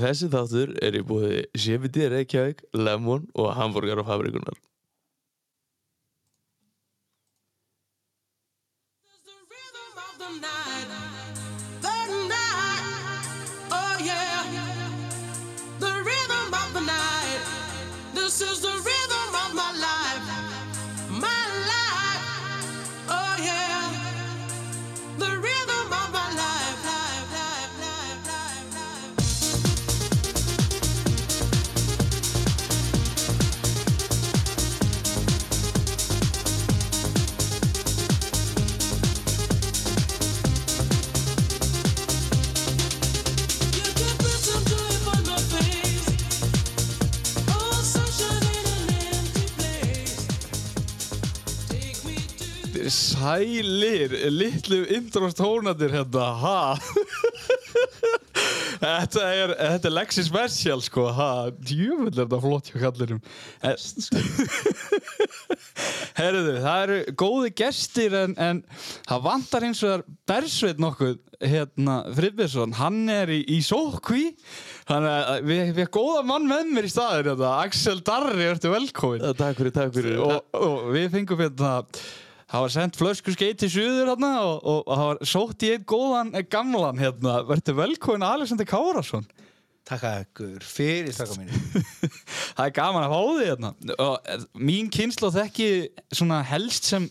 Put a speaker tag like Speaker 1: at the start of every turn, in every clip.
Speaker 1: Þessi þáttur er í búið CBD Reykjavík, Lemon og Hamburger og Fabrikunar.
Speaker 2: Sælir, litlu intro-tónatir hérna, ha? Þetta er, þetta er Lexi Special, sko, ha? Djúvill er þetta flott hjá kallirum. Herðu, það eru góði gestir en, en það vantar eins og þar Bersveit nokkuð, hérna, Friðbjörnsson, hann er í, í sókví, þannig að við, erum góða mann með mér í staðir, hérna, Axel Darri, ertu velkomin
Speaker 1: Takk fyrir, takk fyrir.
Speaker 2: og, og við fengum hérna það var sendt flösku skeit til suður hérna og, og, og það var sótt í einn góðan gamlan hérna, verður velkomin Alexander Kárasson
Speaker 3: Takk að ykkur fyrir staka mínu
Speaker 2: það er gaman að fá því hérna. Og eh, mín kynslu þekki svona helst sem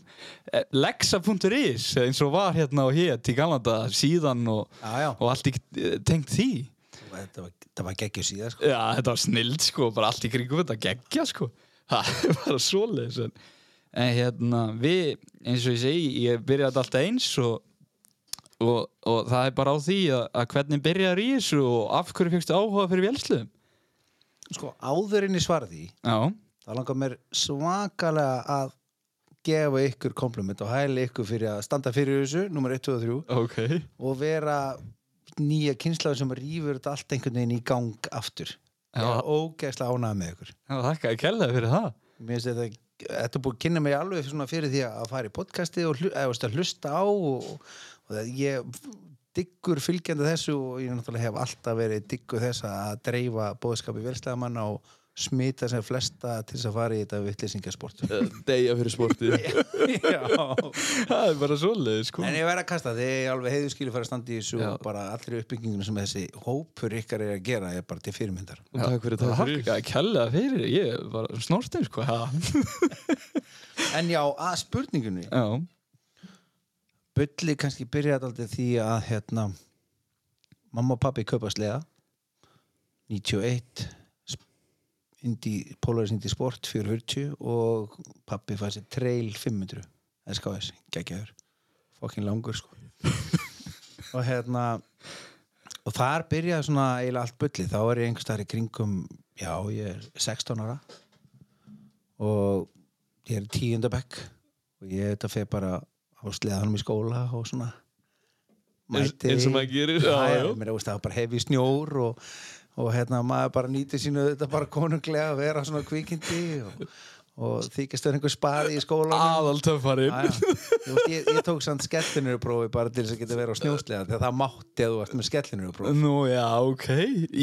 Speaker 2: eh, lexa.is eins og var hérna og hétt í gamlanda síðan og, og allt í eh, tengt því.
Speaker 3: Þetta var, var geggjur síðan sko.
Speaker 2: Já, þetta var snild sko, bara allt í kringum þetta geggja sko. Það er bara svoleiðis en, en hérna, við, eins og ég segi ég byrjaði alltaf eins og, og, og það er bara á því að, að hvernig byrjaður í þessu og af hverju fegstu áhuga fyrir vélsluðum
Speaker 3: sko, áðurinn í svarði
Speaker 2: Já,
Speaker 3: þá langar mér svakalega að gefa ykkur kompliment og hæli ykkur fyrir að standa fyrir þessu nummer 1, 2 og 3
Speaker 2: ok.
Speaker 3: Og vera nýja kynslaður sem rýfur þetta allt einhvern veginn í gang aftur. Ég er ógeðslega ánægð með ykkur.
Speaker 2: Já, þakka að kella fyrir það.
Speaker 3: Mér finnst þetta Þetta er búið að kynna mig alveg fyrir því að fara í podcasti og hlu, eða, veist, að hlusta á og, og ég diggur fylgjandi þessu og ég náttúrulega hef alltaf verið diggur þess að dreifa bóðskapi velstæðamanna og smita sem flesta til þess að fara í þetta vittlýsingasport
Speaker 1: Deyja fyrir sportið.
Speaker 3: Já.
Speaker 2: Það er bara svoleiðis sko.
Speaker 3: En ég verð að kasta, þið er alveg heiðu skilu fara að standa í þessu og bara allri uppbygginginu sem þessi hópur ykkar er að gera er bara til fyrirmyndar.
Speaker 1: Takk fyrir, takk fyrir.
Speaker 2: Að kella fyrir, ég bara snortinn sko.
Speaker 3: En já, að spurningunni.
Speaker 2: Já,
Speaker 3: Bulli kannski byrjaði aldrei því að hérna mamma og pappi kaupa sleða 91 sp- Indi, Polaris Indi Sport 440 og pappi fæði sér Trail 500 SKS, geggjaður. Fokkin langur sko. Og hérna og þar byrjaði svona eiginlega allt bulli þá er ég einhvers staðar í kringum já, ég er 16 ára. Og ég er tíundabekk og ég þetta fer bara á sleðanum í skóla og svona.
Speaker 1: Eins- eins og maður gerir,
Speaker 3: það var bara hefi snjór og, og hérna maður bara nýti sínu þetta bara konunglega að vera svona kvikindi og, og þykist vera einhver spari í skólanum
Speaker 2: aðal töffarinn
Speaker 3: Já, já. Þú veist, ég, ég tók samt skellinur prófi bara til þess að geta verið á snjóslega þegar það mátti að þú ert með skellinur prófi
Speaker 2: Nú, já, ok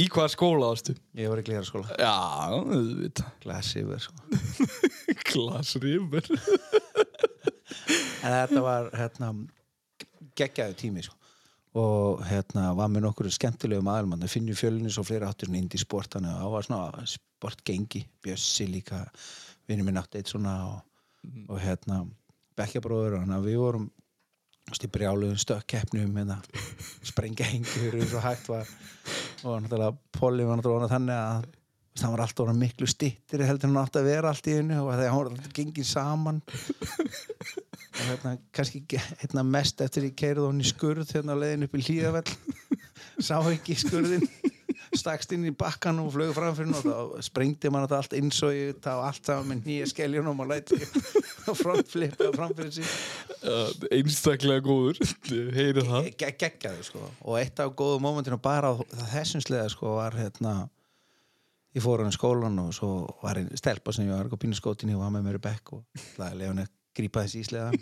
Speaker 2: Í hvað skóla ástu?
Speaker 3: ég var í glíðara skóla
Speaker 2: Já, auðvitað
Speaker 3: glasi yfir sko.
Speaker 2: Glasrýmur
Speaker 3: en þetta var hérna geggjaðu tími sko. Og hérna var með nokkur skemmtilegum aðalmann það finnur fjölunni svo fleiri áttur inn í sport þannig að það var svona sportgengi Bjössi líka, vinnur minn átti eitt svona og, og hérna bekkjabróður og þannig að við vorum brjáluðum stökkeppnum hérna, sprengja hengur eins og hægt var. Og náttúrulega Polly var náttúrulega þannig að hann var alltaf miklu stittir heldur hann átti að vera allt í einu og hann var alltaf gengið saman. og hérna kannski hérna mest eftir ég keirði hann í skurð hérna á leiðin upp í hlýðavell sá ekki skurðin stakst inn í bakkan og flög framfyrir og þá sprengdi mann þetta allt eins og ég þá allt saman með nýja skeljunum og læti og frontflippa framfyrir sig.
Speaker 2: Einstaklega góður. Heyri það.
Speaker 3: Ge- geggjaði sko. Og eitt af góðu mómentinu bara sleða sko var hérna ég fór hann í skólan og svo var einn stelpa sem ég var á pínuskótinni og var með mér í bekk og það er leiðan að grípa þessi í sleðan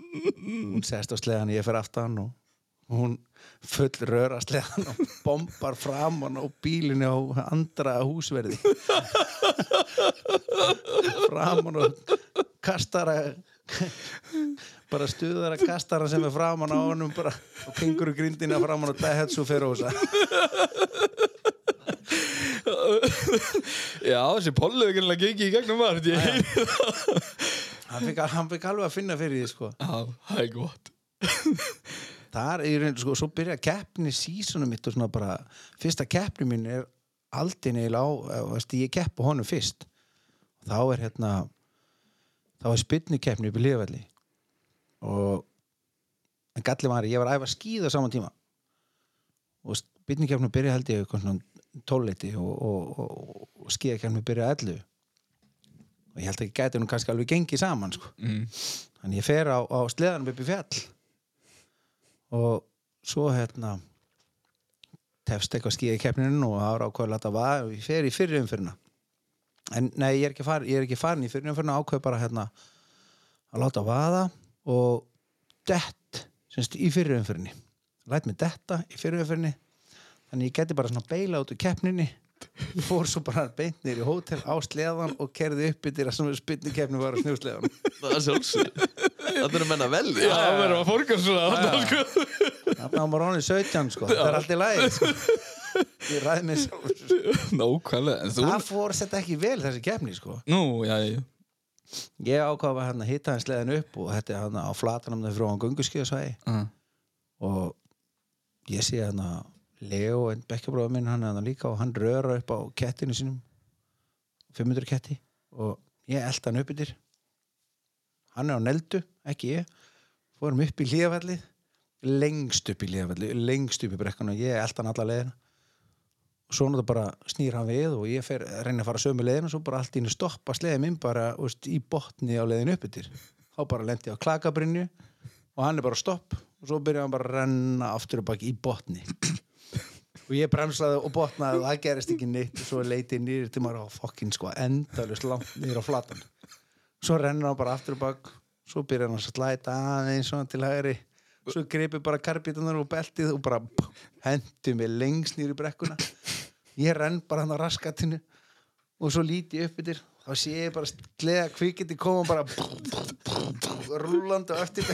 Speaker 3: hún sest á sleðan ég fer aftan og hún full röra sleðan og bombar framan á bílinni á andra húsverði. Framan og kastara bara stuðara kastara sem er framan á honum bara og kengur grindina framan og Daihatsu Ferosa
Speaker 2: Já, þessi pollu er ekki í gegnum margt Ég heyri
Speaker 3: hann fikk, hann fikk alveg að finna fyrir því sko.
Speaker 2: Já, það er gott.
Speaker 3: Þar er reynd, sko, svo byrja keppni sísonum mitt og svona bara fyrsta keppni mín er aldrei neil á eh, veist, ég kepp á honum fyrst. Þá er hérna þá er spynni keppni upp í liðvelli og en galli var ég var að æfa skíða á saman tíma. Og spynni keppni byrja held ég eitthvað svona tólleiti og, og, og, og skíða keppni byrja að ellu og ég held ég gæti nú kannski alveg gengið saman sko.
Speaker 2: Mm.
Speaker 3: Þannig ég fer á, á sleðanum upp í fjall. Og svo hérna tefst eitthvað skíða í keppninu og ára ákveð að láta vaða. Og ég fer í fyrri umfyrina en nei, ég er ekki, far, ég er ekki farin í fyrri umfyrina ákveð bara hérna að láta vaða og dett semst í fyrri umfyrinni læt mig detta í fyrri umfyrinni þannig ég geti bara svona beila út úr keppninni fór svo bara beint nýr í hótel á sleðan og kerði upp yfir að svona spynni keppni var á snjúsleðan
Speaker 1: Það er sjálfsög Það er menna vel
Speaker 2: Já, það verður að fórkast svona
Speaker 3: Já,
Speaker 2: þarna,
Speaker 3: já.
Speaker 2: sko.
Speaker 3: Þannig að maður ánið 17 sko, það er allt í lagi sko. Ég ræði mig sjálfur
Speaker 2: Nákvæmlega En þú
Speaker 3: Það fór þetta ekki vel þessi keppni sko.
Speaker 2: Nú, já, já.
Speaker 3: Ég ákvað að hérna hitta hans leðin upp og þetta er hérna á flatanum þegar frá hann gunguskíðasvæði
Speaker 2: uh.
Speaker 3: og ég sé hérna Leo, en bekkjabróður minn, hann er hérna líka og hann röra upp á kettinu sínum 500 ketti og ég elda hann upp yfir hann er á neldu, ekki ég. Fórum upp í hlíðafallið lengst upp í hlíðafallið lengst upp í brekkuna, ég elda hann alla leiðina. Og svo náttúrulega bara snýr hann við og ég fer, reyna að fara sömu leiðina og svo bara allt í henni stoppa sleiði minn bara veist, í botni á leiðinu upp yfir þá bara lendi ég á klakabrinju og hann er bara stopp og svo byrjar hann bara að renna aftur og baki í botni og ég bremsaði og botnaði og það gerist ekki neitt. Og svo leiti ég nýri til maður á fokkin sko endalust langt nýra á flatan. Svo rennur hann bara aftur og bak. Svo byrjar hann að slæta aðeins til hægri. Svo greipi bara karbítanar og beltið og bara hendi mig lengst nýri brekkuna. Ég renn bara hann á raskatinu og svo líti ég upp yfir þá sé ég bara gleða kvikindi koma bara rúlandi á eftir.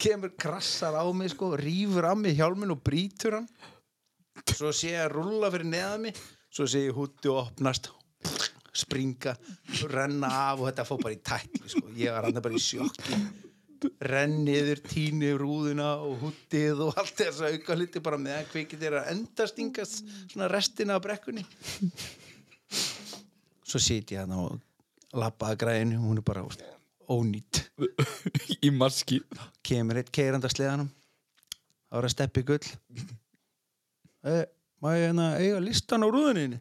Speaker 3: Kemur krassar á mig sko rýfur af mig hjálmin og brýtur hann svo sé ég að rúlla fyrir neða mig svo sé ég hútti og opnast springa, renna af og þetta fór bara í tækli sko. ég var hann bara í sjokki. Renniður, tíni rúðuna og húttið og allt þess að auka hluti bara meðan kvikið er að endastingast svona restina af brekkunni. Svo sit ég hann og lappaði græðinu hún er bara ónýtt
Speaker 2: Í maski.
Speaker 3: Kemur eitt keiranda sleðanum þá að steppi gull e, má ég hérna eiga listan á rúðuninni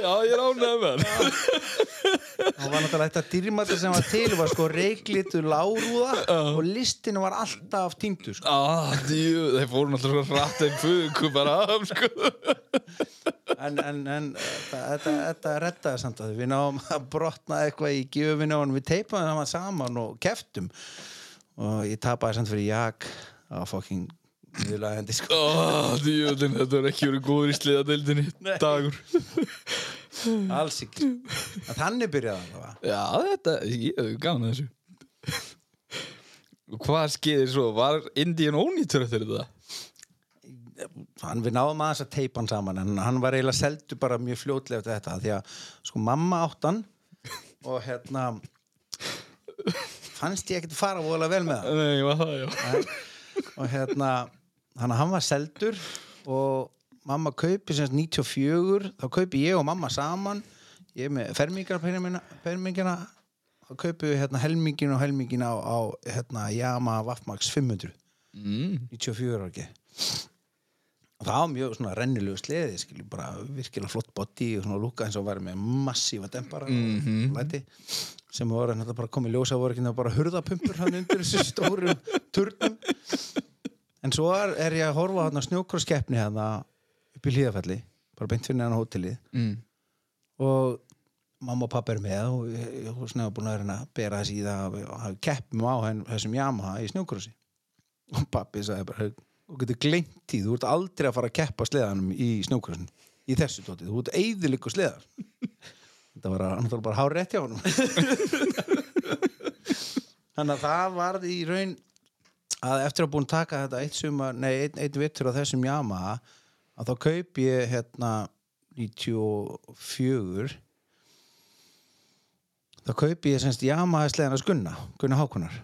Speaker 2: Já, ég er ánægð með hann.
Speaker 3: Það var náttúrulega þetta dýrmæta sem var til var sko reiklitu lárúða og listinu var alltaf týndur sko.
Speaker 2: Ah, djú, þeir fóru náttúrulega rætt einn fugu bara af, sko.
Speaker 3: En, en, en þetta, þetta, þetta rettaði samt að við náum að brotna eitthvað í gjöfinu og við teipaðum það saman og keftum og ég tapaði samt fyrir jak á fokking viðlega hendi sko
Speaker 2: Ah, djú, þetta er ekki verið góður í sliðadeildinni. Dagur
Speaker 3: alls en þannig byrjaði það
Speaker 2: Já, þetta, ég hef gaman að þessu Hvað skeiðir svo? Var Indian ónýttur eftir þetta?
Speaker 3: hann við náðum aðeins að teipa hann saman en hann var eiginlega seldu bara mjög fljótlega eftir þetta því að sko mamma átt hann og hérna fannst ég ekkert fara voðalega vel með hann
Speaker 2: Nei, ég var það, já.
Speaker 3: Og hérna hann, hann var seldur og mamma kaupi semst 94 þá kaupi ég og mamma saman. Ég með fermingina þá kaupi við hérna helmingin og helmingin á, á hérna Yamaha Waffmax 500
Speaker 2: mm.
Speaker 3: 94 ára ekki og það var mjög svona rennilegu sleði skilju, bara virkilega flott body og svona lúka eins og var með massífa dempara
Speaker 2: Mhm.
Speaker 3: og læti sem voru hérna bara komið ljósa voru ekki bara hurðapumpur hann undir þessu stórum turnum. En svo er, er ég að horfa á hérna snjókrosskeppni hérna upp í hlíðafelli bara beint fyrir neðan á hótelið.
Speaker 2: Mm.
Speaker 3: og mamma og pappa er með og ég var svona búin að reyna að bera þess í það og hafa keppum á henn, þessum Yamaha í snjókrossi. Og pappi sagði bara þú getur gleymt því, þú ert aldrei að fara að keppa sleðanum í snjókrossin í þessu tóti, þú ert eigðilíku sleðar þetta var annaðvitað bara hár rétt hjá honum. Þannig að það varð í raun að eftir að búin að taka þetta eitt sumar, nei, einn, einn vittur á þessum Yamaha að þá kaup ég hérna 94 þá kaup ég semst Yamaha sleðanas Gunna, Gunna Hákonar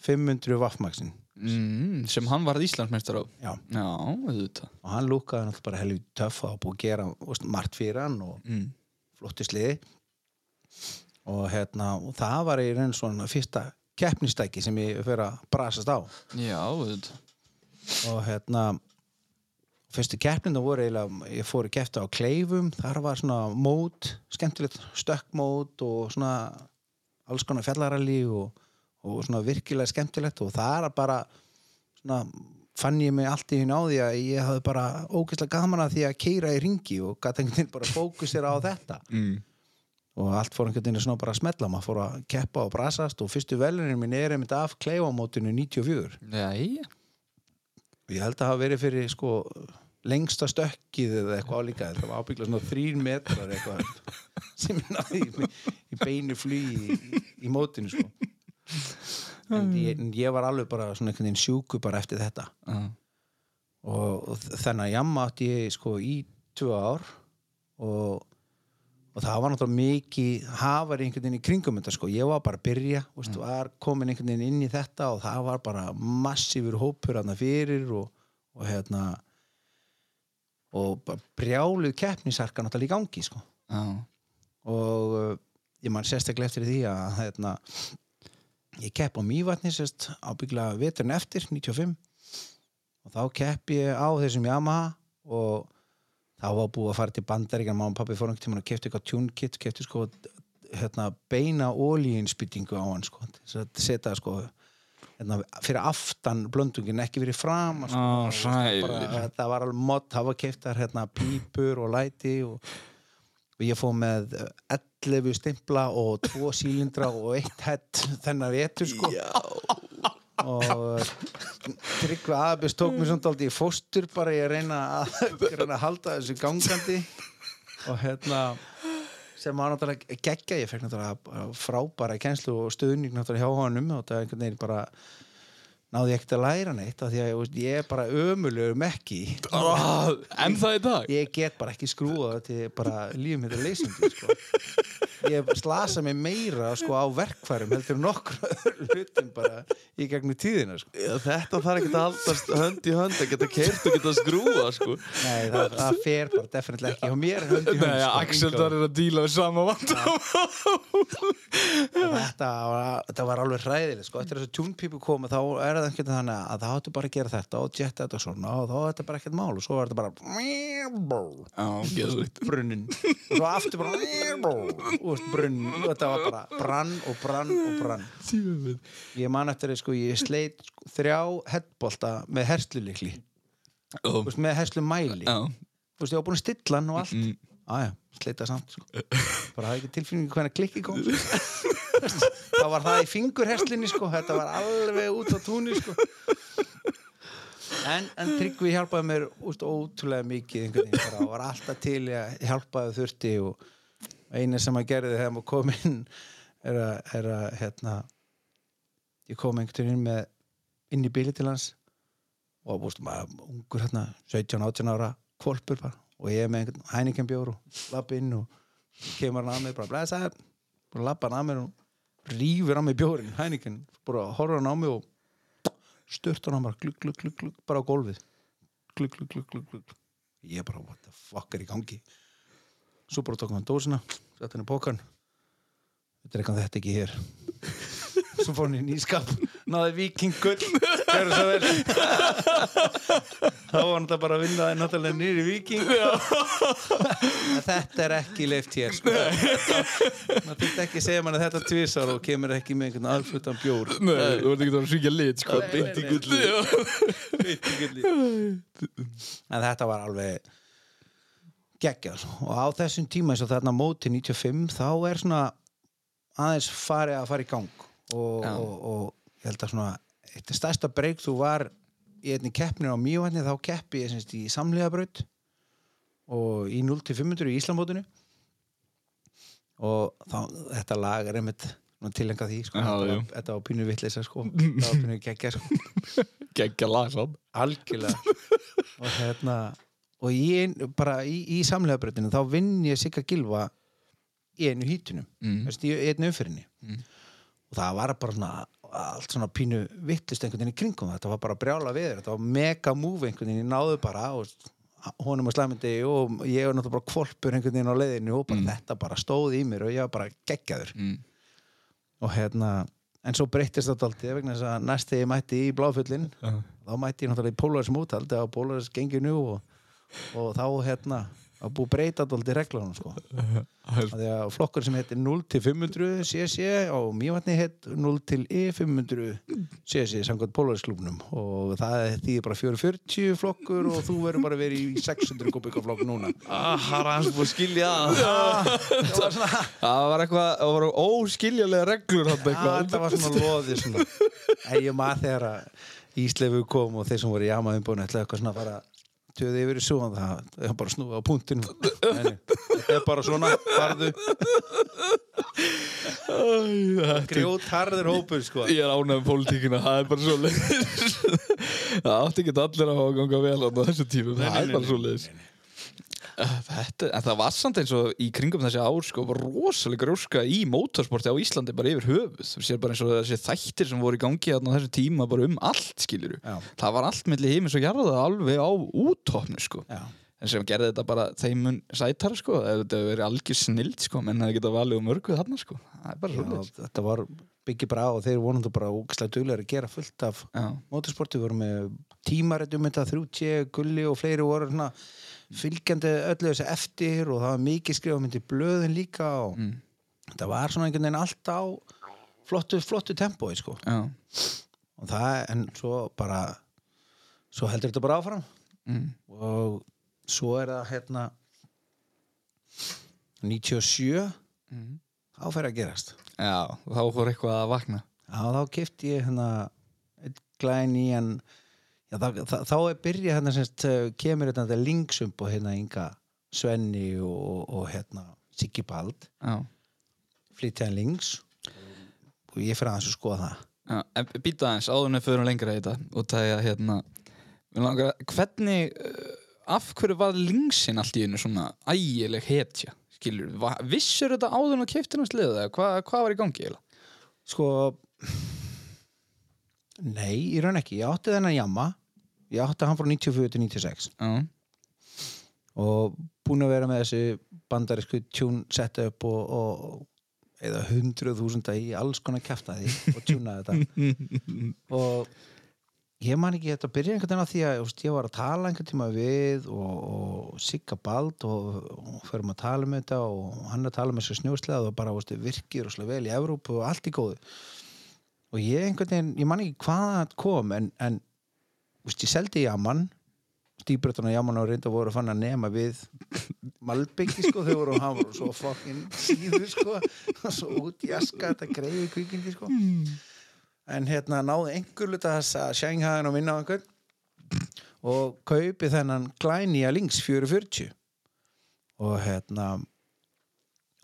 Speaker 3: 500 Waffmaxin
Speaker 2: mm, sem hann varð Íslandsmeistar á.
Speaker 3: Já,
Speaker 2: Já,
Speaker 3: og hann lúkaði náttúrulega bara helvið töff og búið að gera margt fyrir hann og
Speaker 2: mm.
Speaker 3: Flotti sliði. Og hérna og það var í raun svona fyrsta keppnistæki sem ég fyrir að brasast á.
Speaker 2: Já,
Speaker 3: og hérna fyrstu keppnina voru eiginlega ég fór í keppta á kleifum þar var svona mót, skemmtilegt stökkmót og svona alls konar fjallaralli og, og svona virkilega skemmtilegt og það er bara svona fann ég mig allt í hún á því að ég hafði bara ógeðslega gaman að því að keira í ringi og gæti einhvern veginn bara fókusera á þetta.
Speaker 2: Mm.
Speaker 3: og allt fór einhvern veginn svona bara að smetla maður fór að keppa og brasast og fyrstu velunin minn er einmitt af kleifamótinu 94
Speaker 2: Jæja.
Speaker 3: Og ég held að hafa verið fyrir sko lengsta stökkið eða eitthvað álíka. Þetta var ábyggla svona þrín metrar eitthvað sem ég náði í, í beinu flugi í, í mótinu sko. En ég, en ég var alveg bara svona einhvern veginn sjúku bara eftir þetta. Og, þennan að jamma átti ég sko í tvö ár og, og það var náttúrulega mikið hafari einhvern veginn í kringum þetta sko. Ég var bara að byrja, veist, var komin einhvern veginn inn í þetta og það var bara massífur hópur hann fyrir og, og hérna og bara brjáluð keppnisarka náttúrulega í gangi sko.
Speaker 2: Já.
Speaker 3: og uh, ég man sérstaklega eftir því að hérna, ég kepp á Mývatni sérst ábyggla veturinn eftir 95 og þá kepp ég á þessum Yamaha og þá var búið að fara til bandaríkan mamma og pappi fór einhvern tímann að kefti eitthvað tune kit kefti sko hérna, beina ólíinspýtingu á hann sko þess að setja sko hérna, fyrir aftan blöndungin ekki fyrir fram sko,
Speaker 2: Á,
Speaker 3: bara,
Speaker 2: sælir.
Speaker 3: það var alveg mod, það var keiftar hérna, pípur og læti og, og ég fóð með 11 stimpla og 2 sílindra og eitt hett þennan vetur sko.
Speaker 1: Já,
Speaker 3: og Tryggvi Aðabjörns tók mér svona dálítið í fóstur bara ég reyna að, reyna að halda þessu gangandi. Og hérna sem var náttúrulega geggja ég fekk náttúrulega frábæra kennslu og stuðning náttúrulega hjá honum og það er einhvern veginn bara náði ég ekkert að læra neitt af því að ég, veist, ég er bara ömulegur mekki
Speaker 1: Ah, en það í dag
Speaker 3: ég get bara ekki skrúa það til bara lífum þetta leysindi sko. ég slasa mig meira sko, á verkfærum heldur öðrum hlutum bara í gegnum tíðina sko.
Speaker 1: Já, Þetta þarf ekki að haldast hönd í hönd að geta keirt og geta skrúa sko.
Speaker 3: Nei, það, það fer bara definitílega ekki hjá mér er hönd í hönd
Speaker 2: Nei,
Speaker 3: sko,
Speaker 2: Axel þar er að díla við sama vant
Speaker 3: þetta var, þetta var alveg hræðileg sko. eftir þessu tjúnpípu komu þá er það ekkert þannig að það áttu bara að gera þetta og jetta þetta og svona og þá er þetta bara ekkert mál og svo var þetta bara brunnin og svo aftur bara brunnin og þetta var bara brann og brann og brann. Ég man eftir því sko ég sleit sko, þrjá headbolta með herslulikli
Speaker 2: Já,
Speaker 3: með herslu mæli
Speaker 2: já.
Speaker 3: Þú veist, ég var búin að stilla hann og allt.
Speaker 2: Mm.
Speaker 3: aðja, sleita samt sko. bara hafði ekki tilfinningu hvernig klikki kom sko. þá var það í fingurherslinni sko. þetta var alveg út á túnni sko. en, en Tryggvi hjálpaði mér úst, ótrúlega mikið og var alltaf til að hjálpaði þurfti og eina sem að gerði þegar maður kom inn er að, er að hérna, ég kom einhvern veginn með inn í bíli til hans og búst maður ungur hérna 17-18 ára kvolpur bara og ég með einhvern hæningambjór og lappa inn og kemur hann að mér bara blæsaður bara lappa hann að mér og rýfur á mig bjórin hæningen bara horfur hann á mig og sturt hann mér glugg, glugg, glugg, glugg bara á gólfið. Glugg, glugg, glugg, glugg, glugg. Ég bara what the fuck er í gangi? Svo bara tók hann dósina sett hann í pókan þetta er eitthvað þetta ekki hér svo fór hann í nýskap náði viking gull gerðu svo vel þá var hann það bara að vinna það náttúrulega nýri viking en þetta er ekki leift hér sko. maður þurft ekki að segja manni þetta tvisar og kemur ekki með einhvern aðflutan bjór.
Speaker 2: Nei, þú ert ekki að svíkja lit, sko.
Speaker 3: Nei,
Speaker 2: Beint í
Speaker 3: nei,
Speaker 2: gulli
Speaker 3: Beint í gulli. en þetta var alveg geggjað og á þessum tíma eins og þarna móti 95 þá er svona aðeins farið að fara í gang og, og, og ég held að svona eitt stærsta breyk þú var í einni keppni á mjövætni þá keppi ég semst í samliðabraut og í 0-500 í Íslamótinu og þá, þetta lag er einmitt tilenga því sko.
Speaker 2: Já,
Speaker 3: þetta, var, þetta var pínu vitleisa sko. þetta var pínu geggja sko.
Speaker 2: Geggja lag sann
Speaker 3: algjörlega og hérna og ein, bara í, í samlegabrautinu þá vinn ég Sigga Gilva í einu hítunum
Speaker 2: Mm.
Speaker 3: mm. í einu umfyrinni
Speaker 2: Mm.
Speaker 3: Og það var bara svona allt svona pínu vittlust einhvern veginn í kringum þetta var bara brjála við þetta var mega move einhvern veginn, ég náðu bara og honum að slæmindi og ég var náttúrulega bara kvolpur einhvern veginn á leiðinu og bara þetta bara stóð í mér og ég var bara geggjaður.
Speaker 2: Mm.
Speaker 3: og hérna en svo breyttist þetta alltaf vegna þess að næst þegar ég mætti í bláfullin
Speaker 2: Já.
Speaker 3: þá mætti ég náttúrulega í Polaris mótald eða Polaris genginu og, og þá hérna að búið breyta alltaf reglunum sko. Að því að flokkur sem heitir 0 til 500 cc og mjövatni heit 0 til E500 cc samkvæmt Polaris klubnum og það þýðir bara 440 flokkur og þú verður bara verið í 600 kubika flokk núna.
Speaker 1: Ah, það er hans búið að skilja
Speaker 3: það. Var svona
Speaker 2: Það var eitthvað, það voru óskiljulega reglur eitthvað.
Speaker 3: þetta var svona loði svona. En ég maður þegar að Íslefu kom og þeir sem voru í búin ætlaði eitthvað svona að fara töði yfir í súan það það er bara snúið á punktinu. Nei, nei, þetta er bara svona farðu. Grjót harður hópur sko.
Speaker 2: Ég er ánægð um pólitíkina, það er bara svo leiðis Það átti ekki allir að hafa ganga vel á þessu tímum, það er bara svo leiðis Þetta, en það var samt eins og í kringum þessi ár sko, var rosalega gróska í mótorsporti á Íslandi bara yfir höfuð, þú sér bara eins og þessi þættir sem voru í gangi á þessu tíma bara um allt skilur
Speaker 3: Já.
Speaker 2: það var allt milli heimins og jarða alveg á útofnu sko.
Speaker 3: Já.
Speaker 2: en sem gerði þetta bara þeimun sætara sko, þetta verið algjör snild sko, menn það geta valið um mörgu þarna sko.
Speaker 3: Já, þetta var byggi bara á og þeir vonandi bara úkslega duglega að gera fullt af
Speaker 2: Já,
Speaker 3: motorsporti, við vorum með tímarit um þetta, 3T, Gulli og fleiri voru svona fylgjandi öllu þessu eftir og það var mikið skrifað myndi blöðin líka og
Speaker 2: Mm.
Speaker 3: þetta var svona einhvern veginn allt á flottu, flottu tempói sko
Speaker 2: já,
Speaker 3: og það, en svo bara svo heldur þetta bara áfram
Speaker 2: mm.
Speaker 3: og svo er það hérna 97
Speaker 2: Mm.
Speaker 3: þá fer að gerast
Speaker 2: já, þá fór eitthvað að vakna
Speaker 3: Já, þá kefti ég hérna einn glæn í hann já, þá, þá, þá er byrjað hérna semst uh, kemur hérna þetta linksump og hérna Inga Svenni og, og hérna Siggi Bald.
Speaker 2: Já,
Speaker 3: flytja hann links og ég fyrir aðeins að skoða það.
Speaker 2: Býta aðeins, áður en við förum lengra í þetta og það er hérna langar, hvernig uh, af hverju var linksin allt í einu svona ægileg hetja, skilur vissur þetta áður en að keiftina sliða eða hvað, hvað var í gangi eiginlega?
Speaker 3: sko nei, í raun ekki, ég átti þennan jamma ég átti hann frá 94 til 96
Speaker 2: Já,
Speaker 3: og búin að vera með þessi bandarísku tjún setta upp og, og eða hundruð þúsunda í alls konar kæftaði og tjúna þetta. Og ég man ekki þetta byrja einhvern veginn á því að veist, ég var að tala einhvern tíma við og, og Sigga Bald og, og förum að tala um þetta og hann að tala með þessu snjóslega og bara veist, virkir og vel í Evrópu og allt í góðu. Og ég einhvern veginn, ég man ekki hvað það kom en, en veist, ég seldi jamman stíbrötuna jamman og reynda voru fann að nema við Malbyggi sko þau voru og hann voru svo fokkin síður sko. Og svo út í aska þetta greiði kvikindi sko. En hérna náði einhver luta þess að Shanghai og minna á einhvern og kaupi þennan glænýja links 440 og hérna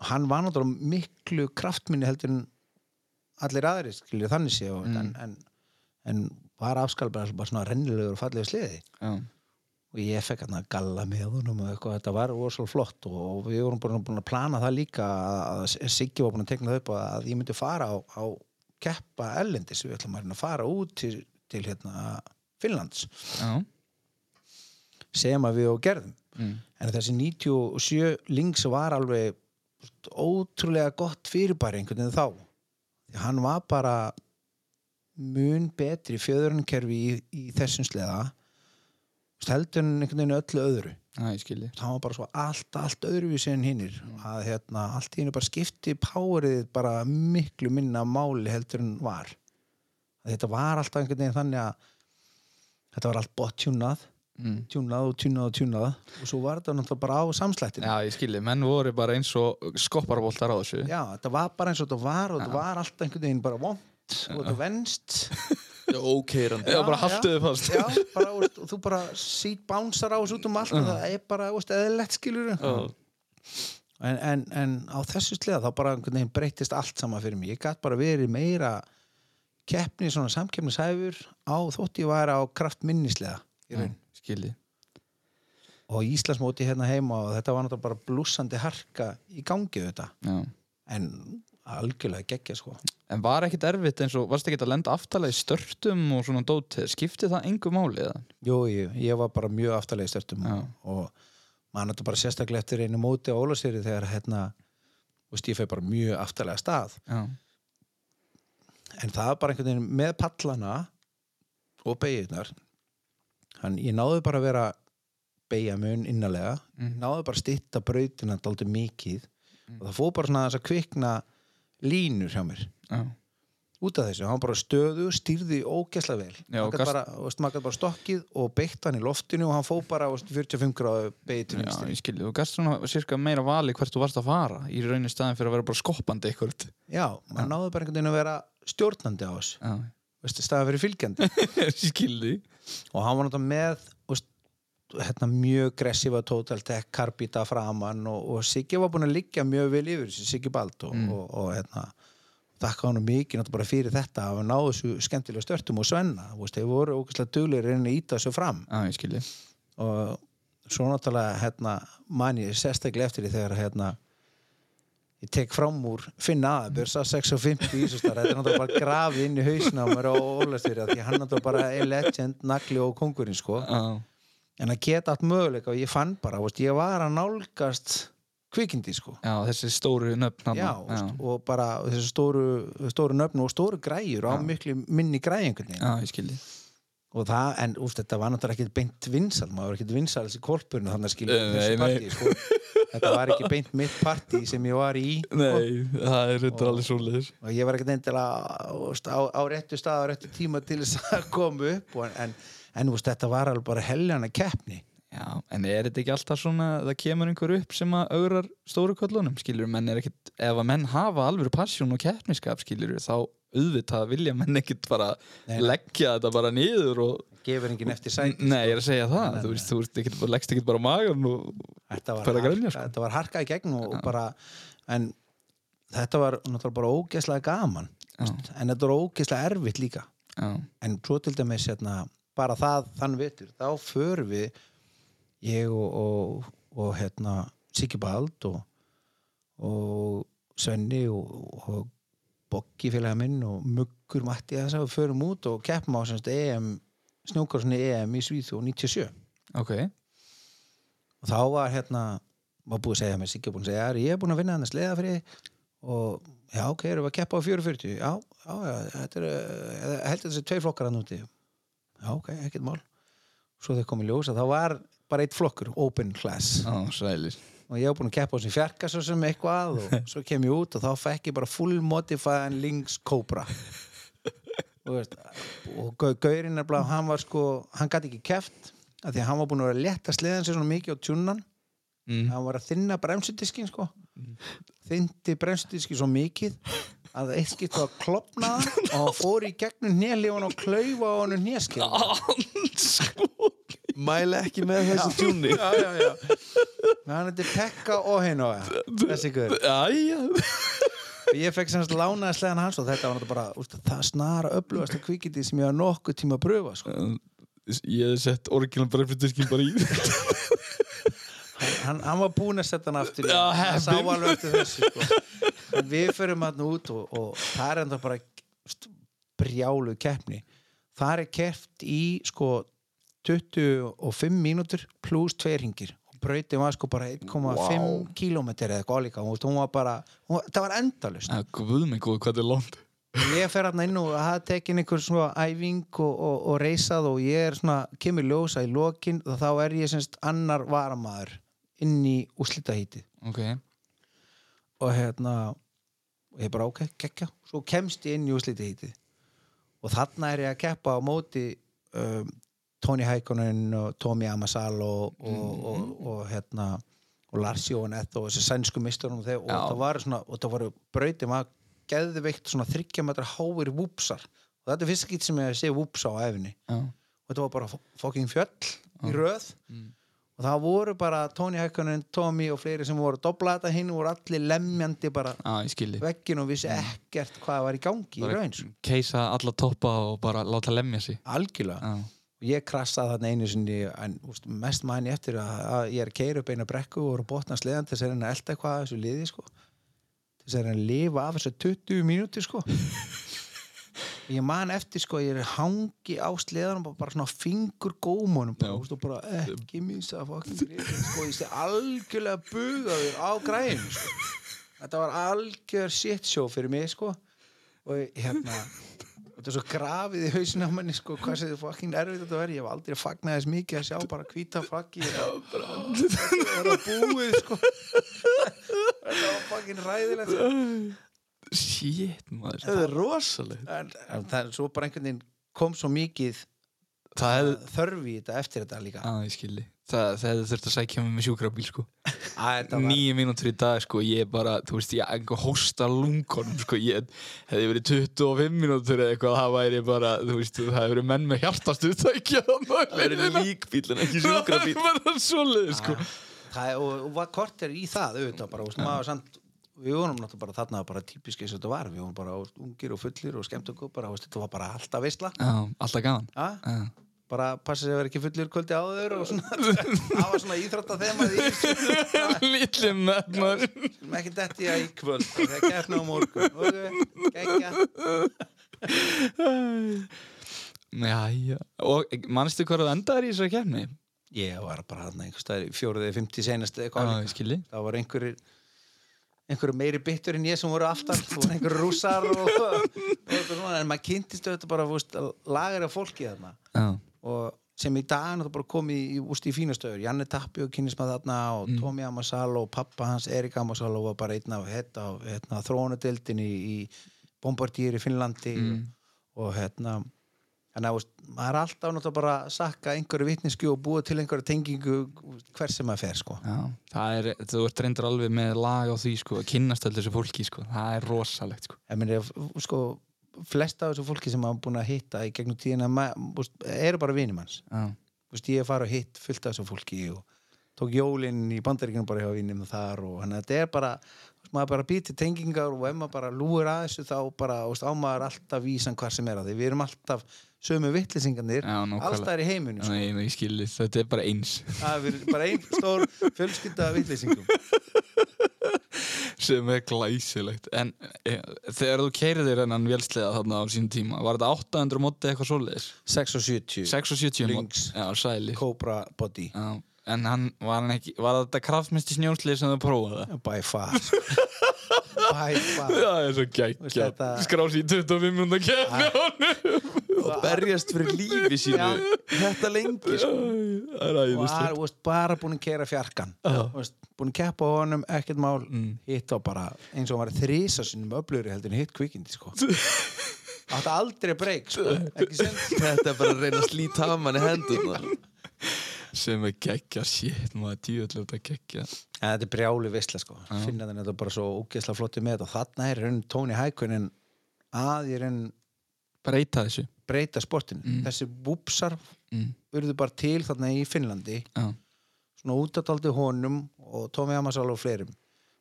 Speaker 3: hann var náttúrulega miklu kraftminni heldur en allir aðri skilju þannig sé og, en, en, en var afskalbar bara svona rennilegur og fallegur sliði.
Speaker 2: Já,
Speaker 3: og ég fekk að galla með honum og eitthvað, þetta var rosalega flott og við vorum búin að plana það líka að Siggi var búin að tekna það upp að ég myndi fara á, á keppa ellendis, við ætlum að fara út til, til hérna Finnlands.
Speaker 2: Já,
Speaker 3: sem að við og gerðum.
Speaker 2: Mm.
Speaker 3: en þessi 97 links var alveg ótrúlega gott fyrirbæri einhvern veginn þá. Því hann var bara mun betri fjöðurinn-kerfi í, í þessum sleða heldur en einhvern veginn öllu öðru. Það var bara svo allt, allt öðruvísi en hinnir að hérna, allt í hennu bara skipti powerið bara miklu minna máli heldur en var. Að þetta var alltaf einhvern veginn þannig að þetta var allt botjúnað
Speaker 2: Mm.
Speaker 3: tjúnað og tjúnað og tjúnað og svo var þetta náttúrulega bara á samslættinu
Speaker 2: Já, ég skilji, menn voru bara eins og skopparboltar á þessu.
Speaker 3: Já, þetta var bara eins og þetta var og þetta var alltaf einhvern veginn bara vond og þetta venst.
Speaker 1: Ókeirandi
Speaker 2: Já, bara haltu þið fast.
Speaker 3: Já, bara, veist, og þú bara sít bánsar á þessu út um allt og það er bara, veist, eðlilegt skilur en, en, en á þessu sliða þá bara einhvern veginn breytist allt saman fyrir mig. Ég gætt bara verið meira keppni, svona samkeppnishæfur á þótt ég var á kraft minnislega í raun.
Speaker 2: Skilji.
Speaker 3: Og Íslandsmóti hérna heima og þetta var náttúrulega bara blúsandi harka í gangi þetta
Speaker 2: Já.
Speaker 3: En algjörlega geggja sko.
Speaker 2: En var ekkit erfitt eins og, varst ekkit að lenda aftalega í störtum og svona dótið, skipti það engu máli eða?
Speaker 3: Jú, ég, ég var bara mjög aftalega í störtum
Speaker 2: Já.
Speaker 3: og, maður náttúrulega bara sérstaklega eftir einu móti á Ólafsýri þegar hérna veist, ég feg bara mjög aftalega stað.
Speaker 2: Já,
Speaker 3: en það var bara einhvern veginn með pallana og beigirnar hann, ég náði bara að vera beigja mun innalega
Speaker 2: Mhm.
Speaker 3: náði bara að stytta brautina dálítið mikið. Og það fór bara svona þess að kvikna línur hjá mér.
Speaker 2: Já,
Speaker 3: út af þessu, hann bara stöðu stýrði ógeðslega vel.
Speaker 2: Og
Speaker 3: gat
Speaker 2: gast-
Speaker 3: bara, bara stokkið og beitt hann í loftinu og hann fór bara veist, 45 gráðu
Speaker 2: skilji Þú gast svona cirka meira vali hvert þú varst að fara í raunin staðin fyrir að vera bara skoppandi eitthvað
Speaker 3: já, maður náði bara einhvern veginn að vera stjórnandi á veist, staðan fyrir fylgjandi. Og hann var náttúrulega með hérna, mjög gressiva total tech karbita framann og, og Siggi var búin að liggja mjög vel yfir þessu Siggi Bald og,
Speaker 2: Mm.
Speaker 3: og, og hérna þakka hann mikið náttúrulega fyrir þetta að hafa náðu þessu skemmtilega störtum og svenna þeir voru ógæslega duglegir að íta þessu fram.
Speaker 2: Skilji.
Speaker 3: Og svo náttúrulega hérna, man ég sérstaklega eftir því þegar hérna ég tek fram úr finna aðeins sá 6.50 í þessu starf þetta er náttúrulega bara grafið inn í hausna á mér og Ólafstýri því hann náttúrulega bara er legend, nagli og kongurinn sko.
Speaker 2: Já,
Speaker 3: en að geta allt möguleika og ég fann bara veist, ég var að nálgast kvikindi sko.
Speaker 2: Já, þessi stóru nöfn
Speaker 3: já, veist, og bara þessu stóru, stóru nöfn og stóru græjur og miklu minni
Speaker 2: já, skilji.
Speaker 3: Og það, en úst, þetta var náttúrulega ekkert beint vinsal maður var ekkert vinsal þessi kolpurnu þannig að skilja
Speaker 2: Nei,
Speaker 3: þessu partí sko. þetta var ekki beint mitt partí sem ég var í sko.
Speaker 2: Nei, það er reyndar alveg svoleiðis.
Speaker 3: og ég var ekkert endilega úst, á, á réttu stað á réttu tíma til þess að koma upp og, en, en úst, þetta var alveg bara helljana keppni
Speaker 2: Já, en er þetta ekki alltaf svona það kemur einhver upp sem að augrar stóru köllunum, skilur, menn er ekkit ef að menn hafa alveg passjón og keppniskap skilur, þá auðvitað vilja menn ekkit bara
Speaker 3: Nei.
Speaker 2: leggja þetta bara niður og
Speaker 3: gefur enginn eftir sæti
Speaker 2: Nei, ég er að segja það,
Speaker 3: Nei,
Speaker 2: þú
Speaker 3: nei.
Speaker 2: veist, þú veist ekkit, leggst ekkit bara magan og
Speaker 3: þetta var,
Speaker 2: grænja, sko.
Speaker 3: þetta var harka í gegn og, og bara en þetta var náttúrulega bara ógeðslega gaman
Speaker 2: Já.
Speaker 3: en þetta var ógeðslega erfitt líka
Speaker 2: já,
Speaker 3: en svo til dæmis hérna, bara það þann vetur, þá förum við ég og, og, og hérna Siggi Bald og, og Svenni og, og Boggi félagi minn og Muggur Matti þess að við förum út og keppum á semst EM í Svíþjó 97
Speaker 2: ok.
Speaker 3: Og þá var hérna var búið að segja var búin að segja "Ari, ég er búin að vinna hann að sleða fyrir þig." og já, ok, erum við að keppa á 440 já, já, já, þetta er uh, heldur þessi tvei flokkar að núti já, ok, ekkert mál. Svo þeir komið ljós að þá var bara eitt flokkur open class.
Speaker 2: Sælir.
Speaker 3: Og ég var búin að keppa á þessi fjarka svo sem eitthvað og svo kem ég út og þá fekk ég bara full modified Lynx Cobra. Veist, og Gau- gaurinn er blá, hann var sko hann gæti ekki keft af því að hann var búin að vera að letta sleðan sér svona mikið á tjúnan.
Speaker 2: Mm.
Speaker 3: hann var að þinna bremsudiskin sko. Þindi bremsudiskin svo mikið að eitt skipt var að klopna og fór í gegnum hneli og klaufa á hann hneskil
Speaker 2: sko
Speaker 1: Mæla ekki með þessu tjúni
Speaker 3: já, já, já. Hann heiti Pekka og hinn og þessi guður ég fekk semst lánaði sleðan hans og þetta var náttúrulega bara úst, það snara öflugasta kvikindi sem ég var nokkuð tíma að pröfa sko.
Speaker 2: Ég hef sett orginal breyfriðiskin bara í
Speaker 3: hann, hann var búinn að setja hann aftur.
Speaker 2: Já,
Speaker 3: hann. Sá alveg eftir þessu sko. við förum hann út og, og það er enda bara brjálu keppni. Það er keppt í sko 25 mínútur pluss tveir ringir og brautin var sko bara 1,5
Speaker 2: Vá.
Speaker 3: kílómetri eða eitthvað álíka og hún var bara, hún, það var endalust
Speaker 2: Já, guð mig góð, hvað er langt?
Speaker 3: Ég fer hann inn og það tekin einhver svona æfing og, og, og reysað og ég er svona, kemur ljósa í lokin og þá er ég semst annar varamaður inn í úslitahíti
Speaker 2: Ok,
Speaker 3: og hérna og ég bara ok, kekkja, svo kemst ég inn í úslitahíti og þarna er ég að keppa á móti um, Tony Hækonen og Tommy Amasal og, og,
Speaker 2: Mm.
Speaker 3: og, og, hérna og Lars Jóhann og þessi sænsku misturinn og,
Speaker 2: Já.
Speaker 3: það var svona og það voru brautin var geðveikt svona þryggjametra háir vúpsar og þetta er fyrst ekki sem ég sé vúpsa á efni
Speaker 2: Já.
Speaker 3: og þetta var bara fokking fjöll í röð
Speaker 2: Mm.
Speaker 3: Og það voru bara Tony Hækonen, Tommy og fleiri sem voru að dobla þetta hinn voru allir lemjandi bara
Speaker 2: skilji
Speaker 3: veggin og vissi ekkert hvað var í gangi í raun sko.
Speaker 2: keisa alla toppa og bara láta lemja sig
Speaker 3: algjörlega og ég krassaði þarna einu sinni en úst, mest mæni eftir að, að ég er að keira upp eina brekku og voru botna sleðan til þess að reyna að elda eitthvað að þessu liði sko. til þess að reyna að lifa af þessu 20 mínútur sko. ég man eftir sko ég er hangi á sleðanum bara svona fingur gómunum bara, og bara ekki misa fucking grið sko, ég sé algjörlega bugaður á græðinu sko. þetta var algjör shit show fyrir mig sko. Og hérna þetta er svo grafið í hausinu á manni sko, hvað þið fucking erfitt þetta verið ég hef aldrei fagnað þess mikið að sjá bara hvíta flaggi það var búið sko. Þetta var fucking ræðilegt.
Speaker 2: Shit, maður.
Speaker 1: Það er rosalegt.
Speaker 3: En, en það er svo bara einhvern veginn kom svo mikið
Speaker 2: Það hefði,
Speaker 3: þörfi í þetta eftir þetta líka.
Speaker 2: Já, ég skilji. Það, það hefði þurft að sækja mig með sjúkrabíl, sko.
Speaker 3: Að þetta var
Speaker 2: Nýju mínútur í dag, sko, ég bara, þú veist, ég einhver hósta lungunum, sko, ég hefði verið 25 mínútur eða eitthvað, það væri bara, þú veist, það hefði verið menn með hjartastuð tækja
Speaker 1: Það er líkbíl en ekki sjúkrabíl
Speaker 2: Það er bara svoleið, sko.
Speaker 3: Það, er- og, og var kort er í það auðvitað bara, veist, maður samt við vorum náttúrulega bara þarna bara típiski og þetta var. Við vorum bara ungir og fullir og skemmt okkur bara, veist, þetta var bara alltaf veistla
Speaker 2: Já, alltaf gaman? Já,
Speaker 3: bara passa sig að vera ekki fullir kvöldi áður og svona. Það var svona íþrótt að þeim að því
Speaker 2: Lítli metnar
Speaker 3: sem ekki detti að í kvöld. Þegar keppna á morgun. Ok, geggja
Speaker 2: Já, já. Og manstu hvað það endaðir í þessari kefni?
Speaker 3: ég var bara hann einhvers staðar í fjóruði, fymti senast það var einhverjir einhverju meiri byttur en ég sem voru aftan voru einhverju rússar og, og, og svona, en maður kynntist auðvitað bara fúst, lagar af fólki þarna
Speaker 2: Já,
Speaker 3: og sem í dag er bara komið í, í fínastöður Janne Tappi og kynnis maður þarna og
Speaker 2: Mm.
Speaker 3: Tommy Amasalo og pappa hans Erik Amasalo var bara einn af hérna, hérna, þróunadeildin í, í Bombardier í Finnlandi
Speaker 2: Mm.
Speaker 3: og, og hérna en að, maður er alltaf náttúrulega bara að sakka einhverju vitnisku og búa til einhverju tengingu hver sem maður fer sko.
Speaker 2: Já. Það er, þú ert reyndur alveg með lag á því, sko Að kynnast allir þessu fólki, sko. Það er rosalegt, sko.
Speaker 3: Ég meni, sko flesta af þessu fólki sem maður búin að hitta í gegnum tíðina ma- úst, eru bara vinum hans ég er farið að hitt fullt af þessu fólki og tók jólinn í bandaríkjunum bara hjá vinnum þar og hann þetta er bara maður bara býti tengingar og ef maður bara lúir að þessu þá bara veist, á maður alltaf vísan hvað sem er að því. Við erum alltaf sömu vittlisingarnir
Speaker 2: nákvæmlega.
Speaker 3: allstæðir í heiminu sko.
Speaker 2: Nei, ég skilji, þetta er bara eins.
Speaker 3: Það er bara einn stór fjölskylda vittlýsingum
Speaker 2: sem er glæsilegt. En e, þegar þú keiriðir hennan vélslega þarna á sínum tíma var þetta 800 móti eitthvað svoleiðis?
Speaker 3: 6 og 70
Speaker 2: 6 og 70 mót.
Speaker 3: Lynx.
Speaker 2: já, sæli
Speaker 3: Cobra Body.
Speaker 2: Já, en hann var hann ekki var þetta kraftmisti snjóslið sem þau prófaði?
Speaker 3: By far. By far.
Speaker 2: Já, það er svo geggja
Speaker 3: þetta-
Speaker 2: skrási í 25 minúta kefni á honum.
Speaker 1: Og berjast fyrir lífi sínu. Þetta lengi sko.
Speaker 2: Það er
Speaker 3: og
Speaker 2: æðislegt.
Speaker 3: Var veist, bara búin að kera fjarkan. Búin að keppa á honum, ekkert mál.
Speaker 2: Mm.
Speaker 3: hitt á bara, eins og hann var þrísa sinum öflugri heldur en hitt kvikindi sko. átti aldrei breyk sko.
Speaker 1: Þetta er bara að reyna að slíta af manni hendurnar
Speaker 2: sem er geggja, shit, maður djúðlega þetta geggja.
Speaker 3: Þetta er brjáli visla sko. finna þannig þetta er bara svo ógeðslega flotti með þetta og þarna er raun Tóni Hækunin að ég raun
Speaker 2: breyta þessu.
Speaker 3: breyta sportinu. Þessi vúpsar
Speaker 2: mm.
Speaker 3: urðu bara til þarna í Finnlandi.
Speaker 2: Já,
Speaker 3: svona útataldi honum og Tómi Amasal og fleirum.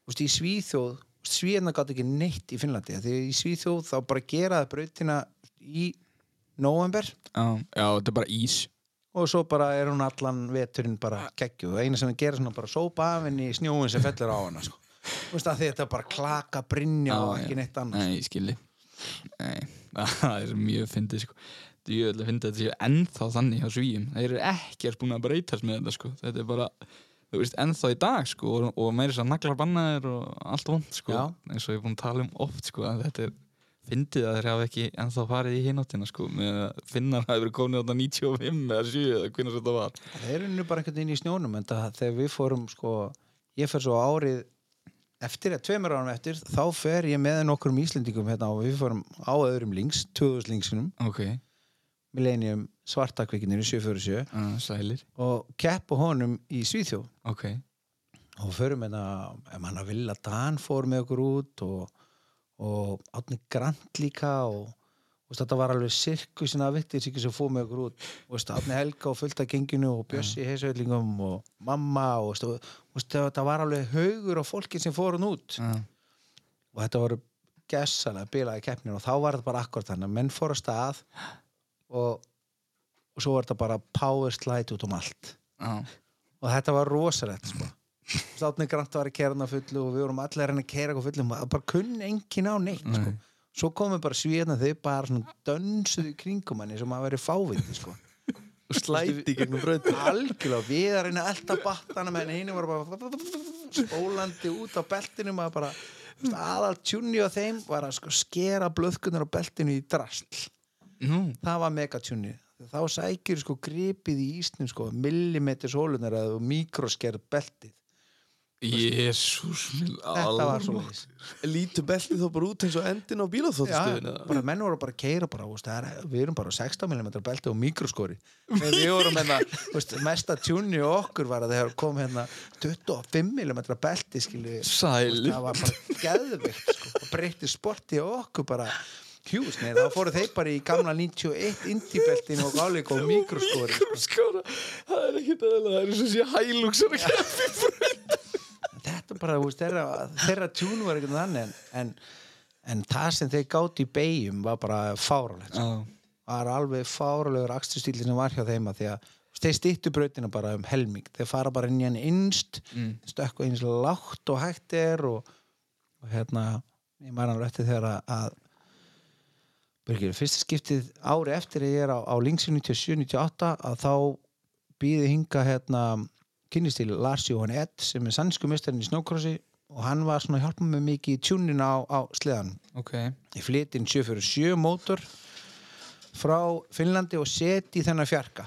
Speaker 3: Vist, í Svíþjóð, Svíðna gátt ekki neitt í Finnlandi, því í Svíþjóð þá bara geraði brautina í november
Speaker 2: já, já, þetta er bara ís
Speaker 3: og svo bara er hún allan veturinn bara geggjuð. Og eina sem það gera svona bara sópa af henni í snjóin sem fellur á hana sko. Þú veist að þetta er bara klaka, brinja og ekki neitt annars
Speaker 2: Nei, ég skilji. Nei, það er mjög fyndið sko. Ég vil að finna þetta séu ennþá þannig hjá svíum. Þeir eru ekkert búin að breytast með þetta sko. Þetta er bara, þú veist, ennþá í dag sko og, og meiri þess að naglar bannaðir og allt vond sko. Eins og ég er búin að tala um oft sko þetta er fyndið að þeir hafa ekki ennþá farið í hináttina sko með að finnar hafi verið komin á 95 eða 7 eða hvernig þetta var.
Speaker 3: Það er unni bara einhvern veginn í snjónum en það, þegar við fórum sko, ég fer svo árið eftir, eða tveimur árum eftir þá fer ég með nokkrum Íslendingum hérna og við fórum á öðrum links, 2000 linksinum
Speaker 2: Ok,
Speaker 3: Millennium svartakvikinir í 747
Speaker 2: uh, sælir.
Speaker 3: Og keppa honum í Svíþjóð.
Speaker 2: Ok,
Speaker 3: og förum hérna ef mann að vilja Dan fór með okkur út og, og Átni Grant líka og og veist, þetta var alveg sirkusin af vittir sem fór með okkur út. Og veist, Átni Helga og fullt af genginu og Bjössi í heisauðlingum og mamma og veist, og, þetta var alveg haugur á fólki sem fór hann út.
Speaker 2: Uh,
Speaker 3: og þetta voru gessalega bilaði keppnir og þá var þetta bara akkurat þannig að menn fór að stað og, og svo var þetta bara power slide út um allt.
Speaker 2: Uh,
Speaker 3: og þetta var rosalegt sko. Státni Grant var að kera hana fullu og við vorum allir að reyna að kera eitthvað fullu og bara kunni engin á neitt sko.
Speaker 2: Nei.
Speaker 3: svo komum bara svíðna þau bara dönsuðu kringum hann sem að veri fáviti sko.
Speaker 1: og slæti gegnum bröndi
Speaker 3: algjörlega, við að reyna elda battana menn hinn var bara spólandi út á beltinum að bara aðal tjúni á þeim var að sko skera blöðkunar á beltinu í drasl
Speaker 2: nú,
Speaker 3: það var megatjúni þá sækir sko gripið í ísnum sko millimetri sólunar eða mikroskerð beltið
Speaker 2: jésús
Speaker 3: þetta var svo leis
Speaker 1: lítur beltið þó bara út eins og endin á bílaþóttastöðinu
Speaker 3: bara menn voru bara að keira bara, úst, er, við erum bara á 16 mm belti og mikroskori. En við vorum hérna mesta tjúni okkur var að þegar kom hérna 25 mm belti skilju.
Speaker 1: Sæli
Speaker 3: það var bara geðvikt sko. breytti sporti okkur bara. Hjús, nei, þá fóru þeir bara í gamla 91 indie-beltin og gáleik og mikroskori. Sko.
Speaker 1: Skára, það er ekkert aðeins það er eins og sé hælúksar að keppi
Speaker 3: þetta bara, þú veist, þeirra, þeirra tjún var ekkert þannig en, en, en það sem þeir gátt í beigjum var bara fáralegt sko. Það er alveg fáralegur akstustíli sem var hjá þeim að því að þeir stýttu brautina bara um helming þeir fara bara inn í hann innst
Speaker 2: mm.
Speaker 3: stökku eins lágt og hægt er og, og hérna ég maður hann rétti þegar að, Birgir, fyrsta skiptið ári eftir ég er á, á Linksin 97-98 að þá býði hinga hérna kynnist til Lars Jóhann Edd sem er sannsku mestarinn í snókrossi og hann var svona að hjálpa mig mikið í tjúnin á, á sleðan
Speaker 2: ok.
Speaker 3: Ég flytti inn 747 mótor frá Finnlandi og seti þennan fjarka.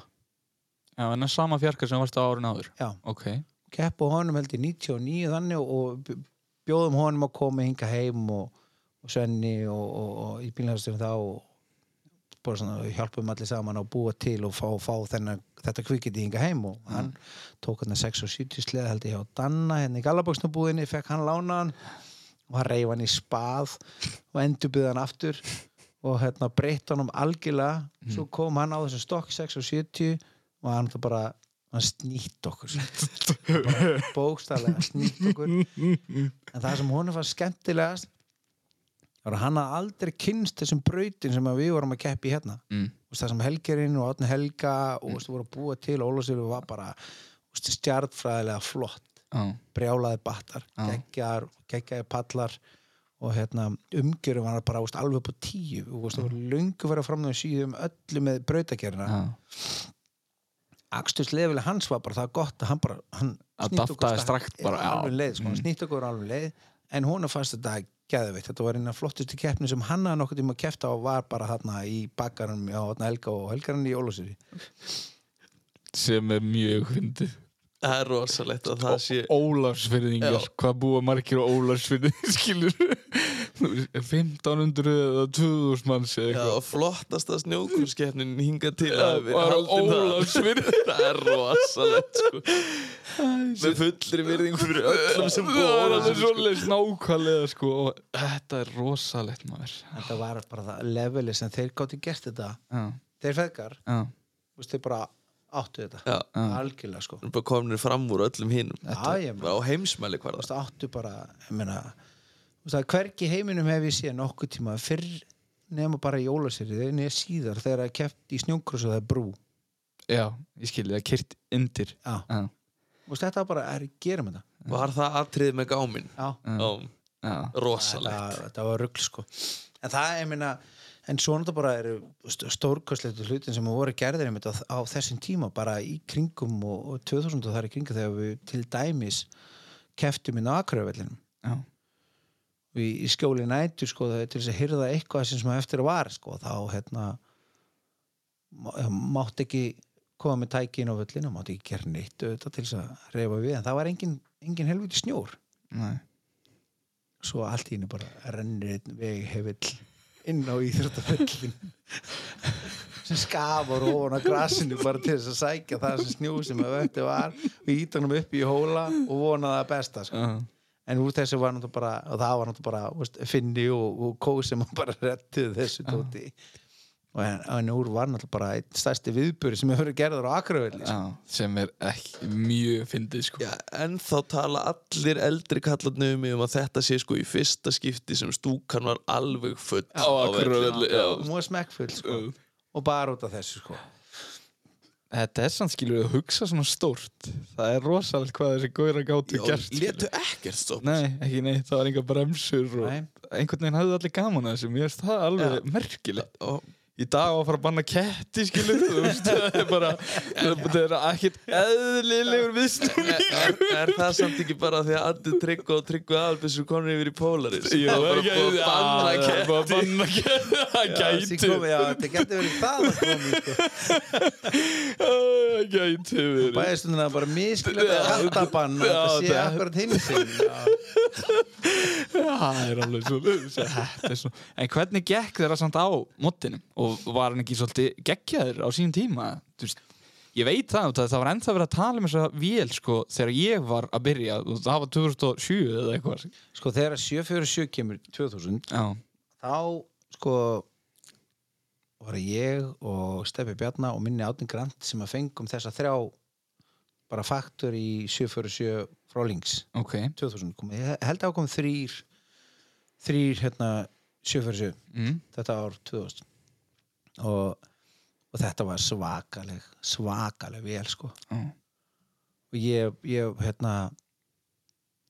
Speaker 2: Já, en það er sama fjarkar sem varst á árun áður?
Speaker 3: Já,
Speaker 2: Ok,
Speaker 3: kepp og honum held í 99 þannig og, bjóðum honum að koma hinga heim og, og Svenni og, og, og í bílnæðastunum þá og bara svona hjálpum allir saman að búa til og fá, fá þennan, þetta kvikindi hinga heim. Og hann tók hann 6 og 70 sleð held ég hjá Danna hérna í Gallaboksnabúðinni, fekk hann lánaðan og hann reyf hann í spað og endurbyði hann aftur og hérna breytt honum algjörlega. Svo kom hann á þessu stokk 6 og 70 og hann það bara hann snýtt okkur. Bara bókstæðlega snýtt okkur. En það sem honum var skemmtilegast að hann hafði aldrei kynst þessum brautin sem að við vorum að keppi hérna.
Speaker 2: Mm.
Speaker 3: Það sem Helgerinn og Átni Helga og mm. voru að búa til Ólafsvílu var bara stjartfræðilega flott.
Speaker 2: Já,
Speaker 3: brjálaði battar, geggjar geggjaði pallar og hérna, umgjörum var bara veist, alveg upp á tíu. Og það voru löngu verið fram með síðum öllu með brautagerina
Speaker 2: já,
Speaker 3: Aksturslefileg hans var bara það gott að hann bara hann
Speaker 2: Að
Speaker 3: snýtti okkur
Speaker 2: strakt bara, já.
Speaker 3: alveg leið, sko,
Speaker 2: Mm.
Speaker 3: snýtt okkur leið. En hún fast þetta geðveitt þetta var eina flottustu keppni sem hann hafði nokkuð tíma að kepta og var bara þarna í bakkarum á Helga og Helgarinn í Ólafsvíri
Speaker 2: sem er mjög fyndið.
Speaker 1: Það er rosalegt að það sé
Speaker 2: Ólarsfyrðingar, hvað búa margir á Ólarsfyrðingar skilur 1500 eða 2000 manns eða eitthvað.
Speaker 1: og flottasta snjókurskeppnin hinga til
Speaker 2: Já,
Speaker 1: að við
Speaker 2: var á
Speaker 1: haldin það. Það er rosalegt sko. með fullri virðingu fyrir öllum sem á
Speaker 2: það er
Speaker 1: sko.
Speaker 2: svolítið nákvæmlega sko. Og þetta er rosalegt maður.
Speaker 3: Þetta var bara það leveli sem þeir gáttu gert þetta.
Speaker 2: Já,
Speaker 3: þeir feðgar, þeir bara áttu þetta.
Speaker 1: Já,
Speaker 2: já,
Speaker 3: algjörlega sko.
Speaker 1: Komin fram úr öllum hinum.
Speaker 3: Já, ég meina.
Speaker 1: á heimsmæli
Speaker 3: veist, áttu bara ég meina, hvergi í heiminum hef ég séð nokkuð tíma fyrr nema bara í Ólafsvíri, neða síðar þegar það er keppt í snjóngrós og það er brú.
Speaker 2: Já, ég skilji það kyrt undir.
Speaker 3: Já, veist, þetta var bara, er, gerum þetta.
Speaker 1: Var það atrið með gáminn?
Speaker 3: Já,
Speaker 2: já,
Speaker 1: rosalegt.
Speaker 3: Þetta, þetta var rugl sko. En það, ég meina, en svona þetta bara eru stórkostleitu hlutin sem voru gerðir einmitt á, á þessum tíma bara í kringum og, og 2000 og það er í kringum þegar við til dæmis keftum inn á Akureyvellinum
Speaker 2: já,
Speaker 3: og í, í skjóli nætur sko til þess að hyrða eitthvað sem eftir að var sko þá hérna mátt ekki koma með tæki inn á völlinu, mátt ekki gera neitt auðvitað til þess að reyfa við en það var engin, engin helviti snjór
Speaker 2: nei
Speaker 3: svo allt í henni bara rennir einn veg hefill inn á íþróttaföllin sem skafar ofan á grasinu bara til þess að sækja það sem snjú sem að vöndi var íta hann upp í hóla og vona það besta sko.
Speaker 2: Já.
Speaker 3: En úr þessu var náttúrulega bara og það var náttúrulega bara veist, Finni og, og Kó sem bara rettuð þessu tóti og en, en úr var náttúrulega bara einn stærsti viðböri sem hefur verið gerður á Akravelli sko.
Speaker 2: Sem er ekki mjög fyndið sko
Speaker 1: Já, en þá tala allir eldri kallarni um mig um að þetta sé sko í fyrsta skipti sem stúkan var alveg full
Speaker 2: Á já.
Speaker 3: og smekkfull sko. og bara út af þessu sko.
Speaker 2: Þetta er samt skilur að hugsa svona stórt. Það er rosalega hvað þessi góðra gátu
Speaker 1: Já,
Speaker 2: gert skilur.
Speaker 1: letu ekkert stopp
Speaker 2: Nei, ekki neitt, það var enga bremsur og
Speaker 3: Nei.
Speaker 2: einhvern veginn hafði allir gaman að þessu. Mér finnst það alveg merkilegt.
Speaker 1: Og
Speaker 2: Í dag á að fara að banna ketti skilur Það er bara Það er ekkit eðlilegur viðstum
Speaker 1: er, er það samt ekki bara því að Andi Tryggva og Tryggva Albisur konur yfir í Polaris. Það
Speaker 2: er
Speaker 1: er að banna
Speaker 2: Já, það er bara að banna ketti. Það gæti
Speaker 3: þetta getur verið það að komi sko.
Speaker 2: Það gæti verið
Speaker 3: bæðistundina bara miskillega kattabann og
Speaker 2: Já,
Speaker 3: þetta sé akkurat hinn sinn já.
Speaker 2: Já, það er alveg svo, er En hvernig gekk þeirra samt á mottinu og var hann ekki svolítið geggjaður á sínum tíma? Veist, ég veit það, það það var ennþá verið að tala um þessa vél sko, þegar ég var að byrja. Og það var 2007 eða eitthvað.
Speaker 3: Sko þegar 747 kemur 2000
Speaker 2: Já,
Speaker 3: þá sko var ég og Steffi Bjarna og minni Átni Grant sem að fengum þessa þrjá bara faktur í 747 frá links
Speaker 2: ok.
Speaker 3: 2000 kom, ég held að kom þrýr þrýr hérna 747
Speaker 2: mm.
Speaker 3: þetta ár 2000 og, og þetta var svakaleg svakaleg vel sko
Speaker 2: Já.
Speaker 3: og ég, ég hérna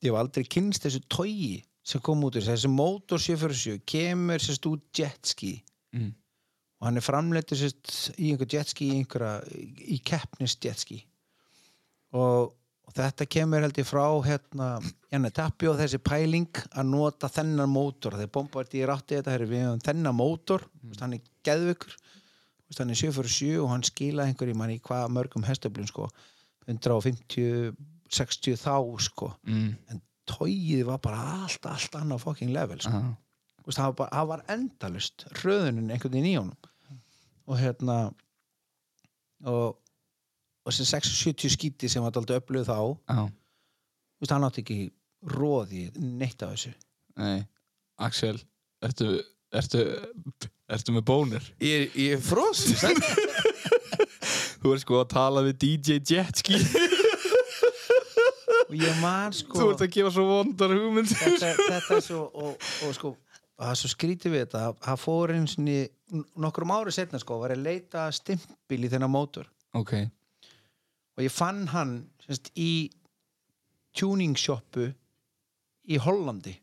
Speaker 3: ég hef aldrei kynst þessu togi sem kom út úr þessu mótor 747 kemur sérst út jetski
Speaker 2: Mm.
Speaker 3: og hann er framleitur sérst í einhver jetski í einhverja í keppnis jetski og, og þetta kemur held ég frá hérna Janne Tappi og þessi pæling að nota þennan mótor þegar Bombardi er átti þetta herri, við höfum þennan mótor mm. hann er geðvökur hann er 747 og hann skila einhverjum mann í hvað mörgum hestöflum sko 150 60 þá sko
Speaker 2: Mm.
Speaker 3: en tóið var bara allt, allt annað fucking level sko. Þú veist, það var, bara, var endalust röðunin einhvern veginn í honum og hérna og, og sem 670 skíti sem var alltaf öfluð þá þú
Speaker 2: Já.
Speaker 3: veist, hann átti ekki róði neitt af þessu.
Speaker 2: Nei, Axel ertu, ertu, ertu með bónir?
Speaker 1: ég, ég er frosin
Speaker 2: Þú ert sko að tala við DJ Jetski.
Speaker 3: Og ég man sko
Speaker 2: Þú ert að gefa svo vondar hugmyndir.
Speaker 3: Þetta, þetta er svo og, og sko það er svo skrítið við þetta það fór eins og nokkrum ári setna sko var að leita að stimpil í þennan mótor.
Speaker 2: Ok,
Speaker 3: og ég fann hann semst, í tuning shoppu í Hollandi.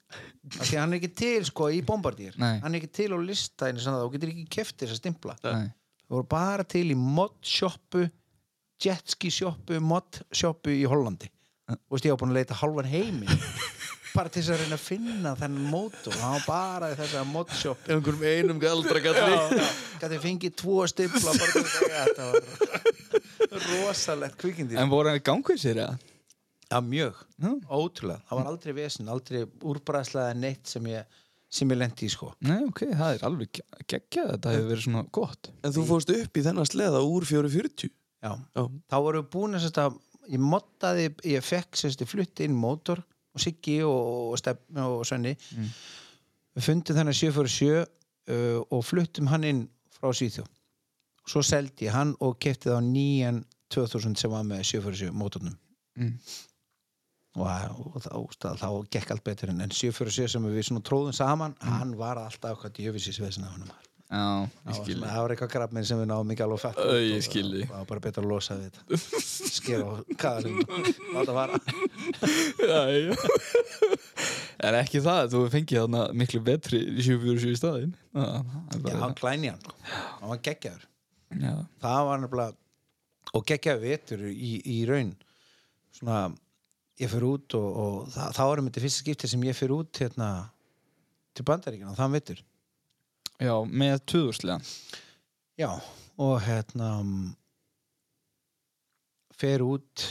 Speaker 3: Af því að hann er ekki til sko í Bombardier.
Speaker 2: Nei.
Speaker 3: hann er ekki til á listæðinu þannig þú getur ekki keft þess að stimpla.
Speaker 2: Nei.
Speaker 3: Það voru bara til í mod shoppu jetski shoppu, mod shoppu í Hollandi. Og ég var búin að leita halvan heiminn bara til þess að reyna að finna þennan mótor. Hann var bara í þessa mod shop
Speaker 1: einhverjum einum galdra galli.
Speaker 3: Gæti fengið tvo stimpla bara til þess að þetta. Var rosalegt kvikindi.
Speaker 2: En voru hann í gangvið sér eða?
Speaker 3: Já, mjög,
Speaker 2: Já.
Speaker 3: ótrúlega. Það var aldrei vesinn, aldrei úrbræðslega neitt sem ég, sem ég lendi í sko.
Speaker 2: Nei, ok, það er alveg ge- geggjað Þetta hefur verið svona gott.
Speaker 1: En þú fórst upp í þennan sleða úr 440
Speaker 3: Já,
Speaker 1: já,
Speaker 3: þá voru við búin að að ég mottaði, ég fekk sérst að flutti inn mótor og Siggi og, og Stefn og Svenni. Við fundum þennan 747 uh, og fluttum hann inn frá Svíþjó svo seldi ég hann og kefti þá nýjan 2000 sem var með 747 mótornum.
Speaker 2: Mm.
Speaker 3: og, og, þá, gekk allt betur en, en 747 sem við tróðum saman hann var alltaf eitthvað djöfisins vesina hann var
Speaker 2: Já, ég
Speaker 3: Það var það var eitthvað grabbminn sem við náðum ekki alveg fætt það var bara betra að losa við þetta. Skera á kaðalinn láta vara.
Speaker 2: Já, já. Er ekki það, þú fengið þarna miklu betri 747 í staðinn? Já, það
Speaker 3: hann klæni hann sko. hann var geggjaður.
Speaker 2: Já,
Speaker 3: það var nefnilega og geggjaður vetur í, í raun. Svona ég fyrir út og, og það, þá erum þetta fyrsta skipti sem ég fyrir út hérna til bandaríkina þann vetur
Speaker 2: já með tuðurslega
Speaker 3: já og hérna mm, fer út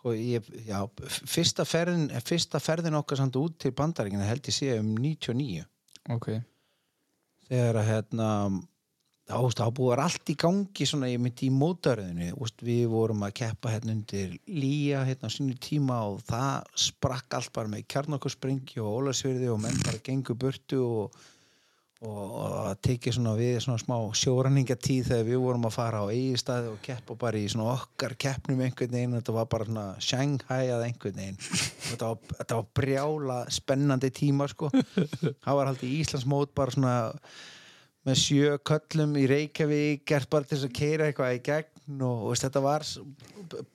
Speaker 3: sko ég, já, fyrsta ferðin fyrsta ferðin okkar samt út til bandaríkina held ég sé um 99
Speaker 2: Ok,
Speaker 3: þegar að hérna þá, búið allt í gangi svona, ég myndi í mótaröðinu við vorum að keppa hérna undir Lía hérna á sínu tíma og það sprakk allt bara með kjarnokurspringi og ólasverði og menn bara gengu burtu og, og, að tekið svona við svona smá sjóranningatíð þegar við vorum að fara á eigistæði og keppa bara í svona okkar keppnum einhvern veginn, þetta var bara svona Shanghai að einhvern veginn. Þetta var, þetta var brjála spennandi tíma sko, það var haldið Íslandsmót bara svona með sjö köllum í Reykjavík gert bara til þess að keira eitthvað í gegn og, og þetta var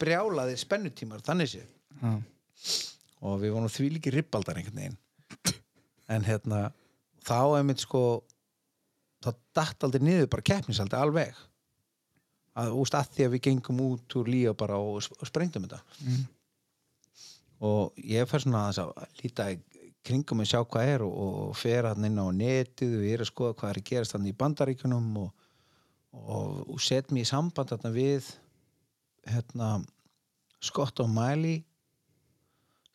Speaker 3: brjálaði spennutímar, þannig sé
Speaker 2: Já.
Speaker 3: og við vorum því líki ribbaldar einhvern veginn. En hérna þá einmitt sko þá datt aldrei niður bara keppnisaldi alveg. Að, úst, að því að við gengum út úr líka bara og, og sprengdum þetta.
Speaker 2: Mm.
Speaker 3: og ég fer svona aðeins að líta í kringum að sjá hvað er og, og fer hann inn á netið og ég er að skoða hvað er að gerast hann í bandaríkunum og, og, og set mér í samband þarna við hérna Scott O'Malley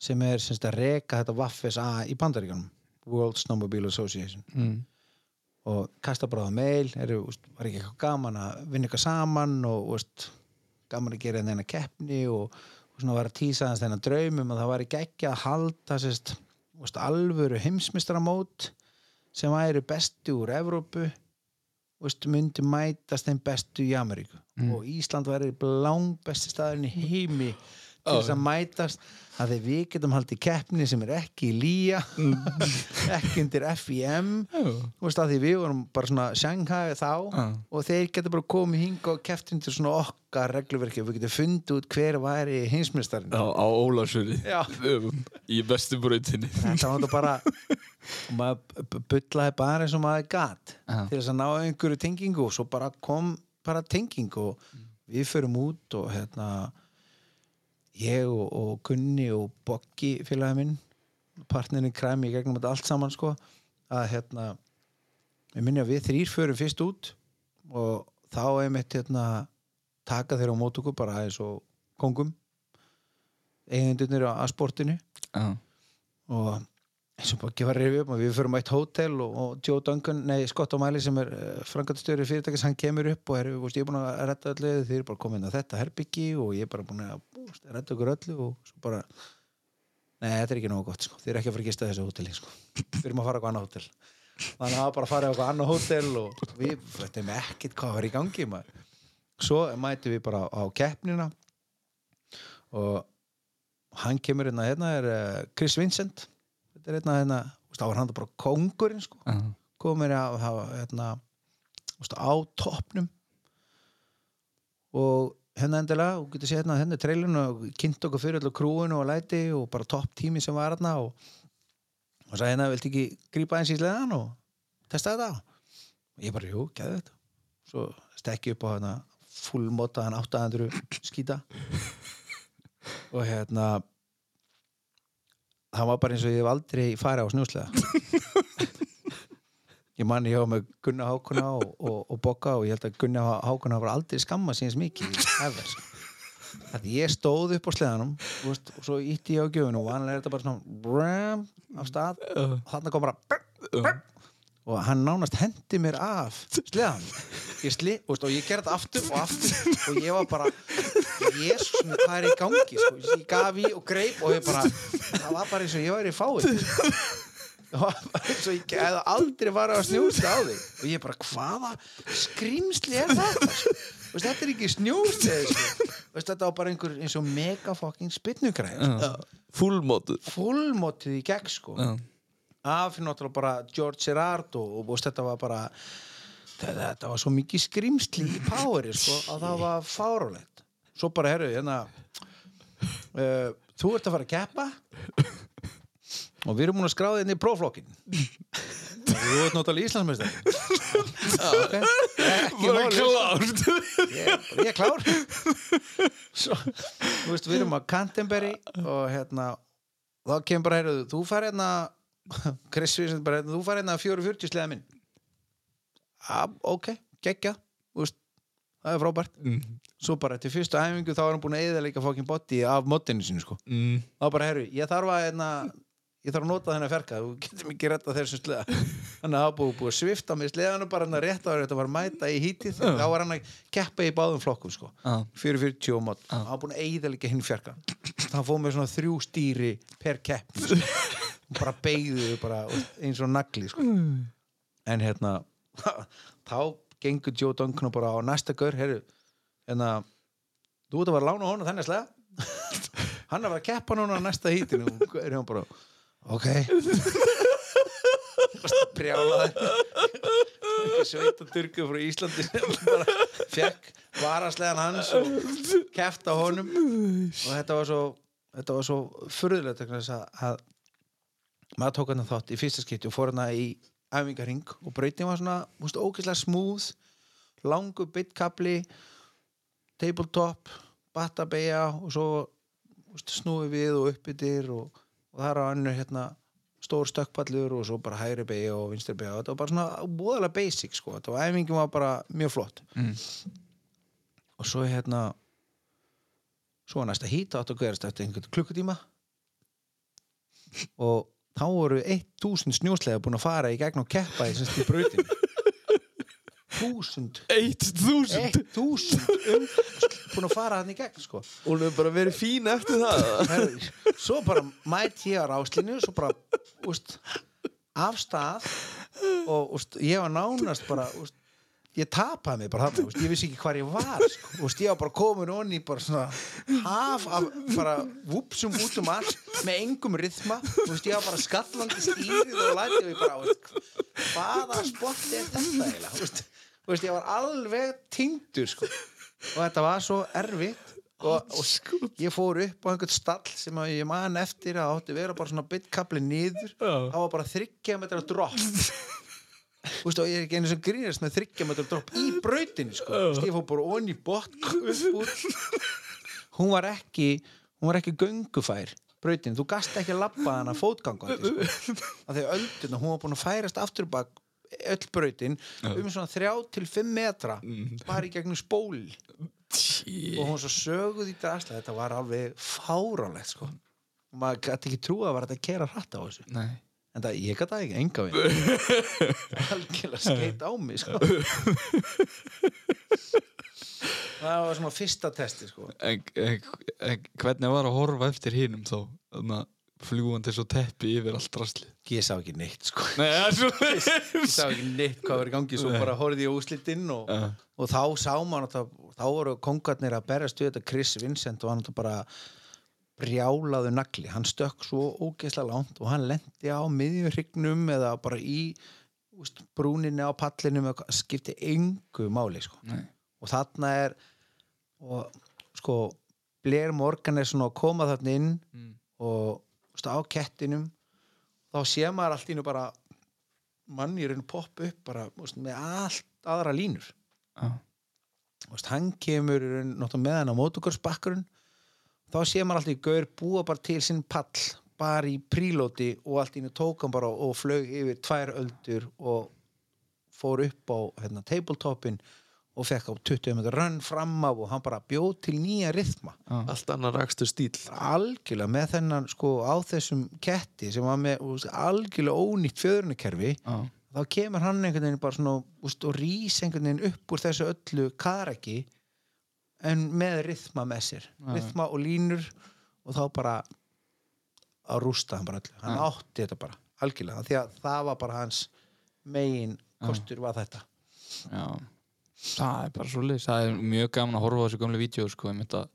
Speaker 3: sem er semst að reka þetta Waffes A í bandaríkunum World Snowmobile Association.
Speaker 2: Mm.
Speaker 3: og kasta bara það mail er, úst, var ekki eitthvað gaman að vinna eitthvað saman og úst, gaman að gera þennan keppni og, og svona var að þess þennan draumum og það var ekki ekki að halda sérst, úst, alvöru heimsmystaramót sem væri bestu úr Evrópu myndi mætast þeim bestu í Ameríku. Og Ísland væri lang besti staðurinn í heimi til þess að mætast að þegar við getum haldið keppni sem er ekki í lía ekki undir FIM að því við vorum bara svona Shanghai þá
Speaker 2: Já.
Speaker 3: og þeir getur bara komið hinga og keppt undir svona okkar regluverki og við getum fundið út hver væri hinsmistarinn
Speaker 1: á, á Ólarsfjörði
Speaker 3: Já.
Speaker 1: í bestu brautinni.
Speaker 3: Þetta var bara og maður b- bullaði bara eins og maður gat
Speaker 2: Já.
Speaker 3: til þess að ná einhverju tengingu og svo bara kom bara tenging og við förum út og hérna ég og, og Gunni og Boggi félagi minn partnerin kræmi í gegnum þetta allt saman sko að hérna ég minni að við þrýr förum fyrst út og þá einmitt hérna taka þeirra á mótöku bara aðeins og kongum eigendurnir á sportinu
Speaker 2: Já.
Speaker 3: og eins og bara var reyfi upp og við förum á eitt hótel og, og Joe Duncan, nei Scott O'Malley sem er uh, frangatstjóri fyrirtækis, hann kemur upp og er, veist, ég er búin að redda öllu þið er bara komin að þetta herbyggi og ég er bara búin að veist, redda okkur öllu og svo bara nei, þetta er ekki nógu gott, sko. þið er ekki að fara að gista þessu hóteli sko. við erum að fara á eitthvað annað hótel þannig að bara fara á eitthvað annað hótel og við veitum ekkert hvað var í gangi maður. svo mætum við bara á keppnina og hann kemur hérna, hérna er uh, Chris Vincent þetta er hérna, hérna þá var hann bara kongurinn sko
Speaker 2: Já.
Speaker 3: komur að hafa hérna, á toppnum og hérna endilega og getur séð hérna hérna trailin og kynnt okkur fyrir allir krúinu og læti og bara topp tími sem var hérna og, og sagði hérna, viltu ekki grípa eins í sleðan og testa þetta og ég bara, jú, gæði þetta svo stekki upp á hérna fullmotaðan 800 skýta og hérna það var bara eins og ég hef aldrei farið á snjóslega ég man ég var með Gunna Hákuna og, og, og Bokka og ég held að Gunna Hákuna var aldrei skamma síðans mikið sko. að ég stóð upp á sleðanum veist, og svo ítti ég á gjöfinu og vanlega er þetta bara svona bram, af stað. Og þarna kom bara brr, brr, og hann nánast hendi mér af sleðan ég sli, veist, og ég gerði þetta aftur og aftur. Og ég var bara jésus, hvað er í gangi? Sko? ég gaf í og greip og ég bara það var bara eins og ég fáið það var bara eins og ég hefði aldrei farið að snjósta á þig. Og ég bara, hvaða skrýmsli er? Þú veist, þetta er ekki veist, þetta var bara einhver eins og mega fucking spynnugræð sko.
Speaker 1: fullmótu
Speaker 3: fullmótið í gegn sko.
Speaker 2: Já.
Speaker 3: af náttúrulega bara George Gerrard og, og, og þetta var bara þetta, þetta var svo mikið skrimsli í poweri sko að það var fárulegt svo bara herru hérna uh, þú ert að fara að keppa og við erum múin að skráða inn í próflokkin þú ert náttúrulega Íslandsmeistar ok. Ekki
Speaker 1: klárt.
Speaker 3: Ég, ég er klár. Svo, þú veist, við erum á Canterbury og hérna þá kemur bara, heyrðu, þú fær hérna Chris Vincent bara, hérna, þú fær hérna 440 sleða minn. Ah, ok, geggja. Það er frábært. Svo bara til fyrstu æfingu þá er hann búin að eða líka fokkin botti af moddinu sinu sko.
Speaker 1: Mm.
Speaker 3: þá bara, herru, ég þarf að hérna, ég þarf að nota þennan fjarka þú getur mikið retta þessum sleða þannig að það búið, búið að svifta með sleðanu bara hann að rétta að þetta var að mæta í hítið þá var hann að keppa í báðum flokkum sko.
Speaker 2: Já.
Speaker 3: 440 og mót. Hann var búin að eigða hinn fjarka hann fóð með svona þrjú stýri per kepp. Bara beigðu bara eins og nagli sko. en hérna þá gengur Joe Duncan bara á næsta gaur herru, hérna þú ert að vera að lána honum þennig slega. Hann er að vera að keppa núna á næsta hítinu ok. Brjálaði sveita turku frá Íslandi sem bara fekk varaslegan hans og keft á honum. Og þetta var svo þetta var svo þess að, að maður tók hann þátt í fyrsta skipti og fór hann í æfingaring og brautin var svona úst, ógeðslega smúð langu bittkabli tabletop battabeja og svo úst, snúi við og uppbyttir og, og það er á annu hérna stór stökkpallur og svo bara hægri beigja og vinstri beigja og þetta var bara svona búðalega basic sko, var æfingin var bara mjög flott.
Speaker 2: Mm.
Speaker 3: og svo hérna svo næsta hít átt að gerast eftir einhvern klukkutíma. Og þá voru 1000 snjóslega búin að fara í gegn og keppa í brautin 1000
Speaker 1: 1000
Speaker 3: 1000 um, búin að fara hann í gegn sko.
Speaker 1: Og hún hefur bara verið fín eftir það.
Speaker 3: Svo bara mæt ég á ráslinu svo bara úst, af stað og úst, ég var nánast bara úst, ég tapaði mig bara þarna úst, ég vissi ekki hvar ég var sko. ég var bara komin onni bara svona haf af bara vupsum út um allt með engum rytma úst, ég var bara skallandi stýrið og lætið mig bara hvaða spott er þetta eiginlega úst, úst, ég var alveg týndur sko. og þetta var svo erfitt. Og, og ég fór upp á einhvern stall sem ég man eftir að átti vera bara svona bittkabli niður. Það var bara þryggja metra dropp. Þú veist, og ég er ekki einu sem grínast með þryggja metra dropp í brautinni sko. Þú veist, ég fór bara onni úr. Hún var ekki hún var ekki göngufær brautin, þú gast ekki að labba hana fótgangandi sko. af því að ölduna, hún var búin að færast aftur bak öll brautin um svona þrjá til fimm metra bara í gegnum spól og hún svo söguð í drasla þetta var alveg fárálegt sko. og maður gæti ekki trúa að var þetta að kera hratt á þessu
Speaker 2: Nei.
Speaker 3: en það, ég gæti það ekki, enga við algjörlega skeit á mig sko. það var svona fyrsta testi sko.
Speaker 2: en, en, en hvernig var að horfa eftir hinum þá þannig að fljúandi svo teppi yfir allt drasli
Speaker 3: ég sá ekki neitt sko.
Speaker 2: Nei, það svo
Speaker 3: ég sá ekki neitt hvað var í gangi svo bara horfði ég úslitinn og,
Speaker 2: Já.
Speaker 3: og þá sá maður náttúrulega- þá voru kongarnir að berjast við þetta Chris Vincent og hann bara brjálaðu nagli, hann stökk svo ógeðslega langt og hann lendi á miðjurhrygnum eða bara í úst, brúninni á pallinum skipti engu máli sko.
Speaker 2: Nei.
Speaker 3: og þarna er og sko Blair Morgan er svona að koma þarna inn
Speaker 2: Mm.
Speaker 3: og á kettinum þá sé maður allt ínu bara mann í raun popp upp bara með allt aðra línur. Úst, hann kemur með hann á mótokursbakkurinn þá sé maður alltaf í gaur búa bara til sinn pall bara í prílóti og allt ínu tók hann bara og flög yfir tvær öldur og fór upp á hérna, tabletopin og fekk á 20 meter rönn fram af og hann bara bjóð til nýja rithma.
Speaker 1: Allt annar rakstur stíl
Speaker 3: algjörlega með þennan sko á þessum ketti sem var með úst, algjörlega ónýtt fjöðrunakerfi
Speaker 2: Já.
Speaker 3: þá kemur hann einhvern veginn bara svona úst, og rís einhvern veginn upp úr þessu öllu karaki en með rithma með sér. Rithma og línur og þá bara að rústa hann bara öllu. Hann átti þetta bara algjörlega því að það var bara hans megin kostur var þetta.
Speaker 2: Já. Það er bara svo leys það er mjög gaman að horfa á þessu gamlu vídeo sko, ég að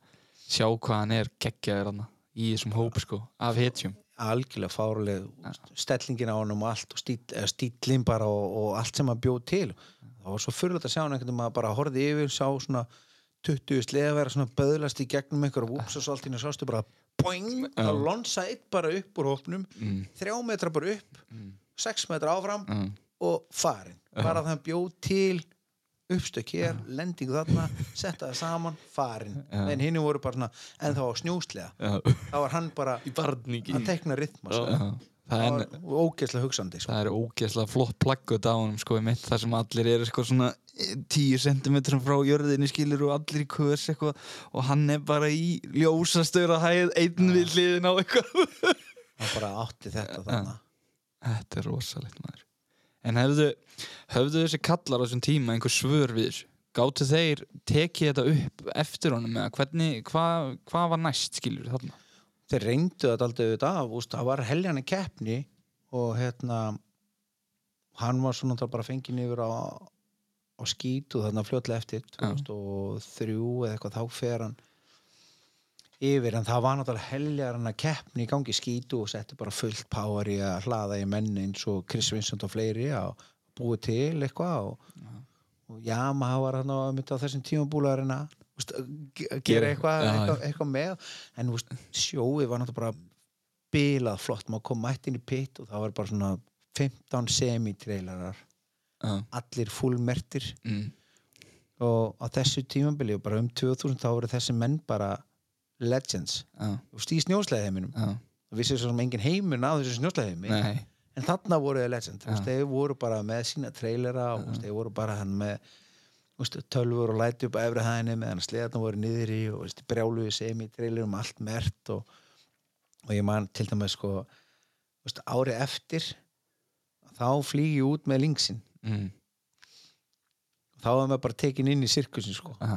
Speaker 2: sjá hvað hann er geggjaður hann í þessum hóp sko, af hetjum.
Speaker 3: Algjörlega fáruleg stellingin á honum og allt og stíl, eða stílinn bara og, og allt sem hann bjóð til. Það var svo fyrirlega að sjá hann einhvern veginn maður bara horfði yfir, sá svona 20 sleða vera svona böðlast í gegnum einhver og úps og svo allt í henni sástu bara boing, þá lonsa eitt bara upp úr hópnum,
Speaker 2: Mm.
Speaker 3: þrjá metra bara upp sex metra áfram
Speaker 2: Mm.
Speaker 3: og farin, bara það hann bjóð til uppstök hér, lendingu þarna setta það saman, farin en hinn voru bara svona, en þá á snjóslega.
Speaker 2: Já.
Speaker 3: þá var hann bara
Speaker 1: í barningi
Speaker 3: að tekna rytma sko.
Speaker 2: Já. það
Speaker 3: það
Speaker 2: er
Speaker 3: var ógeðslega hugsandi sko.
Speaker 2: það er ógeðslega flott plaggut á honum sko, þar sem allir eru sko, svona 10 cm frá jörðinni skilur og allir í kös eitthvað og hann er bara í ljósastöra hæð einn við hliðin á eitthvað.
Speaker 3: Hann bara átti þetta þarna.
Speaker 2: Þetta er rosalegt maður En hefðu, höfðu þessi kallar á þessum tíma einhver svör við þessu? Gáttu þeir tekið þetta upp eftir honum eða hvernig, hvað hva var næst skilur þarna?
Speaker 3: þeir reyndu þetta aldrei auðvitað af úst, það var heljan í keppni og hérna hann var svona þá bara fengið yfir á, á skít og þarna fljótlega eftir 2003 eða eitthvað þá fer hann yfir en það var náttúrulega heljar hann að keppni í gangi skítu og setti bara fullt power í að hlaða í menn eins og Chris Vincent og fleiri að búi til eitthvað og, og Yamaha var hann á, á þessum ge- að gera eitthvað, eitthvað, eitthvað með. En úst, sjóið var náttúrulega bara bilað flott, maður kom mætt inn í pitt og það var bara svona 15 semi-trailerar.
Speaker 2: Já,
Speaker 3: allir fullmertir
Speaker 2: mm,
Speaker 3: og á þessu tímabili og bara um 2000 þá voru þessi menn bara legends.
Speaker 2: Já,
Speaker 3: og stíð snjósleðheiminum
Speaker 2: já,
Speaker 3: og vissi svo sem engin heimur náðu þessu snjósleðheimi
Speaker 2: nei,
Speaker 3: en þarna voru þeir legend ja. þeir voru bara með sína trailera og þeir voru bara hann með veist, tölfur og læti upp að efri hæðinni meðan sleðarna voru niður í og brjáluði semi trailerum allt mert og, og ég man til dæmis sko ári eftir þá flýgi ég út með linksin
Speaker 2: mm,
Speaker 3: þá var maður bara tekin inn í sirkusin sko.
Speaker 2: Já,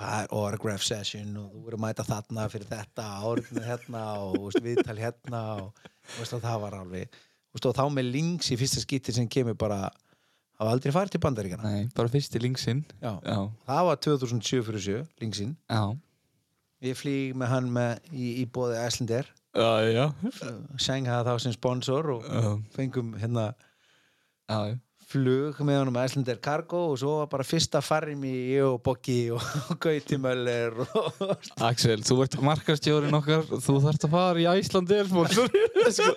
Speaker 3: autograph session og þú voru að mæta þarna fyrir þetta árinu hérna og viðtal hérna og, og það var alveg og þá með links í fyrsta skipti sem kemur bara hafa aldrei farið til bandaríkana
Speaker 2: nei, bara fyrst í linksinn
Speaker 3: það var 2007 fyrir 7 linksinn ég flýg með hann með, í, í bóði Æslandir
Speaker 2: já, já,
Speaker 3: Sengha þá sem sponsor og
Speaker 2: já,
Speaker 3: fengum hérna
Speaker 2: já, já.
Speaker 3: Flug með honum Æslandir Cargo og svo var bara fyrsta farrim í ég og Boggi og, og Gauti Möller og
Speaker 2: Axel, þú ert markastjórin okkar þú þarft að fara í Æslandi sponsor
Speaker 1: sko,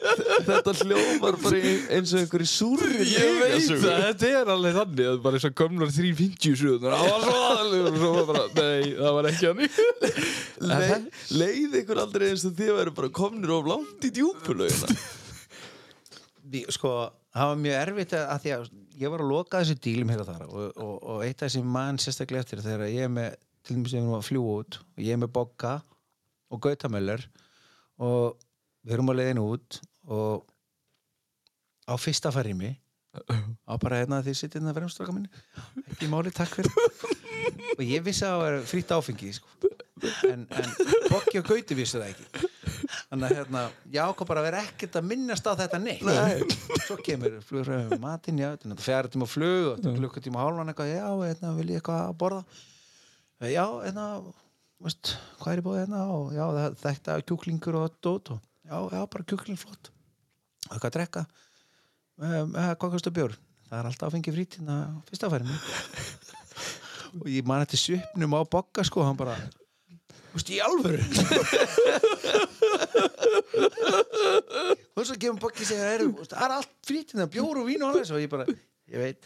Speaker 1: þetta hljómar bara eins og einhverju súrri
Speaker 2: Ég veit það, þetta er alveg þannig að bara eins og gömlar 350 suðunar það var svo aðalur og svo var bara, nei, það var ekki hann
Speaker 1: leið, leið ykkur aldrei eins og þið væri bara komnir of langt í djúpulögina
Speaker 3: sko, það var mjög erfitt að, að því að ég var að loka þessu dílum hér og þar og, og, og eitt af þessi mann sérstaklega eftir þegar ég er með, til dæmis þegar við erum að fljúa út og ég er með Bogga og Gautamöller og við erum að leiðinu út og á fyrsta farimi á bara hérna því sitt hérna fremstráka minni ekki máli, takk fyrir. Og ég vissi að það var frýtt áfengi sko. en, en Boggi og Gauti vissi það ekki þannig að hérna, ég ákvað bara vera ekkert að minnast á þetta neitt. Nei. svo kemur flugræðum með matinn já, þetta er fjara tíma flug og þetta er klukkutíma hálfan eitthvað, já, hérna, vil ég eitthvað að borða? Já, hérna veist, hvað er í bóði hérna? Og já, þetta er kjúklingur og dót og já, já, bara kjúkling flott. Og eitthvað að drekka. Um, hvað kostu bjór? það er alltaf að fengi frítina fyrsta færi og ég man þetta svipnum á bogga sko, hann bara Þú veist, í alvöru. Og svo kemur boggi segja "Heyrðu, þú veist, það er allt frítina, bjór og vín og alveg og ég bara, ég veit.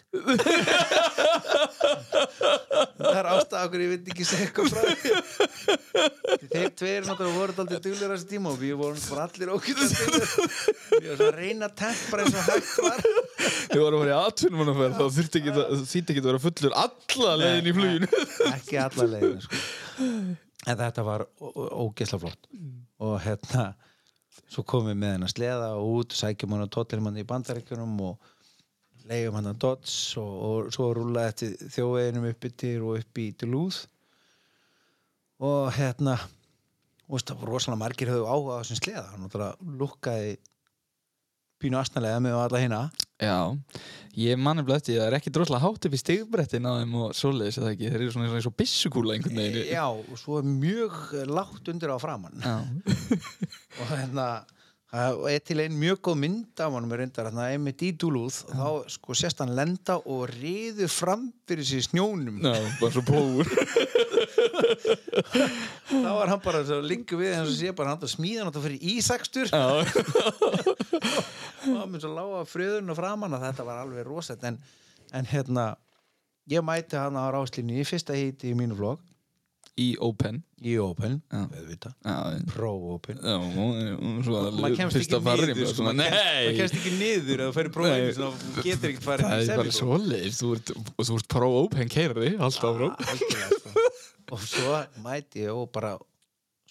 Speaker 3: Það er ástæða okkur ég veit ekki segja eitthvað frá þeir tveir náttúrulega voru aldrei duglir á þessu tíma og við vorum bara allir ókvæmt ég var svo að reyna að tempra eins og hægt var.
Speaker 2: Þið voru að fara í atvinnum að þá þýtti ekki að þýtti ekki að vera fullur alla leiðin í fluginu.
Speaker 3: Ekki alla leiðinu sko. En þetta var ógesla flott. Og hérna svo komum við með hennar sleða og út sækjum hann og tóttirum hann í bandaríkjunum og leiðum hann að Dodds og, og svo rúlaði eftir þjóveginum upp yttir og upp í Duluth. Og hérna var rosalega margir höfðu áhuga á þessum sleða. Hann lukkaði pínu astnalega með alla hina
Speaker 2: Já, ég manni blöð eftir því að það er ekki droslega hátt upp í stigbrettin á þeim og svoleiðis eða ekki, þeir eru svona eins og byssukúla einhvern veginn.
Speaker 3: Já, og svo er mjög lágt undir á framann og hérna það er til einn mjög góð mynd af honum er reyndar hérna einmitt í og þá sko sést hann lenda og riðu fram fyrir í snjónum.
Speaker 2: Já bara svo plóður
Speaker 3: þá var hann bara lingu við eins og sé bara hann að smíða hann fyrir ísakstur.
Speaker 2: Já,
Speaker 3: og með svo lága fröðun og framann að þetta var alveg rosett en, en hérna ég mæti hann á ráslínni í fyrsta híti í mínu vlog.
Speaker 2: Í Open.
Speaker 3: Í Open,
Speaker 2: Já,
Speaker 3: Pro Open.
Speaker 2: Og svo að
Speaker 3: maður kemst ekki niður maður kemst, ekki niður ef þú prófið
Speaker 2: Nei.
Speaker 3: svona, þú getur ekkert farið
Speaker 2: það er bara þú ert, og þú ert Pro Open keirari, alltaf
Speaker 3: sko. og svo mæti ég og bara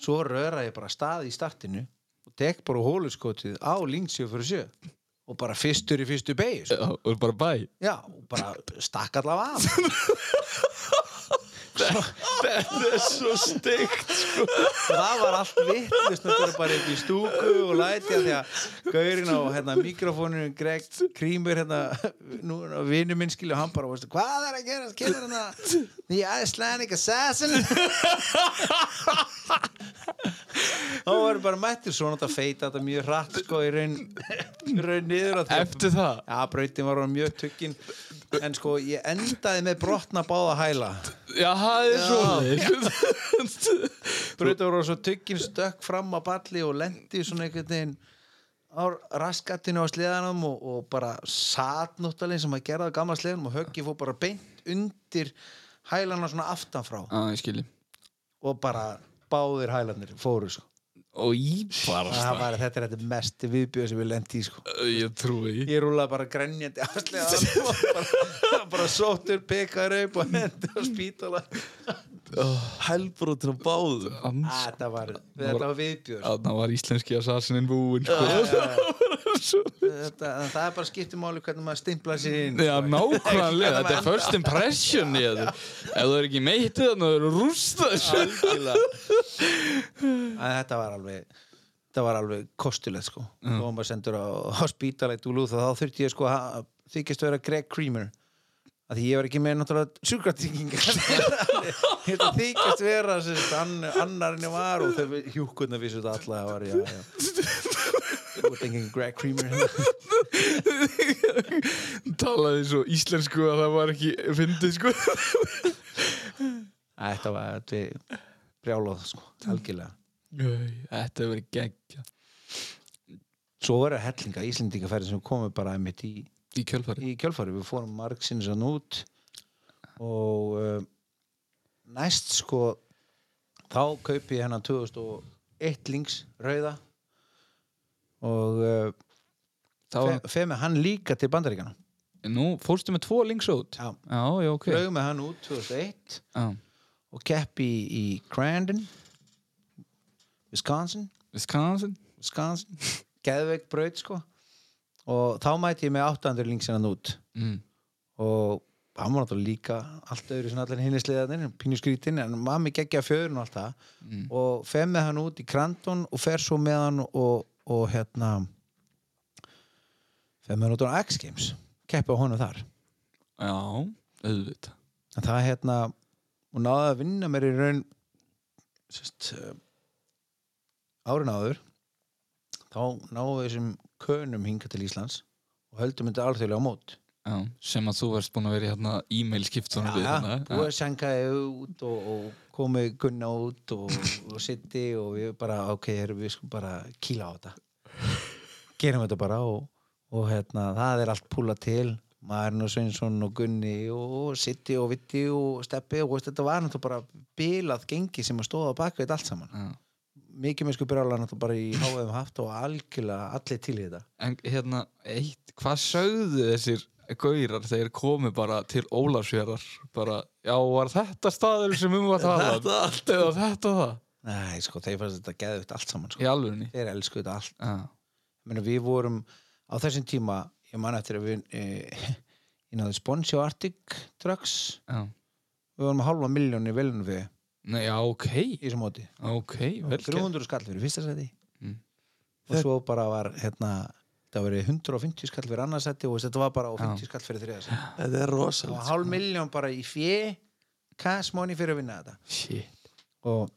Speaker 3: svo röra ég bara stað í startinu. og tek bara hóluskotið á linksjö fyrir sjö og bara fyrstur í fyrstu beigju sko.
Speaker 2: Og bara bæ
Speaker 3: já, og bara stakk allavega af
Speaker 1: Þetta er svo steikt sko.
Speaker 3: það var allt vittlust þetta bara upp í stúku og læti því að gaurinn á hérna, mikrofóninu Greg Krímur hérna, vinnu minn skilju hann bara, veistu, hvað er að gera kemur hérna The Icelandic Assassin. Þá var bara mættir svo náttúrulega feita þetta mjög hratt sko í raun, raun niður
Speaker 2: Eftir það?
Speaker 3: Já, brautin var mjög tuggin. En sko, ég endaði með brotna báða hæla
Speaker 2: Já, það er svo
Speaker 3: var orðin svo tuggin stökk fram á balli og lendi svona einhvern veginn á raskatinu á sleðanum og, og bara satt náttúrulega sem að gera það gamla sleðanum og höggi fór bara beint undir hælana svona aftanfrá.
Speaker 2: Já, ég skilji
Speaker 3: og bara báðir hælanir fóru svo
Speaker 2: bara
Speaker 3: það var, þetta er þetta mest viðbjöð sem við lendi í sko.
Speaker 2: Ég trúi
Speaker 3: ég rúlaði bara grenjandi afslega bara, bara sóttur pekaður upp og hendi á spítala.
Speaker 1: Helbrotin á báðu
Speaker 3: þetta var, var viðbjör
Speaker 2: Þannig var íslenski assassinin búinn sko.
Speaker 3: Þetta, það er bara skiptum máli hvernig maður stimpla sér inn.
Speaker 2: Já, nákvæmlega, þetta er first impression í þetta Ef þú er ekki meitið þannig að þú eru
Speaker 3: En þetta var alveg þetta var alveg kostulegt sko. Og maður sendur á, spítala í Duluth og þá þurfti ég sko að þykist að vera Greg Creamer. Að því ég var ekki með náttúrulega sjúkratryggingar. Þetta þykist vera sem sagt, ann, annarinn ég var og þau hjúkunna vissu þetta alla það var já, já þú ert engin Greg Creamer.
Speaker 2: Talaði svo íslensku að það var ekki fyndið sko.
Speaker 3: Þetta var brjálóð sko, algjörlega.
Speaker 2: Þetta verið geggja
Speaker 3: svo verður hellinga Íslendingaferði sem komið bara einmitt í
Speaker 2: Í kjölfari
Speaker 3: í kjölfari, við fórum margsins að nút og uh, næst sko þá kaupi ég hennar 2001 links rauða og uh,
Speaker 2: Þá,
Speaker 3: fe, fe með hann líka til bandaríkana
Speaker 2: Nú fórstu með tvo links út?
Speaker 3: Já.
Speaker 2: já, ok.
Speaker 3: Flög með hann út 2001
Speaker 2: Já.
Speaker 3: og keppi í, í Crandon Wisconsin.
Speaker 2: Wisconsin?
Speaker 3: Wisconsin. Geðveik braut sko. Og þá mæti ég með 800 links hennar út.
Speaker 2: Mm.
Speaker 3: og hann var náttúrulega líka allt öðru sem allir hinni sliðarnir pínu skrítin, en mammi geggja fjöðun og allt það.
Speaker 2: Mm.
Speaker 3: og fer með hann út í Krandon og fer svo með hann og, og hérna fer með hann út á X Games keppi á honum þar.
Speaker 2: Já, auðvitað.
Speaker 3: En það hérna og náði að vinna mér í raun sest, uh, árin áður. Þá náðu við þessum könum hinga til Íslands og höldum þetta alþjóðlega á mót
Speaker 2: Já, sem að þú varst búin að vera í hérna e-mail skiptunum við
Speaker 3: Já,
Speaker 2: hérna.
Speaker 3: Búið að sjankaði út og, og komið gunna út og, og sitti og við bara, ok, erum við sko bara kýla á þetta. Gerum þetta bara og, og hérna, það er allt púla til. Marinn og Sveinsson og Gunni og Sitti og Vitti og Steppi og veist, þetta var náttúrulega bara bilað gengi sem að stóða á baka þetta allt saman.
Speaker 2: Já.
Speaker 3: mikið með sko byrjálega náttúrulega bara í háðum haft og algjörlega allir til í þetta.
Speaker 2: En hérna, eitt, hvað sögðu þessir gaurar þegar komu bara til Ólafsfjörðar bara, já, var þetta staður sem um var talað?
Speaker 1: Þetta allt.
Speaker 2: eða þetta það.
Speaker 3: Nei, sko, þeir fannst þetta geðugt allt saman sko.
Speaker 2: í alvegni
Speaker 3: þeir elsku þetta allt.
Speaker 2: Já,
Speaker 3: Meni, við vorum á þessum tíma ég man eftir að við e, ég náði Sponsi og Arctic Trucks.
Speaker 2: Já.
Speaker 3: Við vorum að halva miljón í velunum við.
Speaker 2: Nei, já, ok,
Speaker 3: í þessu móti.
Speaker 2: Ok, vel gert.
Speaker 3: 300 skall fyrir fyrsta seti
Speaker 2: Mm.
Speaker 3: og svo bara var hérna það var 150 skall fyrir annarsætti og þetta var bara á
Speaker 2: Já.
Speaker 3: 50 skall fyrir þriðarsætti
Speaker 1: Þetta er
Speaker 3: það var
Speaker 1: rosalegt
Speaker 3: hálf miljón bara í fjö money fyrir að vinna þetta.
Speaker 2: Shit.
Speaker 3: Og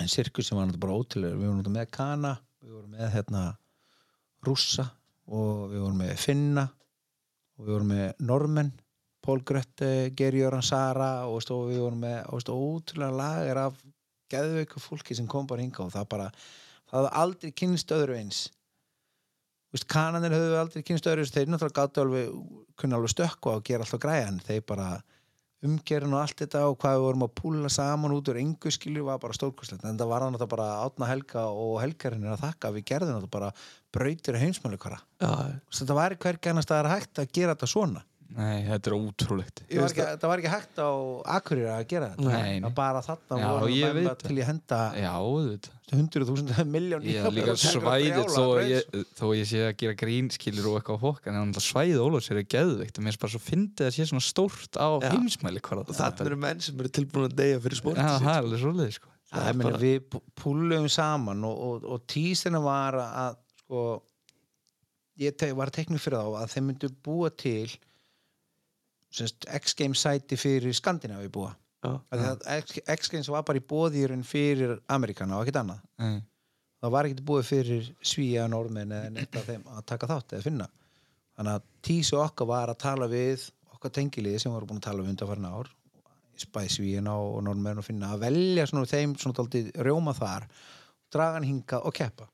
Speaker 3: en sirkusin var náttúrulega bara ótrúlega við vorum náttúrulega með Kana við vorum með hérna Rússa og við vorum með Finna og við vorum með Normen Pól Grötte, Gerjöran Sara og og við vorum með og veist, ótrúlega lager af geðveiku fólki sem kom bara hinga og það bara það hafði aldrei kynst öðru eins Vist, kananir höfðu aldrei kynst öðru þeir náttúrulega gáttu alveg kunna alveg stökkva og gera alltaf græja en þeir bara umgerinn og allt þetta og hvað við vorum að púla saman út úr engu skilju var bara stórkostlegt. En það var náttúrulega bara átna helga og helgarinn er að þakka að við gerðum náttúrulega bara brautir heimsmæli hvara
Speaker 1: Já,
Speaker 3: þetta var það er hægt að gera þetta svona
Speaker 2: Nei, þetta er ótrúlegt.
Speaker 3: Það var, ekki, það var ekki hægt á Akureyri að gera þetta.
Speaker 2: Nei, nei.
Speaker 3: Það var bara þarna
Speaker 2: Já,
Speaker 3: voru
Speaker 2: ég
Speaker 3: menn
Speaker 2: veit
Speaker 3: að til ég henda
Speaker 2: Já, auðvitað.
Speaker 3: hundruð þúsund miljón
Speaker 2: Ég er líka svæðið þó, að ég, þó ég sé að gera grínskilur og eitthvað á fokk en þannig að svæðið Ólafs er geðveikt. Og mér er bara svo fyndið að sé svona stórt á
Speaker 1: Já.
Speaker 2: heimsmæli hvað
Speaker 1: það eru menn sem eru tilbúin að deyja fyrir
Speaker 2: Já,
Speaker 1: sportið
Speaker 2: það er alveg svolítið sko.
Speaker 3: Það er meina, við pú- púlluðum saman og, og, og tísina var að sko ég te var teknið fyrir þá að þeim myndu búa til X-Games sæti fyrir Skandinavi búa. X- X-Games var bara í bóðýrun fyrir Amerikana og ekkert annað.
Speaker 2: Nei.
Speaker 3: það var ekkert búið fyrir Svíja, Norðmenn eða neitt af þeim að taka þátt eða finna. Þannig að tísu okkar var að tala við okkar tengiliði sem voru búin að tala við undanfarn ár spæði Svíjana og Norðmenn og finna að velja svona þeim svona daldið rjóma þar draga hann hingað og keppa.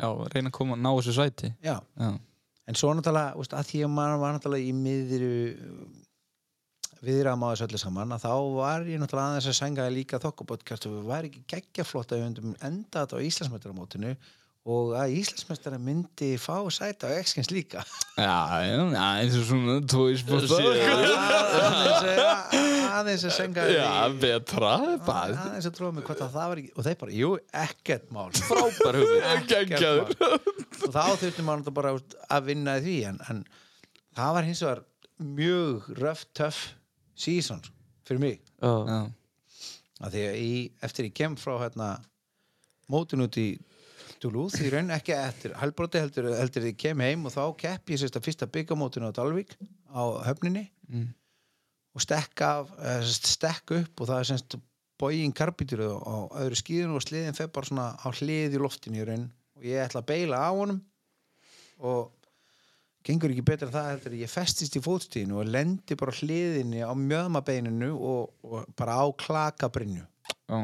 Speaker 2: Já, reyna að koma að ná þessu sæti.
Speaker 3: Já.
Speaker 2: Já,
Speaker 3: en svo náttúrulega að því að maður var náttúrulega í miðru viðraðum á þessu öllu saman að þá var ég náttúrulega aðeins að sænga líka þokkabótkast og var ekki geggjaflott að við myndum enda þetta á Íslandsmeistaramótinu og að Íslandsmeistara myndi fá sæti á X-Games líka.
Speaker 2: Já, já, eins og svona tóis på
Speaker 3: aðeins að- aðeins að sænga
Speaker 2: Já, betra
Speaker 3: aðeins að tróða mig hvort að það var ekki og þeir bara, jú, ekkert mál.
Speaker 1: Frábær hugmynd.
Speaker 2: Geggjaður.
Speaker 3: og þá þurfti maður bara að vinna í því en, en það var hins vegar mjög rough, tough season fyrir mig.
Speaker 1: Já,
Speaker 3: að því að í, eftir ég kem frá hérna, mótin út í Duluth í raun ekki eftir halbróti heldur, heldur ég kem heim og þá kepp ég sérst að fyrsta byggamótinu á Dalvík á höfninni
Speaker 2: Mm.
Speaker 3: og stekk af eh, sérst, stekk upp og það er semst bógin karbítur á öðru skíðinu og sliðin fer bara svona á hlið í loftinu í raun og ég ætla að beila á honum og gengur ekki betur en það heldur ég festist í fótstíðinu og lendi bara hliðinni á mjöðmabeininu og, og bara á klakabrinnu
Speaker 2: já,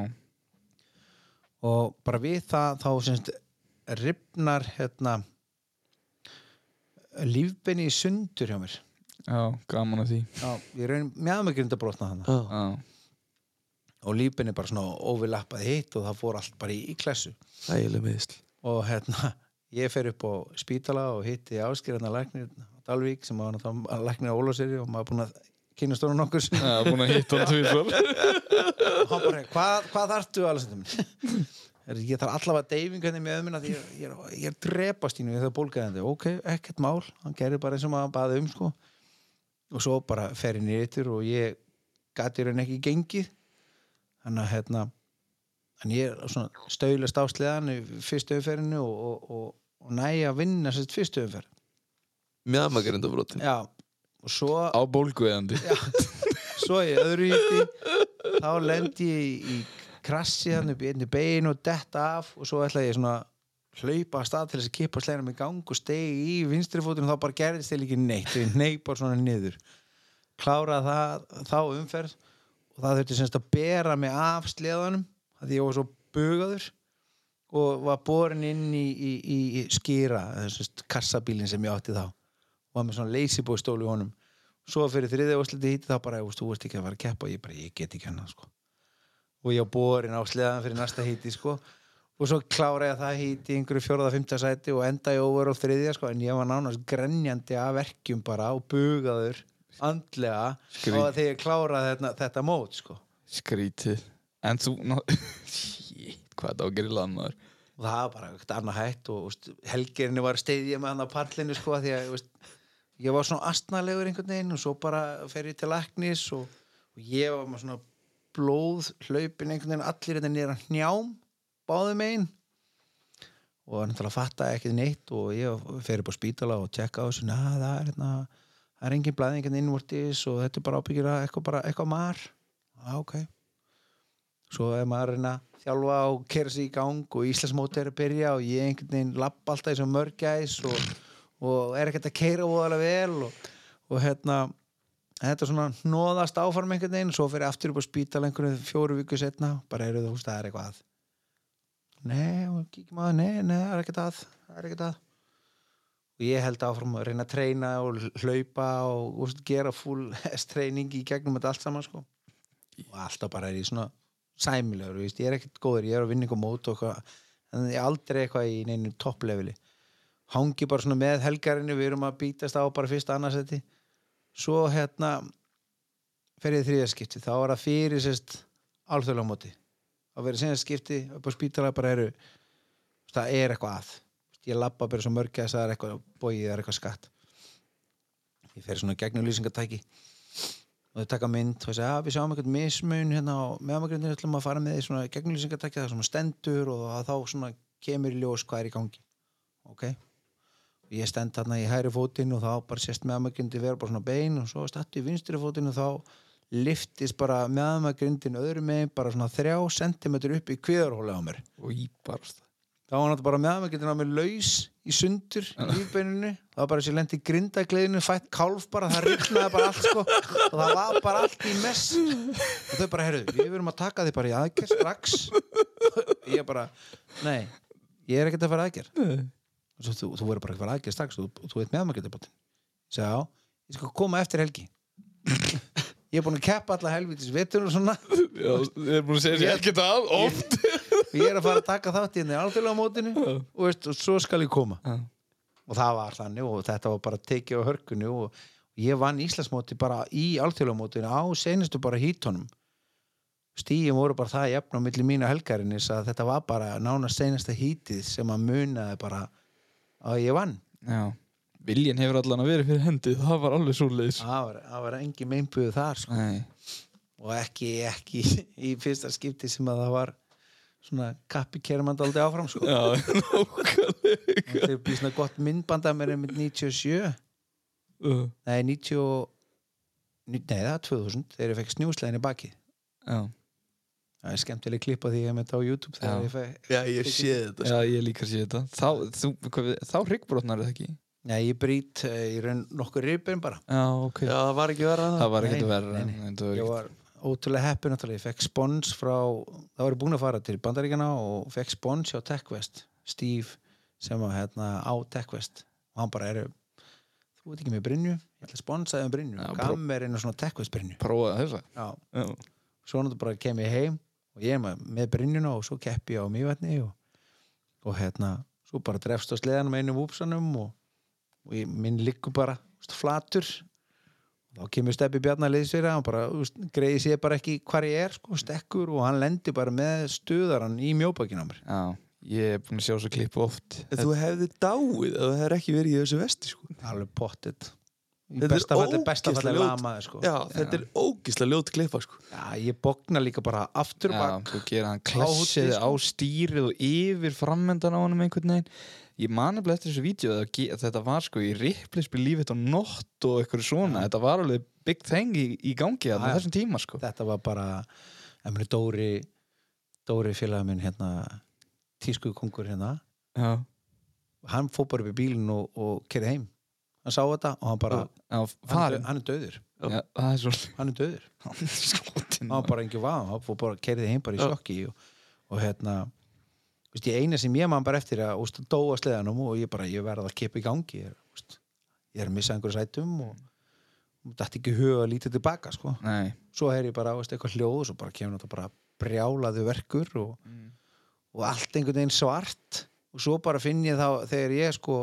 Speaker 3: og bara við það þá semst ripnar hérna lífbenni í sundur hjá mér.
Speaker 2: Já, gaman að því.
Speaker 3: Já, ég raun mjöðmagrind að brotna
Speaker 1: Já.
Speaker 2: Já,
Speaker 3: og lífbenni bara svona overlappaði hitt og það fór allt bara í, í klessu.
Speaker 1: Ægileg meðisl
Speaker 3: og hérna ég fer upp á spítala og hitti áskýrðan að læknir á Dalvík sem var að læknir á Ólafseri og maður búin að kynna stóra nokkur
Speaker 2: já, búin að hitta
Speaker 3: hann bara, hvað, hvað þarftu alveg sem Er- ég þarf allavega deyfingu henni með ömuna því ég, ég, er- ég er drepast í nú það bólgaðandi, ok, ekkert mál. Hann gerir bara eins og maður baði um sko. Og svo bara fer ég nýttur og ég gati raun ekki gengið. Þannig að hérna en ég er svona stöðlast ásliðan í fyrstu umferðinu og, og, og, og næja að vinna sérst fyrstu umferð.
Speaker 1: Mjöðmagrindabrotin
Speaker 3: já, og svo
Speaker 2: á bólguðandi
Speaker 3: svo í öðru hýtti þá lendi ég í, í krassi hann upp í einni bein og detta af og svo ætla ég svona hlaupa að stað til þess að kipa sleginum í gang og stegi í vinstri fótinn og þá bara gerðist þeir ekki neitt. Og ég ney bara svona niður. Klára það, þá umferð og það þurfti semst að bera mig af sleðanum að ég var svo bugaður og var borin inn í, í, í, í skýra semst, kassabílinn sem ég átti þá og var með svona leysibói stólu í honum svo fyrir þriðja úrsliti híti þá bara, þú veist, ekki að fara að keppa og ég bara, ég get ekki hennar sko. og ég á borin á sleðan fyrir næsta híti sko. og svo klára ég það híti í einhverju fjóraða, fymta sæti og enda ég over á þriðja sko. en ég var nánast grenjandi af verkjum bara og bugaður andlega
Speaker 2: Skrít-
Speaker 3: og þegar ég kláraði þetta, þetta mót sko.
Speaker 2: skrítið en þú hvað þetta á að gera í landmaður
Speaker 3: og það var bara ekkert annað hætt og úst, helgerinni var steyðið með hann á pallinu sko, því að úst, ég var svona astnalegur einhvern veginn og svo bara fer ég til læknis og, og ég var með svona blóð hlaupin einhvern veginn allir þetta nýra hnjám báðum einn og náttúrulega fatta ekki neitt og ég fer upp á spítala og tjekka á þessu na, það er hérna það er engin blæðingin innvortis og þetta er bara ábyggjur að eitthvað, bara, eitthvað mar. Já ok svo er maður að reyna að þjálfa og kera sig í gang og Íslandsmóti er að byrja og ég einhvern veginn lappa alltaf í svona mörgæs og, og er ekkert að keira voðalega vel og, og hérna þetta er svona hnóðast áfarm einhvern veginn svo fyrir aftur upp á spítal einhverju fjóru viku setna bara eru þú veist það er eitthvað að nei, og kíkjum að nei, nei, það er ekkert að það er ekkert að. Og ég held áfram að reyna að treyna og hlaupa og úst, gera full S-treyning í gegnum þetta allt saman sko. Og alltaf bara er ég svona sæmilegur, ég er ekkert góður, ég er að vinna eitthvað mót og eitthvað, en ég er aldrei eitthvað í neinu toppleveli hangi bara svona með helgarinu, við erum að bítast á bara fyrsta annarsæti svo hérna fer ég þriða skipti þá er það fyrir sérst alþjóðlega móti þá verið senast skipti upp á spítala bara eru það er eitthvað að. Ég labba bara svo mörg að það er eitthvað bóið er eitthvað skatt. Ég fer svona gegnum lýsingatæki og þau taka mynd og segja að við sjáum eitthvað mismun hérna á meðamagrindinu ætlum að fara með því svona gegnum lýsingatæki það svona stendur og þá svona kemur í ljós hvað er í gangi. Ok. Og ég stend þarna í hæri fótinn og þá bara sést meðamagrindi vera bara svona bein og svo stattu í vinstri fótinn og þá liftist bara meðamagrindin öðru megin bara svona þrjá sentimetur upp í kviðarhóli á mér.
Speaker 2: Og íbarast
Speaker 3: þá var hann bara meðamagrindin á mér laus í sundur í lífbeininu. Það var bara þessi lendi grindagleðinu fætt kálf bara, það riknaði bara allt sko. Og það var bara allt í mess. Og þau bara, herru, við verum að taka þig bara í aðgerð strax. Ég bara, nei ég er ekkert að fara aðgerð. Og þú, þú verður bara að fara aðgerð strax og þú, veit meðamagrindabóttin ég segi, já, ég skal koma eftir helgi. Ég er búin að keppa alla helvitis vetur og svona.
Speaker 2: Já, þið er búin að segja að oft
Speaker 3: og ég er að fara að taka þátt í henni alþjóðlega mótinu og, veist, og svo skal ég koma. Og það var þannig og þetta var bara tekið á hörkunni og, og ég vann Íslandsmóti bara í alþjóðlega mótinu á senustu bara hítonum stíðum voru bara það jafn á milli mína helgarinis að þetta var bara nánast senasta hítið sem að munaði bara að ég vann.
Speaker 2: Já, viljin hefur allan að vera fyrir hendi það var alveg svo leiðis
Speaker 3: það var, var engin meinbuðu þar sko. Og ekki, ekki í fyrsta skipti sem að það var svona kappi kermand aldrei áfram sko.
Speaker 2: já, nákvæmlega.
Speaker 3: Það er býð svona gott myndband að mér er með 97
Speaker 2: Uh,
Speaker 3: nei 90 og- nei það er 2000 þegar ég fekk snjúslegin í baki
Speaker 2: Já,
Speaker 3: það er skemmtileg klipp á því ég með þetta á YouTube þegar
Speaker 2: Já.
Speaker 3: ég fekk
Speaker 1: Já, ég sé þetta sko.
Speaker 2: já, ég líka sé þetta. Þá, þú, hvað, þá ryggbrotnar það ekki?
Speaker 3: Nei ég brýt uh, í raun nokkur ribbein bara.
Speaker 2: Já, ok.
Speaker 1: Já, það var ekki verið að
Speaker 2: Það. Var ekkert
Speaker 3: Nei,
Speaker 2: verra
Speaker 3: nei, nei.
Speaker 2: það var
Speaker 3: ég var ótrúlega heppin náttúrulega. Ég fekk spons frá það var ég búin að fara til Bandaríkana og fekk spons hjá TechWest Steve sem var hérna á TechWest og hann bara er þú veit ekki með Brynju, ég ætla að sponsaði um Brynju.
Speaker 2: Bara-
Speaker 3: gaf mér einu svona TechWest Brynju.
Speaker 2: Prófaði þessa
Speaker 3: já.
Speaker 2: Já,
Speaker 3: svo náttúrulega bara kem ég heim og ég er með, með Brynjuna og svo keppi ég á mývatni og, og hérna svo bara drefst á sleðanum einum úpsanum og, og ég, minn liggur bara flatur þá kemur steppi Bjarnar liðsverja og bara úst, greiði sér bara ekki hvar ég er sko, stekkur og hann lendi bara með stuðaran í mjóbakinn á mér
Speaker 2: já Ég er búin að sjá svo klippu oft
Speaker 1: En þú hefði dáið að þú hefði ekki verið í þessu vesti sko.
Speaker 3: alveg pottit í
Speaker 1: Þetta er
Speaker 3: besta falli, besta
Speaker 1: ógeðslega
Speaker 3: falli
Speaker 1: ljót.
Speaker 3: lamaði sko.
Speaker 1: Já, þetta er ógislega ljót klippa sko.
Speaker 3: Já, ég bókna líka bara aftur
Speaker 2: Já,
Speaker 3: bak
Speaker 2: þú gera hann klassið á
Speaker 3: sko.
Speaker 2: stýrið og yfir frammendan á honum einhvern veginn Ég mani bara eftir þessu vídeo að að þetta var sko í Believe It or Not og eitthvað svona, þetta var alveg big thing í, í gangi á
Speaker 3: já.
Speaker 2: þessum tíma sko.
Speaker 3: Þetta var bara emri Dóri Dóri félaga minn hérna tísku kongur hérna
Speaker 2: Já,
Speaker 3: hann fór bara upp í bílinn og, og kerði heim. Hann sá þetta og hann bara hann, er, hann er döður
Speaker 2: er
Speaker 3: hann er döður hann var bara engin vaðan hann fór bara kerði heim bara í sjokki og, og hérna veist, ég eina sem ég man bara eftir að úst, dóa sleðanum og ég bara ég verði að kipa í gangi ég, úst, ég er að missa einhverju sætum og þetta ekki huga að lítið tilbaka sko. Svo heyr ég bara veist, eitthvað hljóð og svo bara kemur þetta bara brjálaðu verkur og, og allt einhvern veginn svart. Og svo bara finn ég þá þegar ég sko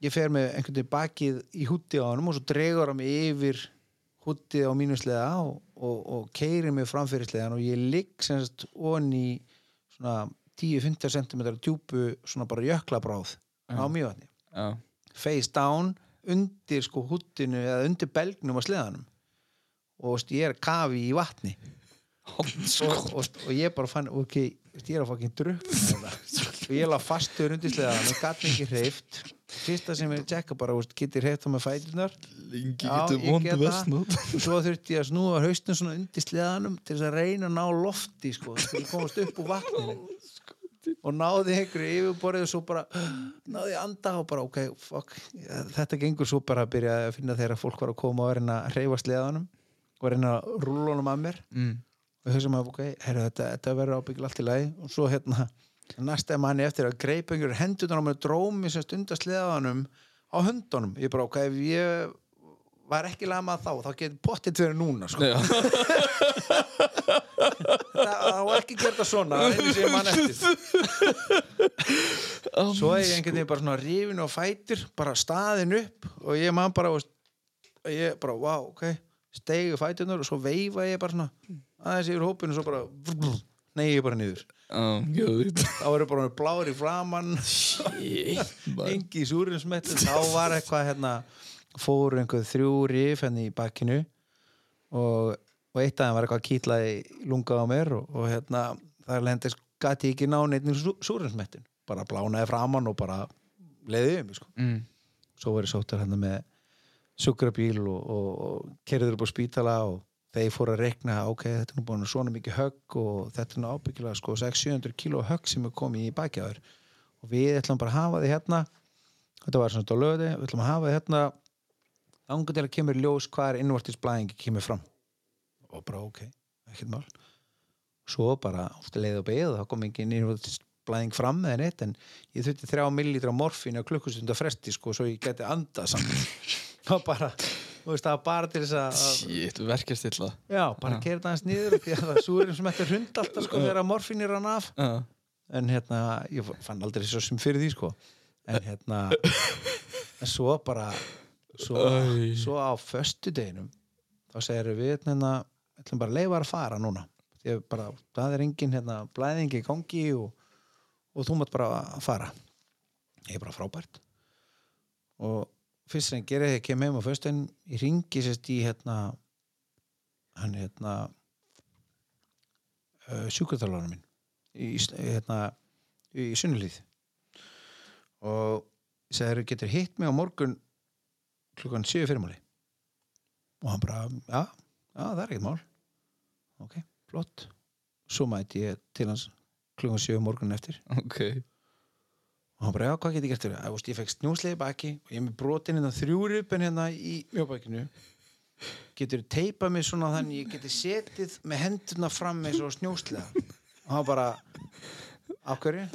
Speaker 3: ég fer með einhvern veginn bakið í hútti á honum og svo dregur hann mig yfir húttið á mínuslega og, og, og keiri mig framfyrirsleðan og ég ligg semst onni svona 10-15 cm djúpu svona bara jöklabráð á mjövatni
Speaker 2: já,
Speaker 3: face down undir sko húttinu eða undir belgnum á sleðanum. Og veist, ég er að kafi í vatni. Og, og, og ég bara fann ok, ég er að fucking drukna og ég la fastur undir sleðanum og gæti ekki hreift fyrsta sem ég tjekka bara, geti hreift á með fætunar
Speaker 2: lengi
Speaker 3: Já,
Speaker 2: getur
Speaker 3: ég
Speaker 2: vond
Speaker 3: get það.
Speaker 2: vestnót
Speaker 3: og svo þurfti ég að snúa haustum svona undir sleðanum til þess að reyna að ná lofti sko, til að komast upp úr vatninu og náði einhverju yfirborðið og svo bara náði anda og bara ok, fuck þetta gengur svo bara að byrja að finna þegar fólk var að koma og reyna að reyfa sleðanum og reyna að rúla honum að mér.
Speaker 2: Mm.
Speaker 3: og hugsa maður, ok, herru, þetta, þetta verður ábyggil allt í lagi. Og svo hérna næsta manni eftir að greipa einhverju hendunar á mér drómi sem stundar sleðanum á höndunum, ég bara, ok, ég var ekki lamað þá, þá getur pottit verið núna, sko. Það var ekki gert það svona er einu sem ég man eftir. Svo er ég einhvern veginn bara svona rifin og fætur bara staðin upp og ég man bara veist, ég bara, wow, ok stegi fætunar og svo veifa ég bara svona aðeins yfir hópinu og svo bara nei, ég bara niður.
Speaker 2: Gjöður
Speaker 3: þá eru bara blári framann engi súrinsmettu þá var eitthvað hérna fóru einhver þrjú rif henni í bakkinu og, og eitt af þeim var eitthvað kýtlaði lungað á mér og, og hérna það lendis gæti ekki ná neitt súrinsmettin bara blánaði framann og bara leiði um sko.
Speaker 2: mm.
Speaker 3: svo var ég sóttur hérna með sukrabíl og, og, og kerður upp á spítala og þeir fóru að rekna ok, þetta er nú búin svona mikið högg og þetta er nú ábyggilega sko 600-700 kíló högg sem er komið í bakjaður og við ætlum bara að hafa þið hérna þetta var svona löði, við ætlum að hafa þið hérna ángur til að kemur ljós hvað er innvartisblæðingi kemur fram. Og bara ok, ekkert mál. Svo bara leið og beigð þá kom ekki innvartisblæðing fram eða neitt en ég þurfti þrjá millilitra morfín á klukkustunda fresti sko svo ég geti andað saman og bara, þú veist það var bara til þess að að-
Speaker 2: Shit, verkast illa
Speaker 3: já, bara
Speaker 2: Já.
Speaker 3: að kera það aðeins niður því að það er súrin sem þetta hund alltaf sko þegar morfín er hann af.
Speaker 2: Já,
Speaker 3: en hérna, ég fann aldrei svo sem fyrir því sko. En hérna en svo bara svo, svo á föstudeginum þá segir við hérna ætlum bara leifa að fara núna. Bara, það er engin hérna blæðingi í gangi og, og þú mátt bara að fara. Ég er bara frábært. Og fyrst sem gerir þegar ég kem heim á föstudegin ég ringi sérst í hérna hann hérna uh, sjúkraþjálfarinn minn í, í, hérna, í sunnulíð og ég sagði, getur hitt mig á morgun klukkan 7 fyrirmáli. Og hann bara, já, já, það er ekkert mál. Ok, flott. Svo mæti ég til hans klukkan 7 morgun eftir.
Speaker 2: Ok.
Speaker 3: Og hann bara, já, hvað get ég gert fyrir það? Ég fekk snjóslega baki og ég er með brotin hérna þrjúrupin hérna í mjóbækinu getur teipað mig svona þannig ég geti setið með hendurna fram eins og snjóslega og hann bara af hverju?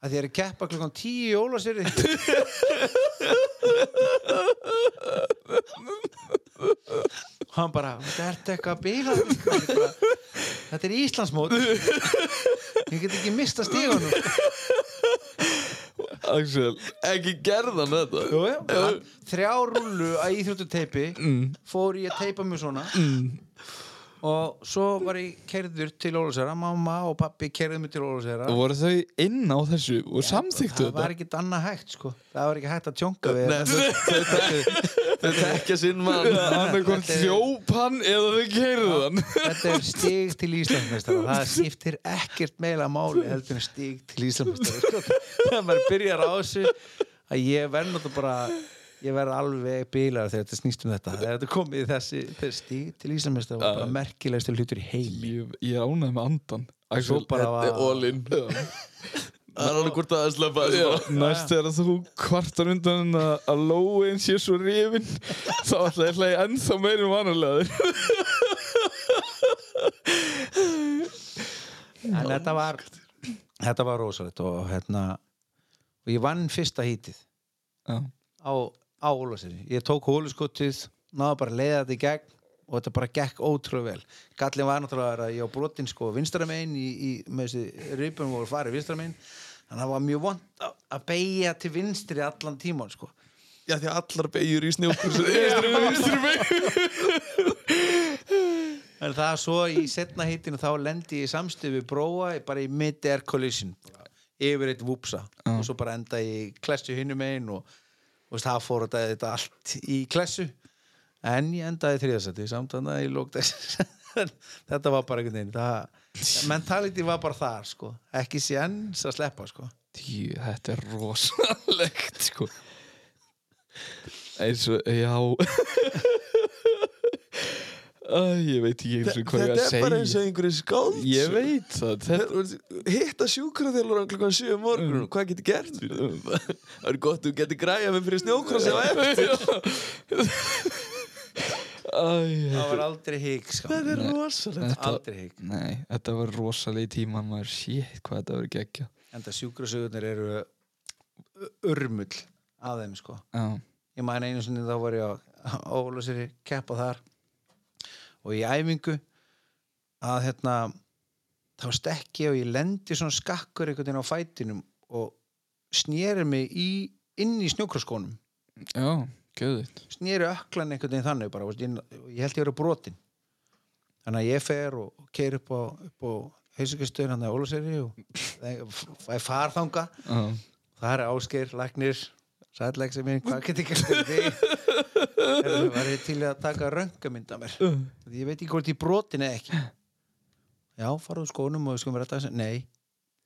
Speaker 3: að því ég er að keppa klukkan tíu í ólasýri og hann bara þetta er eitthvað að bíla þetta er Íslandsmót. Ég get ekki mista stíðunum
Speaker 1: Axel, ekki gerðan þetta.
Speaker 3: Jú, hann, þrjá rullu að íþjóttuteipi fór ég að teipa mig svona. Og svo var ég kerður til Ólasera, mamma og pappi kerðu mig til Ólasera
Speaker 2: Og voru þau inn á þessu og samþyktu
Speaker 3: það var
Speaker 2: þetta?
Speaker 3: ekki annað hægt sko. Það var ekki hægt að tjónka við
Speaker 1: Nei, þau þau- þau tekja sinn mann.
Speaker 2: Annarkvort
Speaker 3: Þetta er-
Speaker 2: hljóp hann eða þau keirðu hann.
Speaker 3: þetta er stig til Íslandsmeistara það skiptir ekkert meila máli heldur en stig til Íslandsmeistara sko. þegar maður byrjar á þessu að ég verð náttúrulega bara ég verð alveg bílar þegar þetta snýst um þetta. Þegar þetta er komið þessi, stig til Íslandsmeistara var bara merkilegstu hlutur í heimi.
Speaker 2: Ég, ég er ánægð með andan
Speaker 3: svo
Speaker 2: Axel,
Speaker 1: er Það er alveg hvort að sleppa þessu
Speaker 2: Já,
Speaker 1: bara
Speaker 2: næst þegar þú kvartar undan en að, lóin sé svo rifin þá ætla ég að hlæja ennþá meira um vanalega.
Speaker 3: En þetta var þetta var rosalegt og hérna og ég vann fyrsta hítið
Speaker 2: Já,
Speaker 3: á, á Ólaseri ég tók hóluskotið, náða bara að leiða þetta í gegn og þetta bara gekk ótrúlega vel. Gallin var náttúrulega að ég á brotin sko vinstra megin í, í með þessi ripum voru farið vinstra megin. Þannig að það var mjög vond að- beigja til vinstri allan tíman sko.
Speaker 1: Já, því að allar beigjur í snjókursu Vinstri með vinstri með
Speaker 3: en það svo í setna hítinu þá lendi ég í samstöðu við bróa bara í mid-air collision yfir eitt vúpsa. Og svo bara enda í klessu hinum megin og, og það fór þetta allt í klessu en ég endaði þriðasætti samt þannig að ég lók þess þetta var bara einhvern veginn mentality var bara þar sko. Ekki séns að sleppa sko.
Speaker 2: Tí, þetta er rosalegt sko. Eins og, já. Æ, ég veit ekki eins og hvað ég
Speaker 1: Þetta
Speaker 2: að
Speaker 1: er bara eins
Speaker 2: segja
Speaker 1: og einhverju skáld
Speaker 2: Ég veit það þetta,
Speaker 1: Hitta sjúkraþjálfur klukkan 7 um morgun. Hvað getur gert? Það? Er gott þú getur græja mig fyrir snjókrossi á eftir
Speaker 3: það
Speaker 2: þetta,
Speaker 3: var aldrei hík sko.
Speaker 1: Þetta er rosalegt.
Speaker 2: þetta,
Speaker 3: aldrei hík
Speaker 2: nei, þetta var rosalega tíma maður. Shit hvað þetta var geggja
Speaker 3: en það sjúkrasögurnir eru urmull af þeim sko.
Speaker 2: Já,
Speaker 3: ég man einu sinni þá var ég á Ólafseri keppa þar og í æfingu að hérna þá stekki ég og ég lendi svona skakkur einhvern veginn á fætinum og snýri mig í, inn í snjókraskónum
Speaker 2: já, Gauðið
Speaker 3: snýri öklan einhvern veginn þannig bara, veist, ég, ég held ég verið brotin. Þannig að ég fer og keir upp á, á heilsugjastöðin hann að Ólaseri og fæ farþanga það er áskeir, læknir sætleiksi minn, hvað get ekki fyrir því það var ég til í að taka röngamynda mér? Ég veit ekki hvort ég er brotin eða ekki. Já, fara úr skónum og við skulum vera þetta nei,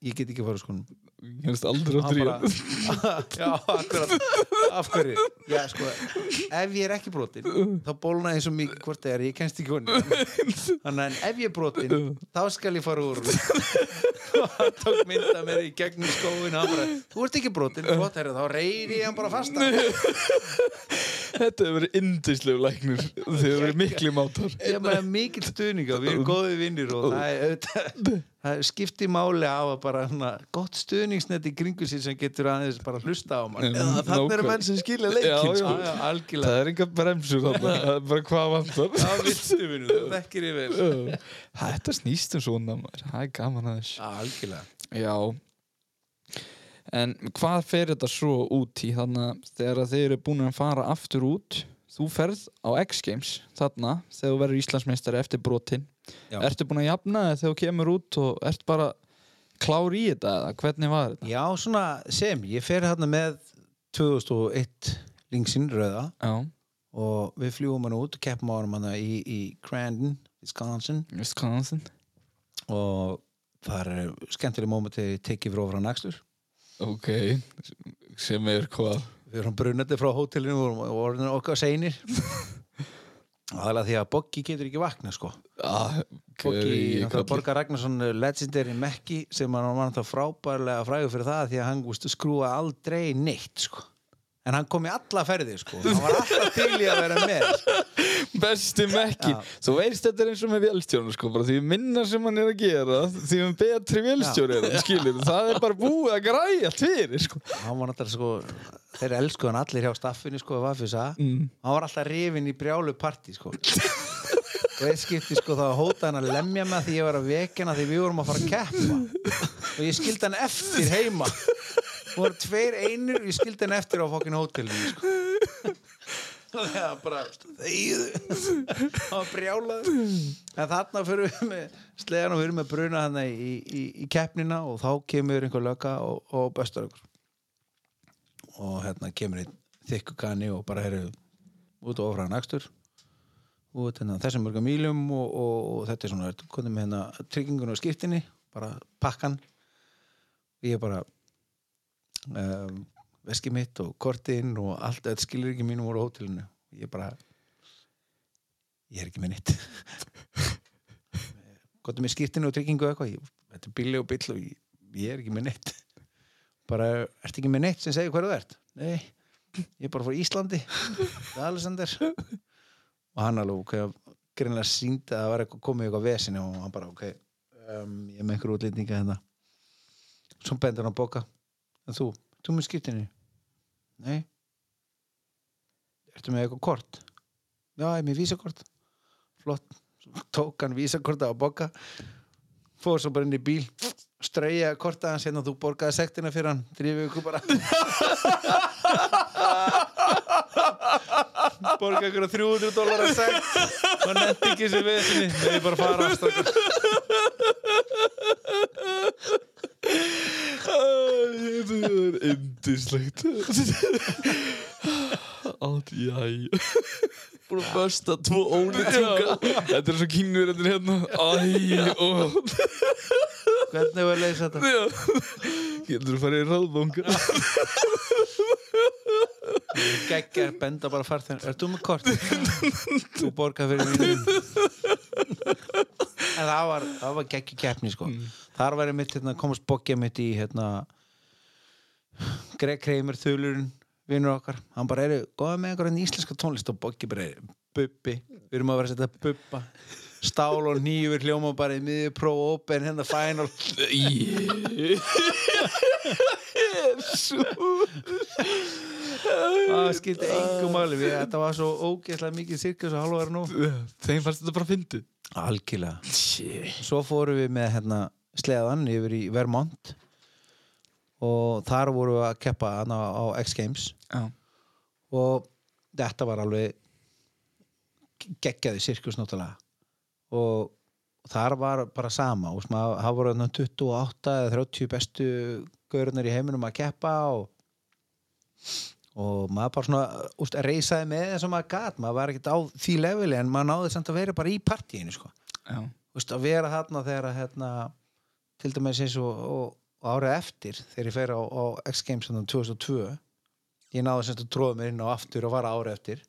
Speaker 3: ég get ekki fara úr skónum
Speaker 2: Ég hefst aldrei
Speaker 3: Hann bara, já, akkurat. Af hverju, já sko ef ég er ekki brotin, þá bólna eins og mikið hvort það er, ég kennst ekki honni þannig að ef ég er brotin þá skal ég fara úr og hann tók mynda mér í gegnum skóin hann bara, þú ert ekki brotin, flott herri þá reyri ég hann bara fasta
Speaker 2: Þetta hefur verið indislegu læknir Þeir verið miklu mátar.
Speaker 3: Ég er með mikill stuðning og við erum góðið vinnir og það er auðvitað- það skiptir máli á að bara hana, gott stuðningsnet í kringu sér sem getur aðeins bara hlusta á mann.
Speaker 1: Eða þannig eru
Speaker 2: Nákvæm-
Speaker 1: menn sem skilja
Speaker 2: Já,
Speaker 1: leikinn
Speaker 2: já.
Speaker 1: sko.
Speaker 3: Já, algjörlega.
Speaker 2: Það er enga bremsur þarna. Það er bara hvað vantar. Þetta snýst um svona maður. Það er gaman að þess
Speaker 3: Já, algjörlega.
Speaker 2: Já. En hvað fer þetta svo út í? Þannig að þegar þeir eru búin að fara aftur út þú ferð á X-Games þarna þegar þú verður Íslandsmeistari eftir brotin
Speaker 3: Já.
Speaker 2: Ertu búin að jafna þegar þú kemur út og ert bara klár í þetta eða hvernig var þetta?
Speaker 3: Já, svona sem, ég fer hérna með 2001 lingsinn rauða
Speaker 2: Já,
Speaker 3: og við fljúum hann út og keppum á hann í, í Crandon, Wisconsin
Speaker 2: Wisconsin
Speaker 3: og það er skemmtileg ég tekið frá frá nægstur
Speaker 2: Ok, sem er hvað?
Speaker 3: Við erum brunandi frá hótelinu og orðin okkar seinir aðalega því að Boggi getur ekki vakna sko
Speaker 2: Ah,
Speaker 3: náttúrulega Borgar Ragnarsson legendary Mekki sem var frábærlega frægur fyrir það því að hann veist, skrúa aldrei neitt sko. En hann kom í alla ferði sko. Hann var alltaf til í að vera með sko.
Speaker 2: Besti mekki. Þú veist þetta er eins og með vélstjónu sko því minna sem hann er að gera því um betri vélstjóri er hann það er bara búið að græja allt fyrir sko.
Speaker 3: Hann var náttúrulega sko þeir elskuðu hann allir hjá staffinu sko
Speaker 2: Mm.
Speaker 3: hann var alltaf rifin í brjálu partí sko og eitt skipti sko þá hótaði hann að lemja mig því ég var að vekjana því við vorum að fara að keppa. Og ég skildi hann eftir heima. Og voru tveir einir og ég skildi hann eftir á fokkin hótelinu sko. Og það var bara það var brjálað en þarna fyrir við með slegan og fyrir með bruna hann í, í, í keppnina og þá kemur einhver löka og, og bestar okkur. Og hérna kemur einn þykku kanni og bara eru út og ofra nægstur út hérna þessum mörgum mílum og, og, og þetta er svona, komið með hérna tryggingun og skiptinni, bara pakkan. Og ég bara um, veski mitt og kortinn og allt, þetta skilur ekki mínum á hótelinu. Ég bara ég er ekki með nýtt gott með skiptinu og tryggingu og eitthvað, ég, þetta er bíli og bíll og ég, ég er ekki með neitt. Bara, ertu ekki með neitt sem segir hverju þú ert? Nei, ég er bara frá Íslandi er Alexander og hann alveg, ok, greinlega síndi að það var eitthvað komið eitthvað vesinu og hann bara, ok, um, ég með einhver útlýtninga hérna. Svo bendur hann boka en þú, þú með skiptinu? Nei. Ertu með eitthvað kort? Já, ég með vísakort. Flott, svo tók hann vísakorta á boka fór svo bara inn í bíl. Strauja korta hans hérna þú borgaði sektina fyrir hann. Drifið ykkur bara borgaði ykkur 300 dólar að sekt. Og netti ekki þessi veðsynni þegar ég bara fara afstakar
Speaker 2: Þetta er indislegt Allt, jæja
Speaker 1: Búin að börsta tvo ólítunga
Speaker 2: Þetta er svo þetta hérna. Æ, ó.
Speaker 3: Hvernig var að leysa þetta?
Speaker 2: Getur þú farið í ráðbónga
Speaker 3: geggja, benda bara farþegar er þú með kort? þú borgaði fyrir mínu en það var, það var geggju keppni sko. þar var ég mitt, hérna, komast bokkja mitt í hérna Greg Kramer, þulurinn vinnur okkar, hann bara eru góða með einhverjum íslenska tónlist? Og bokki bara er bubbi, við erum að vera að setja bubba. Stál og nýjur hljóma bara í miðju pro open hérna final það skipti engum máli. Við, þetta var svo ógeðslega mikið sirkus og halvar nú.
Speaker 2: Þeim fannst þetta bara fyndið.
Speaker 3: Algjörlega. Svo fórum við með hérna, sleðan yfir í Vermont. Og þar vorum við að keppa hana á X Games.
Speaker 2: Já.
Speaker 3: Og þetta var alveg geggjaði sirkus náttúrulega. Og þar var bara sama. Og það voru þarna 28 eða 30 bestu gaurunir í heiminum að keppa og og maður bara svona úst, reysaði með þess að maður gat. Maður var ekkert á því leveli en maður náði samt að vera bara í partíinu sko.
Speaker 2: Já,
Speaker 3: úst, að vera þarna þegar að hérna, til dæmis eins og, og, og árið eftir þegar ég fer á, á X Games þannig 2002 ég náði semst að tróða mér inn á aftur og var árið eftir.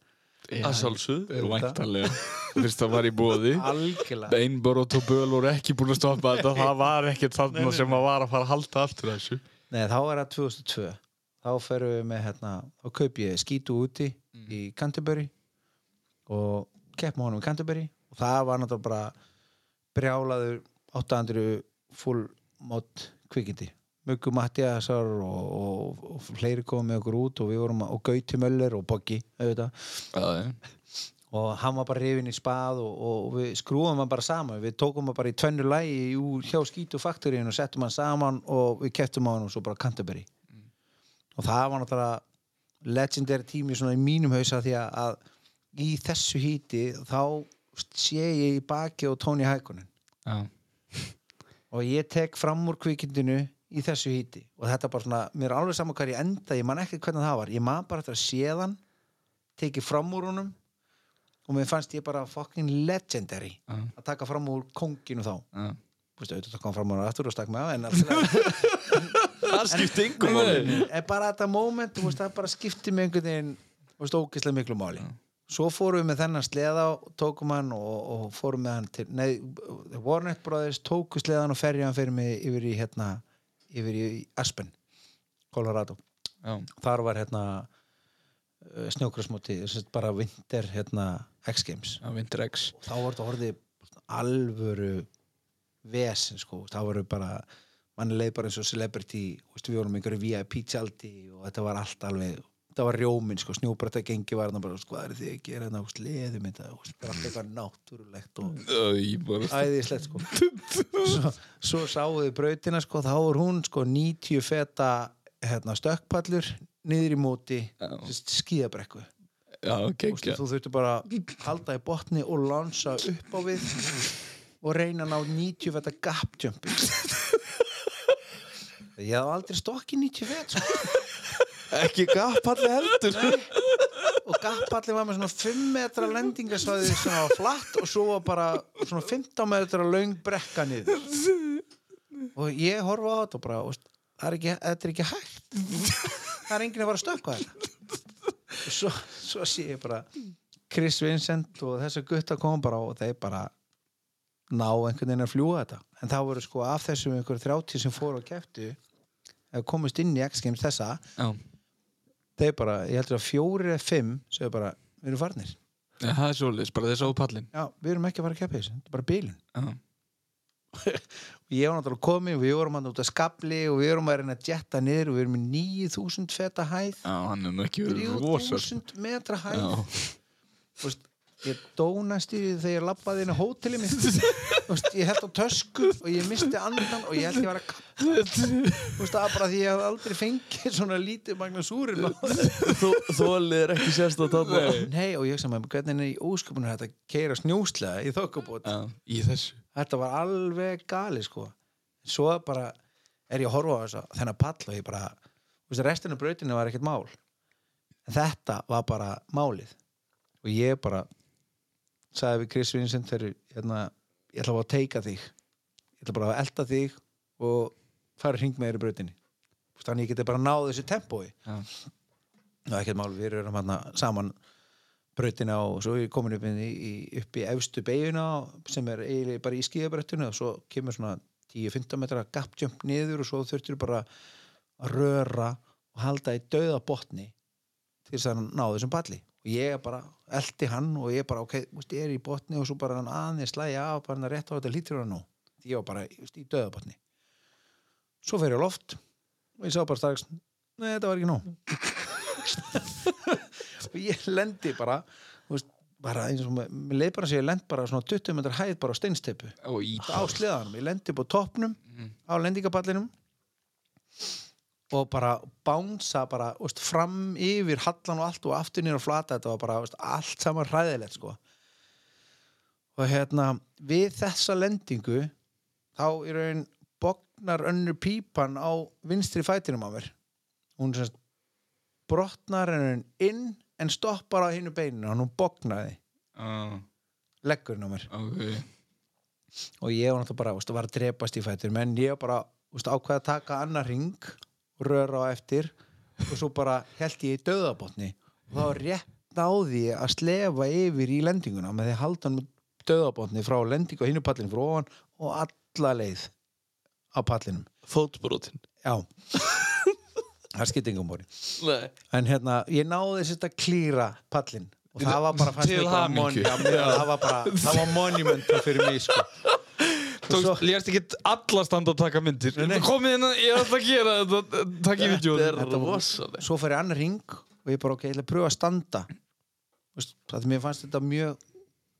Speaker 1: Að
Speaker 2: væntalega Fyrst það var í bóði
Speaker 3: algjörlega.
Speaker 2: Beinbor og Tóböl voru ekki búin að stoppa þetta. Það var ekkert þarna sem að var að fara að halda aftur þessu
Speaker 3: Nei, þá er það 2002 þá ferum við með hérna þá kaup ég skítu úti í Canterbury og keppum honum í Canterbury og það var náttúrulega bara brjálaður 800 full mod kvikindi. Muggu Mattiasar og, og, og fleiri komum með okkur út og við vorum að, og Gauti Möller og Boggi auðvitað og hann var bara rifin í spað og, og við skrúum hann bara saman. Við tókum hann bara í tvennu lægi úr hjá skítu faktoríun og settum hann saman og við kettum hann og svo bara Canterbury. Og það var náttúrulega legendary tími svona í mínum hausa því að, í þessu híti þá sé ég í baki og Tony Hækonen
Speaker 2: já,
Speaker 3: og ég tek fram úr kvikindinu í þessu híti. Og þetta bara svona, mér er alveg saman hvað ég enda ég man ekki hvernig það var, ég man bara eftir að séðan tekið fram úr honum og mér fannst ég bara fucking legendary
Speaker 2: Já.
Speaker 3: að taka fram úr konginu þá.
Speaker 2: Já.
Speaker 3: Þú veist, auðvitað kom fram úr hann aftur og stakk mig á en
Speaker 1: það skipti yngum máli.
Speaker 3: En bara þetta moment, veist, það bara skipti mig einhvern veginn, ógeðslega miklu máli. Svo fórum við með þennan sleða og tókum hann og, og fórum með hann til, nei, Warnet Brothers tóku sleðan og ferja hann fyrir mig yfir í hérna, yfir í Aspen Colorado, þar var hérna snjókrasmóti, bara vinter hérna X Games.
Speaker 2: Já Winter X.
Speaker 3: Og þá var þetta orðið alvöru vesen sko, þá voru bara manni leið bara eins og celebrity veist, við vorum einhverju VIP tjaldi og þetta var allt alveg, þetta var rjóminn sko, snjúbrata gengi var bara, sko, hvað er þið að gera þetta, veist, leðum þetta, veist, bara allt eitthvað náttúrulegt og æðislegt sko. Svo, svo sáuðu brautina sko, þá er hún sko 90 feta hérna, stökkpallur niður í móti skíðabrekku. Ústu,
Speaker 2: geggja.
Speaker 3: Þú þurfti bara að halda í botni og lansa upp á við og reyna að ná 90 feta gap jump ég hef aldrei stokkið 90 fet sko.
Speaker 1: ekki gapalli heldur.
Speaker 3: Og gapalli var með svona 5 metra lendingasvæði sem var flatt og svo var bara svona 15 metra löng brekka niður. Og ég horfa á þetta og bara það er ekki, þetta er ekki hægt það er enginn að fara að stökkva þetta og svo, svo sé ég bara Chris Vincent og þessi gutta kom bara og þeir bara ná einhvern veginn að fljúa þetta. En þá voru sko af þessum einhver 30 sem fóru og keftu eða komist inn í X Games þessa
Speaker 2: Já,
Speaker 3: þeir bara, ég heldur að fjóri eða fimm segðu bara, við erum farnir.
Speaker 2: Já, það er svolítið, bara þess að pallin
Speaker 3: já, við erum ekki að fara að keppa þessu, þetta er bara og ég var náttúrulega komið og við vorum að skabli og við vorum að reyna að jetta niður og við erum með 9000 feta hæð.
Speaker 2: Já hann er nú ekki verið rosa
Speaker 3: 3000 metra hæð. Þú veist, ég dónast í því þegar ég labbaði inn á hóteli mitt. Þú veist, ég held á tösku og ég misti andan og ég held ég var að Þú það var bara því ég hef aldrei fengið svona lítið magna súrin
Speaker 1: þólið er ekki sérst að tala
Speaker 3: Nei, og ég sem að hvernig er í ósköpunum þetta að keira snjóslega í þokkabót?
Speaker 2: Í þessu
Speaker 3: þetta var alveg gali sko. Svo bara er ég að horfa á þess að þennan pall og ég bara þú veist, restinu brautinu var ekkert mál. En þetta var bara málið. Og ég bara sagði við Chris Vincent þegar hérna, ég ætla bara að teika þig. Ég ætla bara að elda þig og fara hring með þér í veist, þannig ég geti bara náð þessu tempói. Það er ekkert mál, við erum hérna saman brautina og svo er ég komin upp í, í, upp í efstu beiguna sem er eiginlega bara í skíðabrautinu og svo kemur svona 10-15 metra gap jump niður og svo þurftur bara að röra og halda í dauða botni til þess að ná þessum balli og ég bara eldi hann og ég bara ok, ég er í botni og svo bara hann aðeins slæja af bara hann rétt á þetta lítur hann nú. Ég var bara í dauða botni. Svo fer ég á loft og ég sá bara strax nei, þetta var ekki nóg og ég lendi bara veist, bara eins og með, sem ég lend bara svona 20 metrar hæð bara á steinsteipu á sleðanum, ég lendi upp á toppnum á lendingapallinum og bara bánsa bara veist, fram yfir hallan og allt og aftur nýr og flata. Þetta var bara veist, allt saman hræðilegt sko. Og hérna við þessa lendingu þá í raun bognar önnur pípan á vinstri fætinum á mér. Hún semst brotnar henni inn en stoppar á hinu beininu og hún bognaði.
Speaker 2: Ah,
Speaker 3: leggurinn á mér.
Speaker 2: Ok.
Speaker 3: Og ég var náttúrulega bara, veist, var að drepast í fætur menn ég var bara, veist, ákveða að taka annar ring röra á eftir og svo bara held ég í döðabotni og það var rétt á því að slefa yfir í lendinguna með því að halda hann með döðabotni frá lendingu og hinu pallinu frá ofan og alla leið á pallinum.
Speaker 1: Fótbrotin
Speaker 3: já það skipti engum
Speaker 1: Nei.
Speaker 3: En hérna, ég náði þess að klíra pallin og það var bara fannst
Speaker 2: Til hamingju.
Speaker 3: það var bara, það var monument fyrir mig sko.
Speaker 2: Lérst ekki alla standa og taka myndir. Komið hérna, ég ætla að gera þetta takk í
Speaker 1: er rosaleg
Speaker 3: svo fer ég annar ring og ég bara ok, ég ætla að pröfa að standa. Það er mér fannst þetta mjög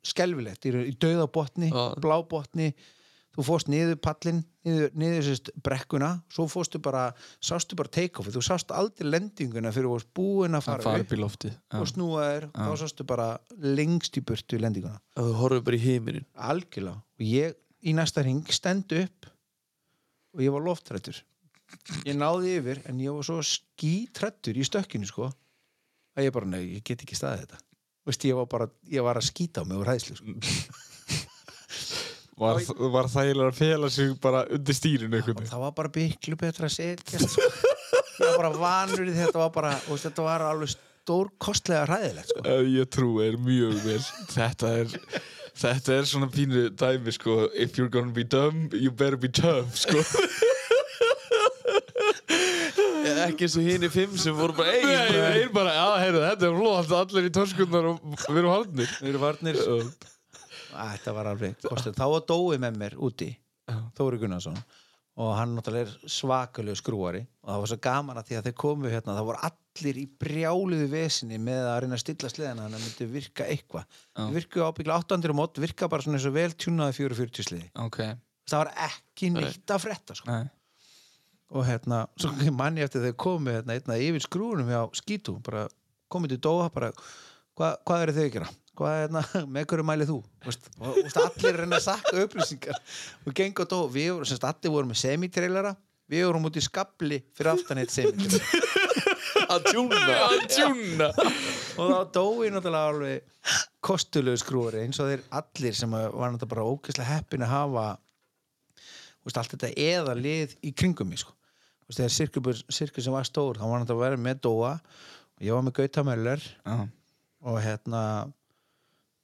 Speaker 3: skelfilegt, í, í dauðabotni
Speaker 1: Já.
Speaker 3: blábotni þú fórst niður pallin, niður, niður sérst brekkuna, svo fórstu bara sástu bara take-offi, þú sást aldrei lendinguna fyrir þú varst búin að
Speaker 2: að
Speaker 3: fara upp og snúaðir, þá sástu bara lengst í burtu lendinguna.
Speaker 1: Að þú horfum bara í heiminin
Speaker 3: algjörlega, og ég í næsta ring stend upp og ég var loftrættur. Ég náði yfir en ég var svo skítrættur í stökkinu sko að ég bara, nei, ég get ekki staðið þetta. Veist, ég var bara, ég var að skýta á mig úr hæðslu sko.
Speaker 2: var, var þægilega að fela sig bara undir stýrinu
Speaker 3: og það var bara byglu betra að setjast sko. ég var bara vanur í þetta var bara, og þetta var alveg stór kostlega ræðilegt sko.
Speaker 2: Ég trú er mjög vel. Þetta er þetta er svona pínu dæmi sko. If you're gonna be dumb, you better be tough sko.
Speaker 1: Ekki eins og hini fimm sem voru bara
Speaker 2: Nei,
Speaker 1: eigin
Speaker 2: ég bara, já, heyrðu, þetta er flott allir í törskunnar og við erum haldnir
Speaker 3: við erum varnir þetta var alveg kostlega, þá var Dói með mér úti Þóri Gunnarsson og hann náttúrulega er svakalegu skrúari. Og það var svo gaman að því að þeir komu hérna það voru allir í brjáluðu vesinni með að reyna að stilla sleðina þannig að það myndi virka eitthvað.
Speaker 2: Já.
Speaker 3: virku ábyggla 800 mót, virka bara svona eins og vel tjúnaði 440 sliði.
Speaker 2: Ok,
Speaker 3: það var ekki neitt að frétta sko. og hérna, svo manni eftir þeir komu hérna, einna yfir skrúnum hjá skítu bara komið til Dóa bara, hva, hvað eru þau að gera? Hvað, hérna, með hverju mælið þú? Veist, og, og allir reyna að sakka upplýsingar. Og geng og Dóa, við vorum, semst allir vorum með semitrailara, við vorum út í skabli fyrir aftan eitt semitrailara
Speaker 1: Að tjúna
Speaker 2: að tjúna
Speaker 3: og þá Dói náttúrulega alveg kostulegu skrúari eins og þeir allir sem að var náttúrulega bara ógeðslega heppin að hafa veist, allt þetta eða lið í kringum mig sko. Þegar sirkus sem var stór þá var náttúrulega að vera með Dóa. Og ég var með Gauta Möller.
Speaker 2: Já,
Speaker 3: og hérna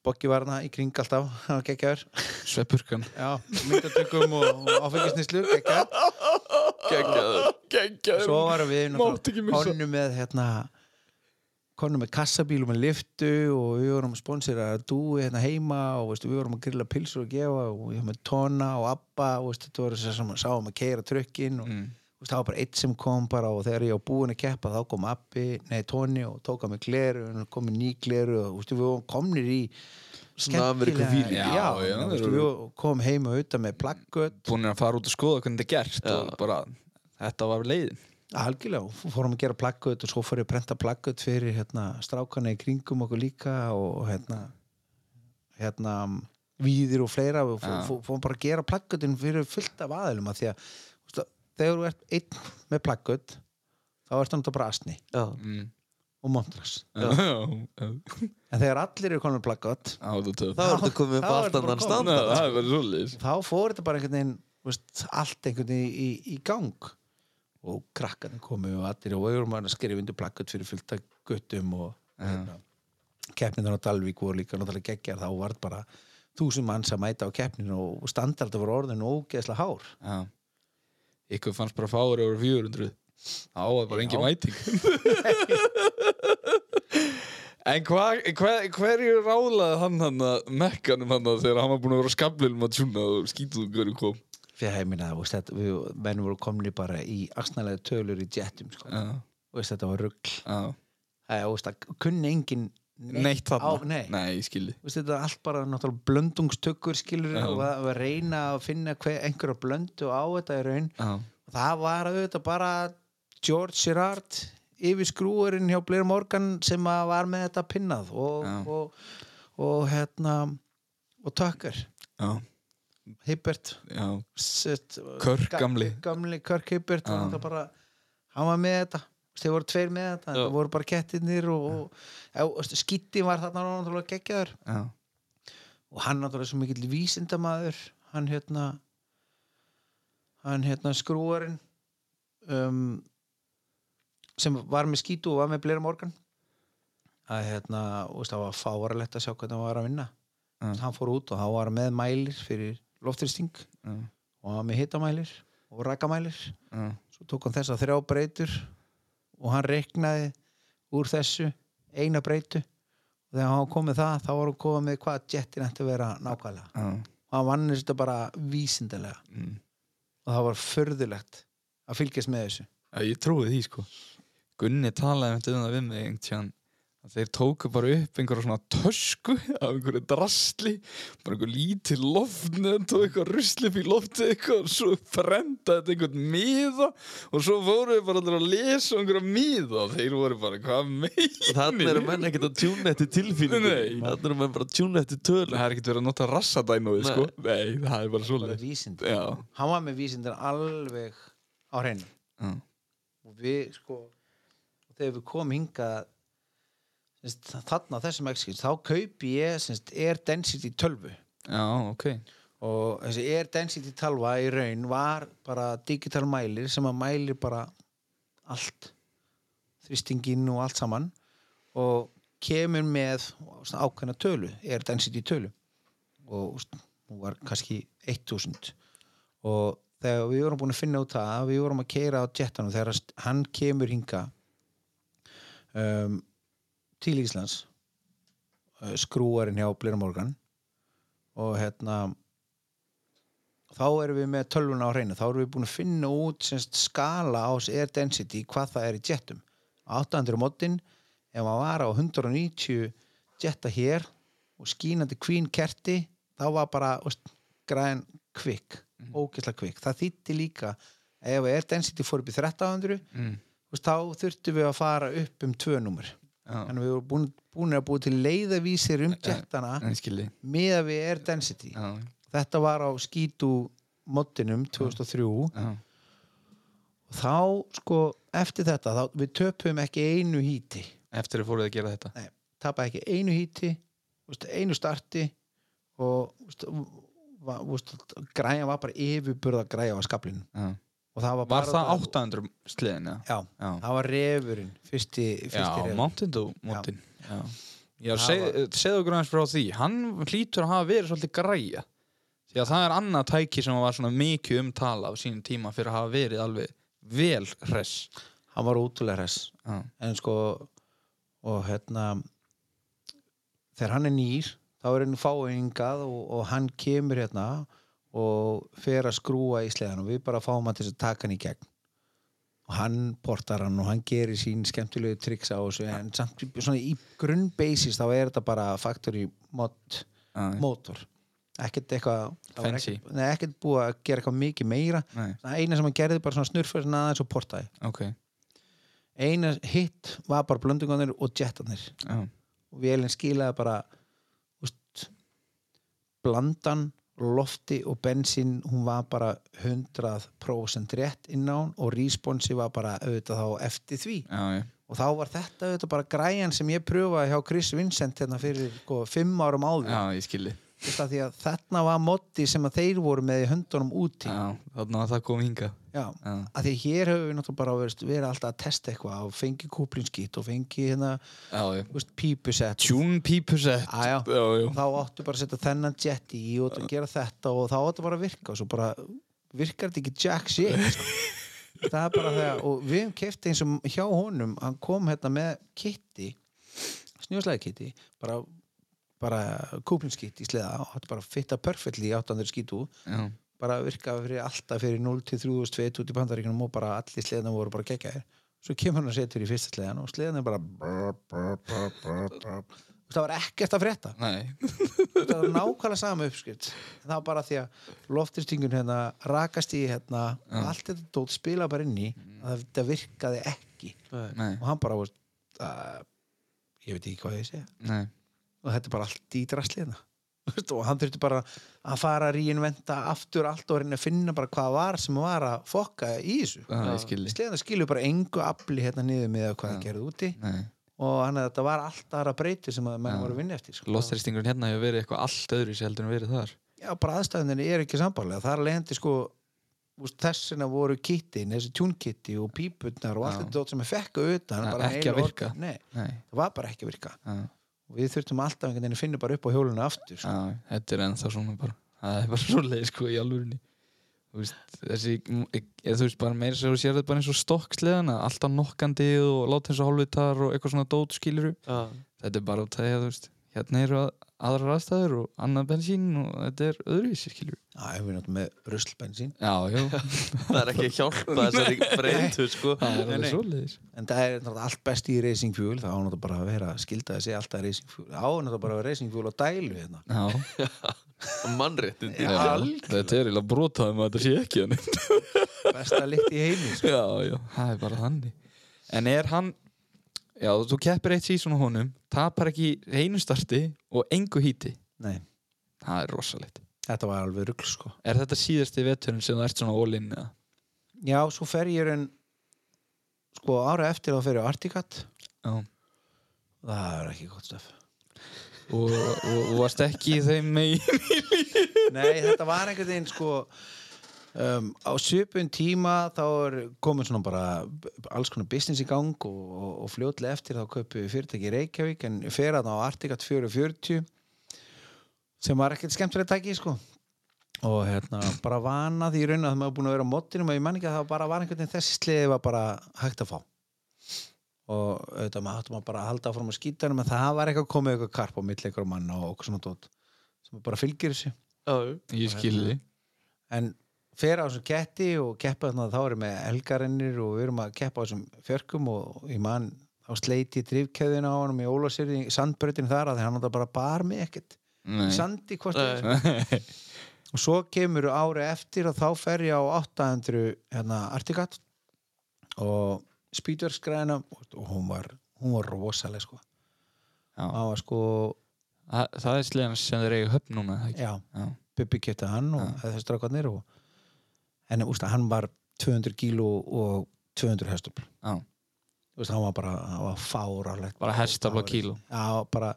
Speaker 3: Boggi var hana í kring alltaf hann var geggjaður.
Speaker 2: Sveppurkan
Speaker 3: já, myndatökum og, og áfengisnislu geggjaður
Speaker 1: Geggjaður.
Speaker 2: Geggjaður.
Speaker 3: Svo varum við
Speaker 2: Mátti ekki missa.
Speaker 3: konu með hérna konu með kassabíl og með liftu og við vorum að sponsera dúi hérna heima og veistu, við vorum að grilla pilsur og gefa og við með tona og abba og veistu, þetta voru þess að sáum að keira trökkin og
Speaker 2: Mm.
Speaker 3: Það var bara eitt sem kom bara og þegar ég var búin að keppa þá kom abbi, nei tóni og tók að mig gleru og kom með ný gleru og veistu, við komnir í
Speaker 1: feeling.
Speaker 3: já,
Speaker 2: Já,
Speaker 3: já,
Speaker 2: þeir
Speaker 3: við komum heim og auðvitað með plaggöt
Speaker 2: búin að fara út og skoða hvernig þetta er gert
Speaker 1: Já.
Speaker 2: og bara, þetta var leiðin
Speaker 3: Algjörlega, og fórum að gera plaggöt og svo fór ég að prenta plaggöt fyrir hérna, strákana í kringum okkur líka og hérna, hérna víðir og fleira og fó, fó, fórum bara að gera plaggötin fyrir fullt af aðilum að því að þegar þú ert einn með plaggöt þá ertu náttúrulega bara asni
Speaker 2: mm.
Speaker 3: og montras en þegar allir eru komin með plaggöt
Speaker 2: á þetta
Speaker 1: Það þetta komið upp
Speaker 3: þá
Speaker 1: á
Speaker 3: er
Speaker 1: allt
Speaker 3: þetta
Speaker 1: annan standard.
Speaker 2: Það er
Speaker 3: þá fór þetta bara einhvern veginn þú veist, allt einhvern veginn í, í, í gang. Og krakkarnir komu og allir og við vorum að skrifa undir plaggöt fyrir fullt af guttum og hérna, keppninar á Dalvík voru líka náttúrulega geggjar. Þá var bara þúsund manns að mæta á keppninu og standardu voru orðinu ógeðslega hár.
Speaker 2: Já. Ykkur fannst bara fári over 400 á það bara engin mæting. En hva, hva, hverju ráðlaði hann hann að mekkanum hann að þegar hann var búin að vera skaflilum að tjúna og skítuðu hverju kom?
Speaker 3: Fyrir þetta, við menn voru komni bara í aksnalega tölur í jettum sko.
Speaker 2: já,
Speaker 3: og þetta var rugg
Speaker 2: já.
Speaker 3: það veist, það kunni engin
Speaker 2: neitt
Speaker 3: á,
Speaker 2: þarna
Speaker 3: nei.
Speaker 2: nei, ég skildi
Speaker 3: Þú veist, þetta er allt bara náttúrulega blöndungstökkur skilur
Speaker 2: Já.
Speaker 3: og að, að reyna að finna hver, einhverja blöndu á þetta í raun.
Speaker 2: Já,
Speaker 3: og það var auðvitað bara George Gerrard yfir skrúurinn hjá Blair Morgan sem að var með þetta pinnað og,
Speaker 2: Já.
Speaker 3: og, og hérna og Tucker,
Speaker 2: Já,
Speaker 3: Hibbert. Ga-
Speaker 2: gamli.
Speaker 3: gamli Kirk Hibbert hann var með þetta þeir voru tveir með þetta, það voru bara kettirnir og, og, og skýtti var þarna náttúrulega geggjaður. Og hann náttúrulega svo mikill vísindamaður hann hérna hann hérna skrúarinn um, sem var með skítu og var með Blair Morgan. Að hérna, veist, það var fáralegt að sjá hvernig hann var að vinna.
Speaker 2: Já.
Speaker 3: hann fór út og hann var með mælir fyrir loftrýsting
Speaker 2: já,
Speaker 3: og hann var með hitamælir og rakamælir.
Speaker 2: Já,
Speaker 3: svo tók hann þess að þrjá breytur og hann reiknaði úr þessu eina breytu. Og þegar hann kom með það þá var hann komið með hvað jetin ætti að vera nákvæmlega. Og hann vann þetta bara vísindalega.
Speaker 2: Mm.
Speaker 3: og það var förðulegt að fylgjast með þessu.
Speaker 2: Já, ég trúi því sko. Gunni talaði um þetta um það við mig einhvern tíðan þeir tóku bara upp einhverja svona tösku af einhverju drasli bara einhver lítil loftnönd og eitthvað rusli fyrir loftið eitthvað og svo frenda þetta einhvern miða og svo fóru við bara allir að lesa einhverja miða. Og þeir voru bara hvað meina
Speaker 1: Þannig eru menn ekkert að tjúna eftir tilfinningu
Speaker 2: Nei.
Speaker 1: Þannig eru menn bara að tjúna eftir tölu
Speaker 2: Það er ekkert verið að nota rassadænóði sko. Nei, það er bara Já,
Speaker 3: hann var með vísindir alveg á hreinu. Og við sko og þegar við komum hingað þarna þessum exkins þá kaupi ég semst, Air Density 12
Speaker 2: já, ok.
Speaker 3: Og þessi Air Density 12 í raun var bara digital mælir sem að mælir bara allt þrýstingin og allt saman og kemur með svona ákveðna tölu Air Density tölu. Og hún var kannski 1000 og þegar við vorum búin að finna út það við vorum að keira á jetanum þegar hann kemur hinga um, til Íslands uh, skrúarinn hjá Blair Morgan. Og hérna þá erum við með tölvuna á hreinu. Þá erum við búin að finna út semst, skala á þessi air density hvað það er í jetum 800 mótin ef maður var á 190 jetta hér og skínandi queen kerti þá var bara veist, græn kvikk ógeðslega kvikk, það þýtti líka ef air density fór upp í 1300
Speaker 2: mm.
Speaker 3: veist, þá þurftum við að fara upp um tvö
Speaker 2: Já,
Speaker 3: þannig að við vorum búin, búin að búið til leiðavísir um jettana
Speaker 2: en skilji.
Speaker 3: með að við air density.
Speaker 2: Já,
Speaker 3: þetta var á skítu moddinum 2003
Speaker 2: já,
Speaker 3: og þá sko eftir þetta þá, við töpum ekki einu híti.
Speaker 2: Eftir að fóruð að gera þetta?
Speaker 3: Tapaði ekki einu híti einu starti og va, veist, græja var bara yfirburða græja á skaplinu
Speaker 2: Já.
Speaker 3: Og það var,
Speaker 2: Var
Speaker 3: bara
Speaker 2: það 800 sliðin, já?
Speaker 3: Já,
Speaker 2: Já.
Speaker 3: það var refurinn fyrsti, fyrsti
Speaker 2: Já,
Speaker 3: refurinn.
Speaker 2: Mountain Dew mótin Já, já
Speaker 3: Það
Speaker 2: seg,
Speaker 3: var-
Speaker 2: segðu okkur aðeins frá því. Hann hlýtur að hafa verið svolítið græja. Því að það er annað tæki sem var svona mikið umtala á sínum tíma fyrir að hafa verið alveg vel hress.
Speaker 3: Hann var útulega
Speaker 2: Já,
Speaker 3: en sko og hérna þegar hann er nýr þá er hann fáingað og, og hann kemur hérna og fer að skrúa í sleðan og við bara fáum hann til að taka hann í gegn. Og hann portar hann og hann gerir sín skemmtilegu triks á þessu en samt svona í grunnbasis þá er þetta bara factory mod
Speaker 2: já,
Speaker 3: motor. Ekkert eitthvað
Speaker 2: Fancy.
Speaker 3: ekkert, nei, ekkert búið að gera eitthvað mikið meira.
Speaker 2: Nei,
Speaker 3: eina sem hann gerði bara svona snurfur svona aðeins og portaði.
Speaker 2: Ok.
Speaker 3: Eina hitt var bara blöndungarnir og jetarnir
Speaker 2: Já,
Speaker 3: og vélinn skilaði bara úst, blandan lofti og bensín hún var bara 100% rétt inn á hún og responsi var bara auðvitað þá eftir því.
Speaker 2: Já, já,
Speaker 3: og þá var þetta auðvitað bara græjan sem ég pröfaði hjá Chris Vincent hérna fyrir sko, fimm árum áður.
Speaker 2: Já,
Speaker 3: þarna var moddi sem að þeir voru með í höndunum úti.
Speaker 2: Já, þannig að það kom hinga
Speaker 3: Já,
Speaker 2: Já,
Speaker 3: að því hér höfum við náttúrulega bara verið, verið alltaf að testa eitthvað og fengi kúplinskít og fengi hérna veist, pípusett
Speaker 2: Tune pípusett
Speaker 3: þá áttu bara að setja þennan jet í og gera þetta og þá áttu bara að virka og svo bara virkar þetta ekki jack shit sko. það er bara þegar og við hefum keft eins og hjá honum hann kom hérna með kitti snjóslega kitti bara, bara kúplinskitt í sleða og þetta bara fitta perfectly 800 skítu
Speaker 2: já.
Speaker 3: bara virka fyrir alltaf fyrir 0 til 3002 út í bandaríkunum og bara allir sleðan voru bara geggjaðir. Svo kemur hann að setja í fyrsta sleðan og sleðan er bara það var ekkert að frétta.
Speaker 2: Nei,
Speaker 3: það var nákvæmlega sama uppskrift. Það var bara því að loftinstingun hérna rakast í hérna allt þetta dót spila bara inn í að þetta virkaði ekki.
Speaker 2: Nei,
Speaker 3: og hann bara að, ég veit ekki hvað ég segja.
Speaker 2: Nei
Speaker 3: og þetta er bara allt í drasli hérna. Og hann þurfti bara að fara að reinventa aftur allt og reyna að finna bara hvað var sem var að fokka í þessu.
Speaker 2: Það skilji
Speaker 3: Sleðan skilur bara engu afli hérna niður með hvað það gerði úti.
Speaker 2: Nei,
Speaker 3: og hann að þetta var allt aðra breyti sem að menn voru að vinna eftir sko.
Speaker 2: losþristingurinn hérna hefur verið eitthvað allt öðru sér heldur en verið þar.
Speaker 3: Já, bara aðstæðinni er ekki sambarlega það er lehendi sko úst, þessina voru kittin, þessi tjúnkitti og píputnar og allt þetta sem fekka utan
Speaker 2: Já,
Speaker 3: bara
Speaker 2: ekki
Speaker 3: heilu
Speaker 2: að virka.
Speaker 3: organ. Nei,
Speaker 2: Nei,
Speaker 3: það var bara ekki að virka við þurftum alltaf einhvern veginn að finna bara upp á hjóluna aftur sko.
Speaker 2: já, þetta er ennþá svona bara Það er bara svo leið sko í veist, þessi, eða þú veist bara meira sem þú sér þetta bara eins og stokksleðana alltaf nokkandi og láta eins og hálfvitar og eitthvað svona dót skiluru
Speaker 1: Já.
Speaker 2: þetta er bara að þú veist hérna eru að, aðrar aðstæður og annað bensín og þetta er öðruvísi skilur
Speaker 3: Já, við náttúrulega með ruslbensín
Speaker 2: já, já,
Speaker 1: Það er ekki að hjálpa þessari breyndu sko.
Speaker 2: það er
Speaker 3: Nei,
Speaker 2: alveg
Speaker 3: nei.
Speaker 2: svoleiðis
Speaker 3: en það er náttúrulega allt best í racing fuel það á náttúrulega bara að vera skilda að segja alltaf racing fuel það á náttúrulega bara að vera racing fuel og dælu hérna.
Speaker 2: já,
Speaker 1: Mannréttindi
Speaker 3: Já.
Speaker 2: já,
Speaker 3: algjörlega.
Speaker 2: þetta er eiginlega brotaðum að þetta sé ekki hann
Speaker 3: besta lykt í heimi sko.
Speaker 2: já, já, það er bara þannig en er hann já, þú keppir eitt sísón á honum tapar ekki einu starti og engu híti
Speaker 3: Nei,
Speaker 2: það er rosalegt.
Speaker 3: Þetta var alveg rugl sko.
Speaker 2: er þetta síðasti veturinn sem þú ert svona eða?
Speaker 3: Já, svo fer ég en sko ára eftir þá fer ég á Articat.
Speaker 2: Já.
Speaker 3: Það er ekki gott stöf
Speaker 2: og, og, og varst ekki í þeim megin
Speaker 3: Nei, þetta var einhvern veginn sko um, á svipun tíma þá er komin svona bara alls konar business í gang og, og, og fljótlega eftir þá kaupi fyrirtæki í Reykjavík en fer að á Articat 440 sem var ekkert skemmtilega tæki sko. Og hérna bara vanað í raun að það maður búin að vera á móttinum og ég man ekki að það bara var einhvern veginn þessi sliði var bara hægt að fá. Og auðvitað maður hættum að bara halda fram á skítanum en það var eitthvað komið eitthvað karp á milleikur og manna og eitthvað svona dót sem bara fylgir þessu.
Speaker 1: Já.
Speaker 2: ég skilði
Speaker 3: en fer á þessum ketti og keppa þarna þá erum við elgarennir og við erum að keppa á þessum fjörkum og ég man á sleiti drifkeðina á honum í Ólafsýri í sandbrötinu þar að hann náttúrulega bara bar mig ekkert. Í sandi hvort og svo kemur ári eftir og þá fer ég á 800 hérna Artigat og Speedworks-græðina og hún var, hún var rosaleg sko. Var sko,
Speaker 2: Þa, það er sliðan sem þeir eiga höfn núna.
Speaker 3: Bubbi kefti hann og þessi strákarnir og en úst, hann var 200 kíló og 200 hestöfl.
Speaker 2: Já.
Speaker 3: Úst, hann var bara, hann var fáralegt
Speaker 2: bara hestafla kíló.
Speaker 3: Já, bara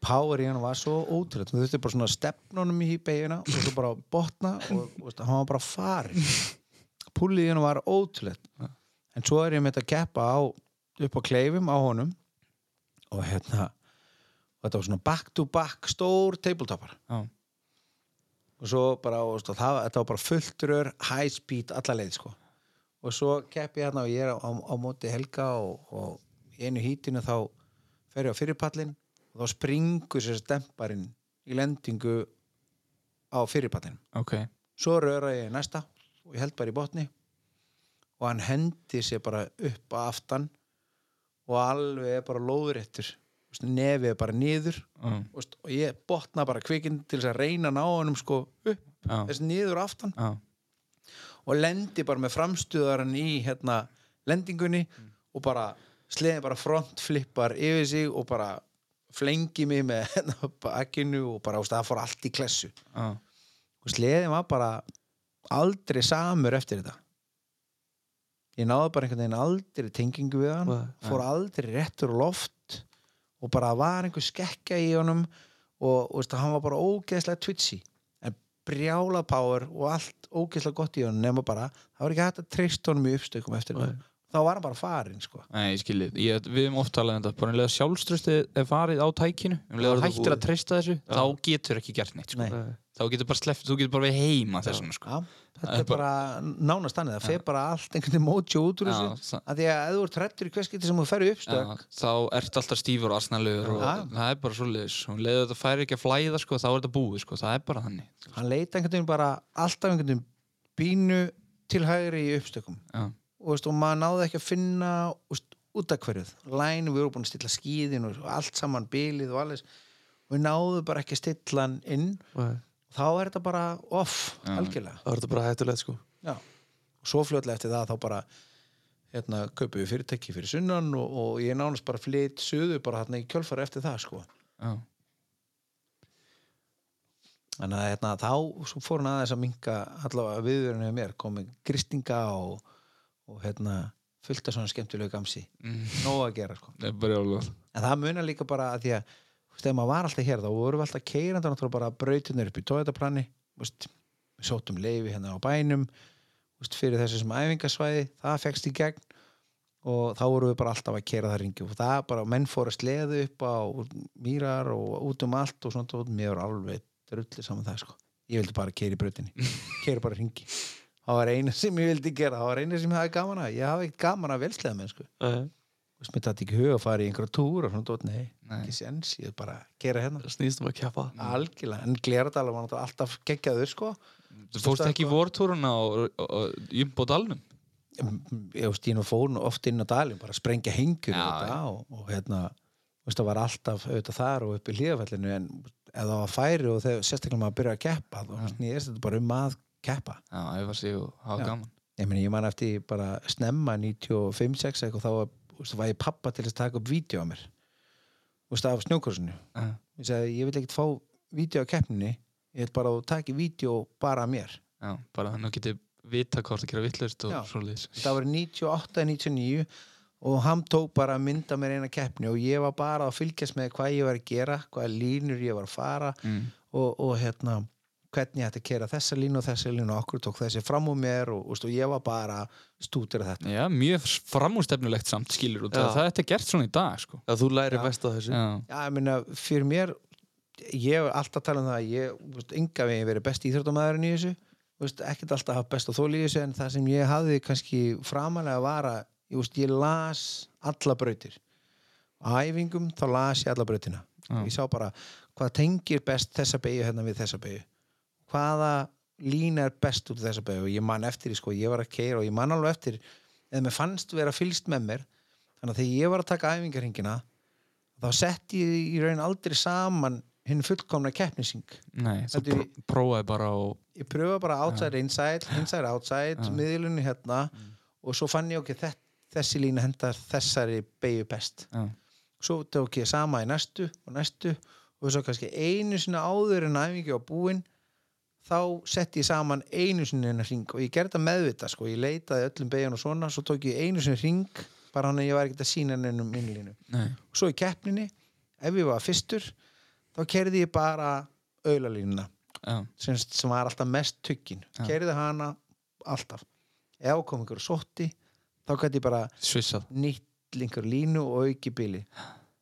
Speaker 3: power í hann var svo ótrúlega þú þurfti bara svona stefnunum í beigina og svo bara botna og úst, hann var bara farin púlið í hann var ótrúlegt.
Speaker 2: Já.
Speaker 3: en svo er ég með þetta að keppa á upp á kleifum á honum og hérna og þetta var svona back to back stór tabletopar.
Speaker 2: Já.
Speaker 3: Og svo bara og, stu, það, þetta var bara fullt rör high speed alla leið sko. Og svo keppi ég hérna og ég er á, á móti Helga og, og einu hítinu þá fer ég á fyrirpallin og þá springur sér stemparinn í lendingu á fyrirpallin
Speaker 2: ok,
Speaker 3: svo röra ég næsta og ég held bara í botni og hann hendi sér bara upp að aftan og alveg bara Þú veist, nefið bara niður. Þú veist, og ég botna bara kvikinn til þess að reyna að ná honum sko upp
Speaker 2: já,
Speaker 3: þess niður aftan.
Speaker 2: Já,
Speaker 3: og lendi bara með framstuðaran í hérna lendingunni og bara sleði bara frontflippar yfir sig og bara flengi mig með hérna bakkinu og bara, það fór allt í klessu.
Speaker 2: Já,
Speaker 3: og sleðin var bara aldrei samur eftir þetta. Ég náði bara einhvern veginn aldrei tengingu við hann
Speaker 1: Nei.
Speaker 3: fór aldrei réttur loft og bara var einhver skekka í honum og, og hann var bara ógeðslega twitchy en brjála power og allt ógeðslega gott í honum nema bara, það var ekki hægt að treysta honum í uppstökum eftir þetta þá var hann bara farinn sko
Speaker 2: Nei, ég skilji, ég, við hefum oft talað um þetta bara að sjálfströstið er farið á tækinu um
Speaker 1: það
Speaker 2: hættir að treysta þessu
Speaker 1: Já.
Speaker 2: þá getur ekki gert neitt sko.
Speaker 3: Nei.
Speaker 2: Þá getur bara sleppt, þú getur bara við heima þessum sko.
Speaker 3: Þetta
Speaker 2: er
Speaker 3: bara nánast þannig, það fer bara allt einhvern veginn mótjó út úr þessu. að því að ef þú ert trættur í hverskipti sem þú ferði uppstök
Speaker 2: þá ert alltaf stífur og asnalegur og það er bara svoleiðis. Og um leið að þetta færi ekki að flæða sko, þá er þetta búið sko. það er bara þannig.
Speaker 3: Hann leita einhvern veginn bara alltaf einhvern veginn bínu til hægri í uppstökum.
Speaker 2: Já,
Speaker 3: og, veist, og maður náði ekki að finna veist, út af hverjuð læn, við vorum búin að stilla
Speaker 1: Nei.
Speaker 3: þá er þetta bara off, algjörlega
Speaker 1: Það var þetta bara hættulegt sko
Speaker 3: Já. og svo fljótlega eftir það þá bara hérna, kaupum við fyrirtæki fyrir sunnan og, og ég nánast bara flytt suðu bara hérna í kjölfara eftir það sko
Speaker 2: Já.
Speaker 3: þannig að hérna, þá svo fór hann aðeins að minka allavega viðverðinu hjá mér komið gristinga og, og hérna, fullt af svona skemmtilegu gamsi
Speaker 2: Mm.
Speaker 3: nóg að gera sko
Speaker 2: er alveg
Speaker 3: en það munar líka bara að því að ef maður var alltaf hér þá vorum við alltaf keirandi náttúrulega bara brautinir upp í tóðetaplani við sóttum leifi hérna á bænum veist, fyrir þessu sem æfingasvæði það fegst í gegn og þá vorum við bara alltaf að keira það ringi og það bara, menn fóru að sleðu upp á mýrar og út um allt og svona, og mér var alveg drulli saman það sko, ég vildi bara keira í brautinni keira bara ringi það var eina sem ég vildi gera, það var eina sem ég hafði gaman að ég hafði ekkert gaman að velslega með sko.
Speaker 1: Nei.
Speaker 3: Þú veist, mér þetta ekki í hug að fara í einhverja túr og svona dót, nei,
Speaker 2: Nei.
Speaker 3: ekki sens ég er bara að gera hérna.
Speaker 1: Það snýst um að keppa.
Speaker 3: Algjörlega, en Gleradal var náttúrulega alltaf geggjaður sko.
Speaker 2: Þú fórst ekki í vortúruna og, jumbo dalnum
Speaker 3: ég veist, ég fór nú oft inn á dalinn bara að sprengja hengjur
Speaker 2: Já,
Speaker 3: og, þetta, og, og hérna, þú veist, það var alltaf auðvitað þar og upp í hlíðafellinu en ef það var færi og þegar sérstaklega maður byrja að keppa þá snýðist þetta bara um að keppa.
Speaker 2: Já, æfa sig og hafa gaman.
Speaker 3: Ég meni, ég man eftir bara snemma 95-6 eitthvað þá þú veist, var ég pappa til að taka upp vídeo á mér. Þú veist, af snjókursinu
Speaker 2: Já.
Speaker 3: ég sagði, ég vil ekkert fá vídeo á keppninni. Ég vil bara taki vídeo bara að mér.
Speaker 2: Já, bara að geti vita hvort að gera vittlust og svoleiðis.
Speaker 3: Það var 98-99 og hann tók bara að mynda mér eina keppni og ég var bara að fylgjast með hvað ég var að gera hvaða línur ég var að fara
Speaker 2: mm.
Speaker 3: og, og hérna hvernig ég ætti að kera þessa línu og þessa línu og okkur tók þessi fram úr mér og, og, og ég var bara stútir að þetta.
Speaker 2: Já, mjög framúrstefnulegt samt skilur út
Speaker 1: Já.
Speaker 2: það, það er gert svona í dag sko.
Speaker 1: Já, þú læri mest á þessu.
Speaker 2: Já,
Speaker 3: Já, ég meina, fyrir mér ég hef alltaf talað um það að ég, enga veginn verið best íþróttamæðurinn í þessu. Veist, ekkert alltaf hafa best á þóli í þessu en það sem ég hafði kannski framalega var að ég, veist, ég las alla brautir. Á æfingum þá las ég alla brautina.
Speaker 2: Já.
Speaker 3: ég sá bara hvað tengir best þessa beigju hérna við þessa beigju hvaða lína er best út af þessa beigju og ég man eftir sko, ég var að keira og ég man alveg eftir eða mér fannst vera fylgst með mér. Þannig að þegar ég var að taka æfingarhingina þá sett ég í raun aldrei saman hinn fullkomna keppnising
Speaker 2: nei, þú pró prófaði bara og
Speaker 3: ég pröfa bara outside, inside, inside, outside
Speaker 2: Já.
Speaker 3: miðlunni hérna. Og svo fann ég okkur okay, þessi lína hendar þessari beigju best.
Speaker 2: Já,
Speaker 3: svo tók ég sama í næstu og næstu. Og svo kannski einu sinni áður en æfingi á búin þá setti ég saman einu sinni hennar ring og ég gerði þetta meðvita sko, ég leitaði öllum beigjan og svona svo tók ég einu sinni ring bara hann að ég var ekkert að sína hennum innlínu
Speaker 2: nei,
Speaker 3: og svo í keppninni ef ég var fyrstur þá kerði ég bara auðlalínuna sem, sem var alltaf mest
Speaker 2: Já.
Speaker 3: kerði hana alltaf. Ef kom einhver sótti þá gæti ég bara
Speaker 2: svissað.
Speaker 3: nýtt einhver línu og auki bíli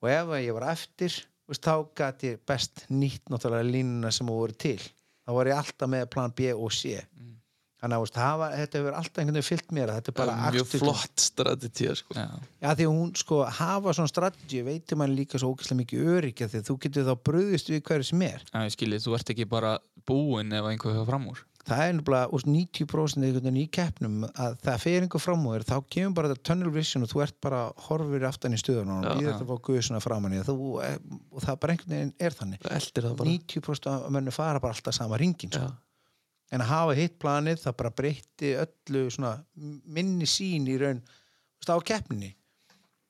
Speaker 3: og ef ég var eftir þá gæti ég best nýtt náttúrulega línuna sem voru til þá var ég alltaf með plan B og C
Speaker 2: Mm.
Speaker 3: þannig að veist, hafa, þetta hefur alltaf einhvern veginn fyllt mér þetta er bara
Speaker 1: Mjög
Speaker 3: akstuð-
Speaker 1: flott strategía sko.
Speaker 2: já,
Speaker 3: Já, því að hún sko hafa svona strategi veitir mann líka svo ógeðslega mikið öryggi því þú getur þá bröðist við hverju sem er
Speaker 2: já, ég skilji, þú ert ekki bara búinn ef einhver hefur fram úr
Speaker 3: það er úst, 90% einhvern veginn í keppnum að það fer einhver fram úr þér þá kemur bara þetta tunnel vision og þú ert bara horfir aftan í stöðun og býður þetta að fá guðsuna framan í þú, eh, og það bara einhvern veginn er þannig.
Speaker 1: Bara.
Speaker 3: 90% af mönnu fara bara alltaf sama ringin sko.
Speaker 1: Já.
Speaker 3: en að hafa hitt planið það bara breytti öllu svona minni sín í raun á keppninni.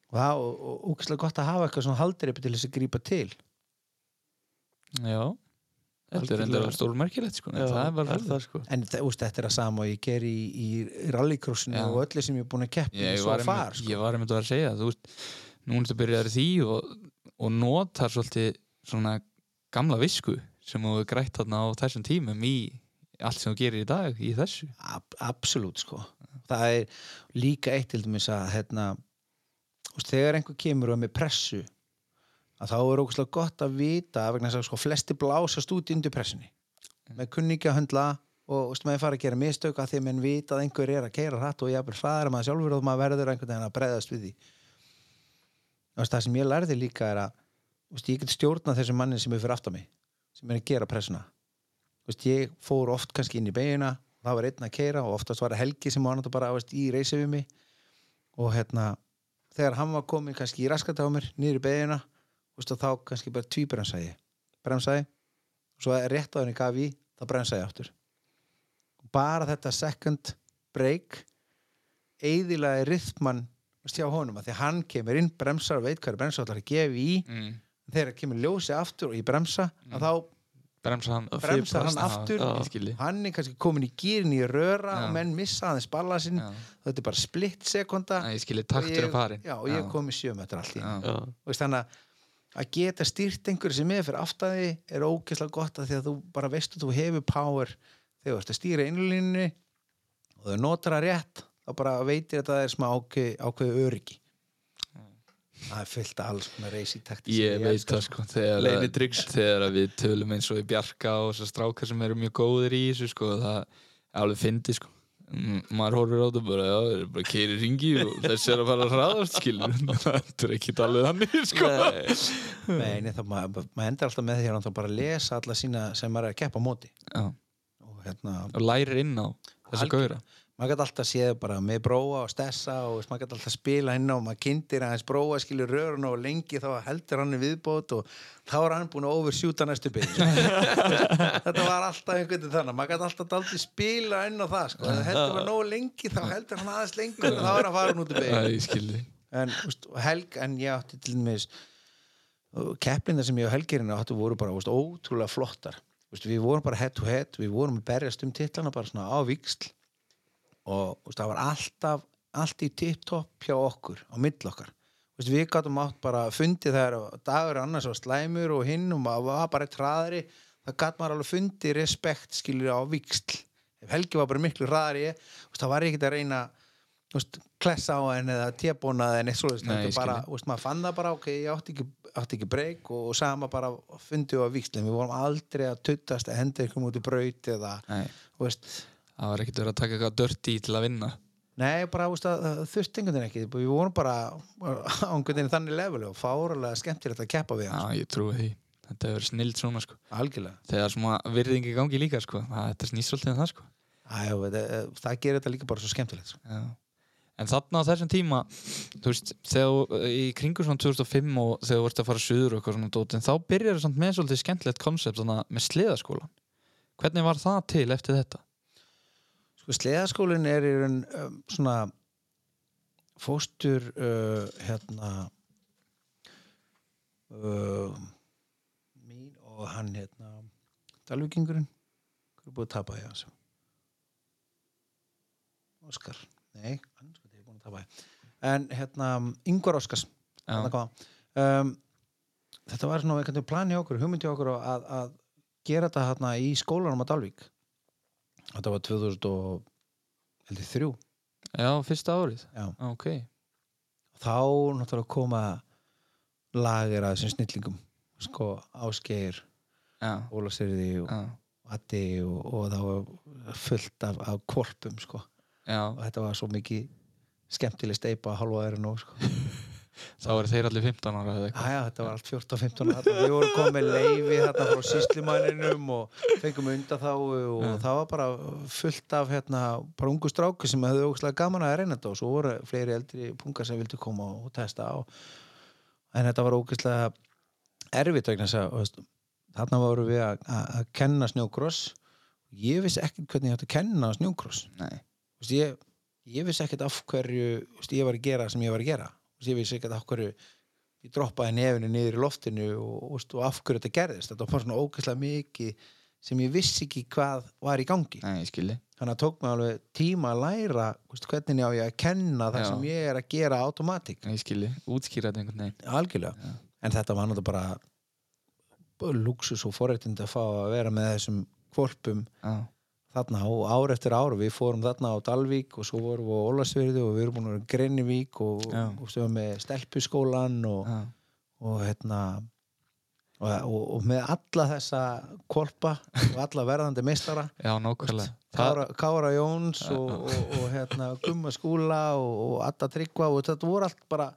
Speaker 3: Og það er ógæslega gott að hafa eitthvað svona haldreipi til þess að grípa til.
Speaker 2: Já, þetta er enda stórmerkilegt sko.
Speaker 1: Já,
Speaker 2: það er bara
Speaker 1: er það sko
Speaker 3: en það, úst, þetta er að sama og ég ger í, í rallycrossinu og öllu sem ég er búin að keppni
Speaker 2: ég
Speaker 3: svo
Speaker 2: var,
Speaker 3: far
Speaker 2: einmitt,
Speaker 3: sko.
Speaker 2: ég var einmitt að vera að segja þú veist, nú ertu byrjaður í því og, og notar svolítið svona gamla visku sem þú hefur grætt þarna á þessum tímum í allt sem þú gerir í dag í þessu
Speaker 3: Ab absolutt sko það er líka eitt til dæmis að hérna, úst, þegar einhver kemur og er með pressu að þá er ógæslega gott að vita vegna þess að sko flesti blásast út undir pressunni. Með kunningi að höndla og úst, maður fara að gera mistök að því að menn vita að einhver er að keira hratt og ég er hraðar en maður sjálfur og maður verður einhvern veginn að bregðast við því. Úst, það sem ég lærði líka er að úst, ég get stjórna þessum manni sem er fyrir aftan mig sem er að gera pressuna. Úst, ég fór oft kannski inn í beigina það var einn að keira og oftast var það Helgi sem var náttúrulega bara veist, í reysi við mig. Og hérna þegar hann var komin kannski í raskata á mér niður í beðina veist, og þá kannski bara tvíbremsaði ég bremsaði og svo rétt á henni gaf í þá bremsaði ég aftur bara þetta second break eðilaði rithman veist, hjá honum að því að hann kemur inn bremsar og veit hvað er bremsar og ætlar að gefa í
Speaker 2: mm.
Speaker 3: þegar kemur ljósi aftur og ég bremsa að þá
Speaker 2: bremsa hann
Speaker 1: Og
Speaker 3: bremsar hann aftur
Speaker 2: ég skilji
Speaker 3: hann er kannski komin í gýrin í röra
Speaker 2: Já.
Speaker 3: og menn missa aðeins balla sinn
Speaker 2: Já.
Speaker 3: þetta er bara splitt sekunda
Speaker 2: Nei, ég skilji
Speaker 3: og
Speaker 2: taktur
Speaker 3: ég-
Speaker 2: er farin
Speaker 3: já, og ég kom í í.
Speaker 2: Já.
Speaker 1: Já.
Speaker 3: Og þannig að að geta stýrt einhverju sem er fyrir aftæði er ógeðslega gott að því að þú bara veist að þú hefur power þegar þú ert að stýra innlínunni og þau notar það rétt þá bara veitir að það er smá ákveð, ákveðu öryggi. Það er fullt af alls konar reysi taktis
Speaker 2: Ég veit það sko þegar,
Speaker 1: Leynitryggs.
Speaker 2: þegar að við tölum eins og í Bjarka og þessar strákar sem eru mjög góðir í þessu sko það er alveg fyndi sko. Mm, maður horfir á þetta bara, já, það er bara keiri ringi og þessi er að fara að hraðast skilur. Þetta er ekki alveg þannig sko.
Speaker 1: Nei.
Speaker 3: Nei, það, maður, maður endur alltaf með því að bara lesa alla sína sem maður er að keppa móti.
Speaker 2: Já,
Speaker 3: og hérna,
Speaker 2: og lærir inn á þessa gauðra
Speaker 3: maður gæti alltaf séð bara með bróa og stessa og maður gæti alltaf spila inn á og maður kynntir aðeins bróa skilur rörun og lengi þá heldur hann í viðbót og þá er hann búin að oversjúta næstu byrju þetta var alltaf einhvern veginn þannig maður gæti alltaf daldið spila inn á það sko. heldur bara nógu lengi þá heldur hann aðeins lengur og þá er hann farin út í
Speaker 2: Já,
Speaker 3: byrju
Speaker 2: ég skilji
Speaker 3: en og helg, en ég átti til dæmis kepplinda sem ég og helgirinn áttu voru bara veist, ótrúlega flottar. Veist, við vorum bara head to head við vorum að berjast um titlana bara svona á viksl og veist, það var alltaf allt í tip-top hjá okkur á mill okkar. Veist, við gáttum átt bara fundið þegar dagur annars var slæmur og hinn og maður var bara eitt hraðari það gat maður alveg fundið respekt skilur á viksl ef Helgi var bara miklu veist, það var ekki að reyna veist, klessa á henni eða tébóna eða neitt
Speaker 2: ég
Speaker 3: veist, maður fann það bara ok, ég átti ekki, átti ekki breyk og, og sama bara fundið á vikslinn við vorum aldrei að tuttast að henda ykkur út í braut eða,
Speaker 2: Nei,
Speaker 3: veist,
Speaker 2: það var ekkert verið að taka eitthvað dört í til að vinna.
Speaker 3: Nei, bara að, þurfti einhvern veginn ekki. Við vorum bara á einhvern veginn þannig level og fárulega skemmtilegt að keppa við
Speaker 2: Já,
Speaker 3: hans,
Speaker 2: ég trúi því. Þetta hefur snild svona sko.
Speaker 3: Algjörlega.
Speaker 2: Þegar svona virðingi gangi líka sko. Þetta snýst svolítið um það sko.
Speaker 3: Æ, það, það gerir þetta líka bara svo skemmtilegt sko.
Speaker 2: Já. En þarna á þessum tíma þú veist, þegar þú- í kringu svona 2005 og þegar þú vorst að fara suður og eitthvað svona dót, en þá byrjar það með svolítið skemmtilegt konsept með sleðaskólan hvernig var það til eftir þetta?
Speaker 3: Sko, sleðaskólinn er í raun um, svona fóstur uh, hérna uh, mín og hann hérna Dalvíkingurinn hvað er búið að tapa ég hans Óskar. Nei, hann sko, er búin að tapa ég en hérna, Ingvar Óskars um, þetta var svona einhvern veginn plan hjá okkur hugmynd hjá okkur að, að gera þetta hérna í skólanum á Dalvík þetta var 2003
Speaker 2: Já fyrsta árið.
Speaker 3: Já.
Speaker 2: Ok,
Speaker 3: þá náttúrulega koma lager að þessum snillingum. Sko Ásgeir,
Speaker 2: já,
Speaker 3: Ólafsirði og Addi og, og það var fullt af, af kvolpum sko.
Speaker 2: Já.
Speaker 3: og þetta var svo mikið skemmtileg steipa að halva þeirra nú sko
Speaker 2: Þá eru þeir allir 15 ára eða eitthvað
Speaker 3: Æja, þetta var allt 14-15 ára. Við vorum komið með leifi hérna frá síslimanninum og fengum undan þá og
Speaker 2: Ja.
Speaker 3: það var bara fullt af hérna, bara ungu stráku sem hefðu ógslag gaman að reyna þetta og svo voru fleiri eldri pungar sem vildu koma og testa á. En þetta var ógæslega erfitt vegna þess að þarna voru við að, að, kenna snjókross. Ég vissi ekkert hvernig ég átti að kenna snjókross.
Speaker 2: Nei,
Speaker 3: ég, ég vissi ekkert af hverju ég var að gera sem ég var að gera Veist, ég vissi ekkert af hverju ég droppaði nefinu niður í loftinu og, veist, og af hverju þetta gerðist. Þetta var svona ógeðslega mikið sem ég vissi ekki hvað var í gangi.
Speaker 2: Nei,
Speaker 3: þannig að tók mig alveg tíma að læra veist, hvernig á ég að kenna það
Speaker 2: Já.
Speaker 3: sem ég er að gera
Speaker 2: skilji, útskýra þetta einhvern veginn.
Speaker 3: Algjörlega, en þetta var náttúrulega bara luxus og forréttindi að fá að vera með þessum kvolpum
Speaker 2: Já,
Speaker 3: þarna og ár eftir ár við fórum þarna á Dalvík og svo vorum við á Ólasverði og við erum búin að vera í Greinivík og, og stöðum með Stelpuskólan og, og hérna og, og, og með alla þessa kvolpa og alla verðandi meistara.
Speaker 2: Já nákvæmlega.
Speaker 3: Kára, Kára Jóns og, og, og hérna Gumma Skúla og, og Adda Tryggva og þetta voru allt bara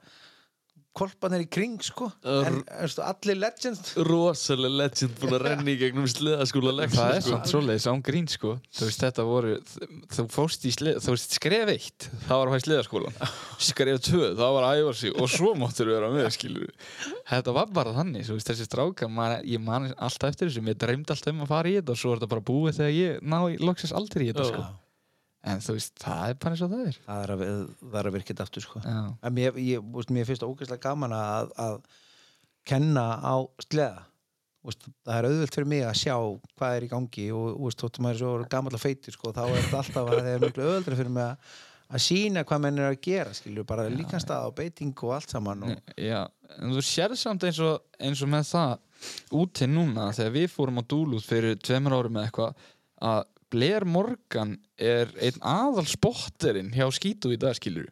Speaker 3: kolpanir í kring sko. En veistu, allir legends.
Speaker 1: Rosalega legend búin að renna í gegnum sleðaskóla
Speaker 2: það
Speaker 1: leksum
Speaker 2: er samt svoleiðis án grín sko. Þú veist þetta voru þú fórst í slið, þú veist skref eitt það var að fæða sliðaskólan skref tvö það var að æfa sig og svo máttur vera með skilur þetta var bara þannig þú veist þessi strákar maður, ég man alltaf eftir þessu ég dreymdi alltaf um að fara í þetta og svo er þetta bara búið þegar ég ná í loksins aldrei í þetta sko en þú veist það er bara eins og það er.
Speaker 3: Það er að, það er að virka þetta aftur sko. En mér, ég, veist, mér finnst það ógeðslega gaman að, að kenna á sleða veist, það er auðvelt fyrir mig að sjá hvað er í gangi og þóttum maður er svo gammal og feitur sko, þá er þetta alltaf að það er miklu auðveldri fyrir mig að, að sína hvað menn er að gera skilju, bara líkanstað og beiting og allt saman og,
Speaker 2: Já, en þú sér samt eins og, eins og með það úti núna þegar við fórum á Dúlút fyrir tveimur árum eða eitthvað að Blair Morgan er einn aðal spotterinn hjá Skítu í dag skilur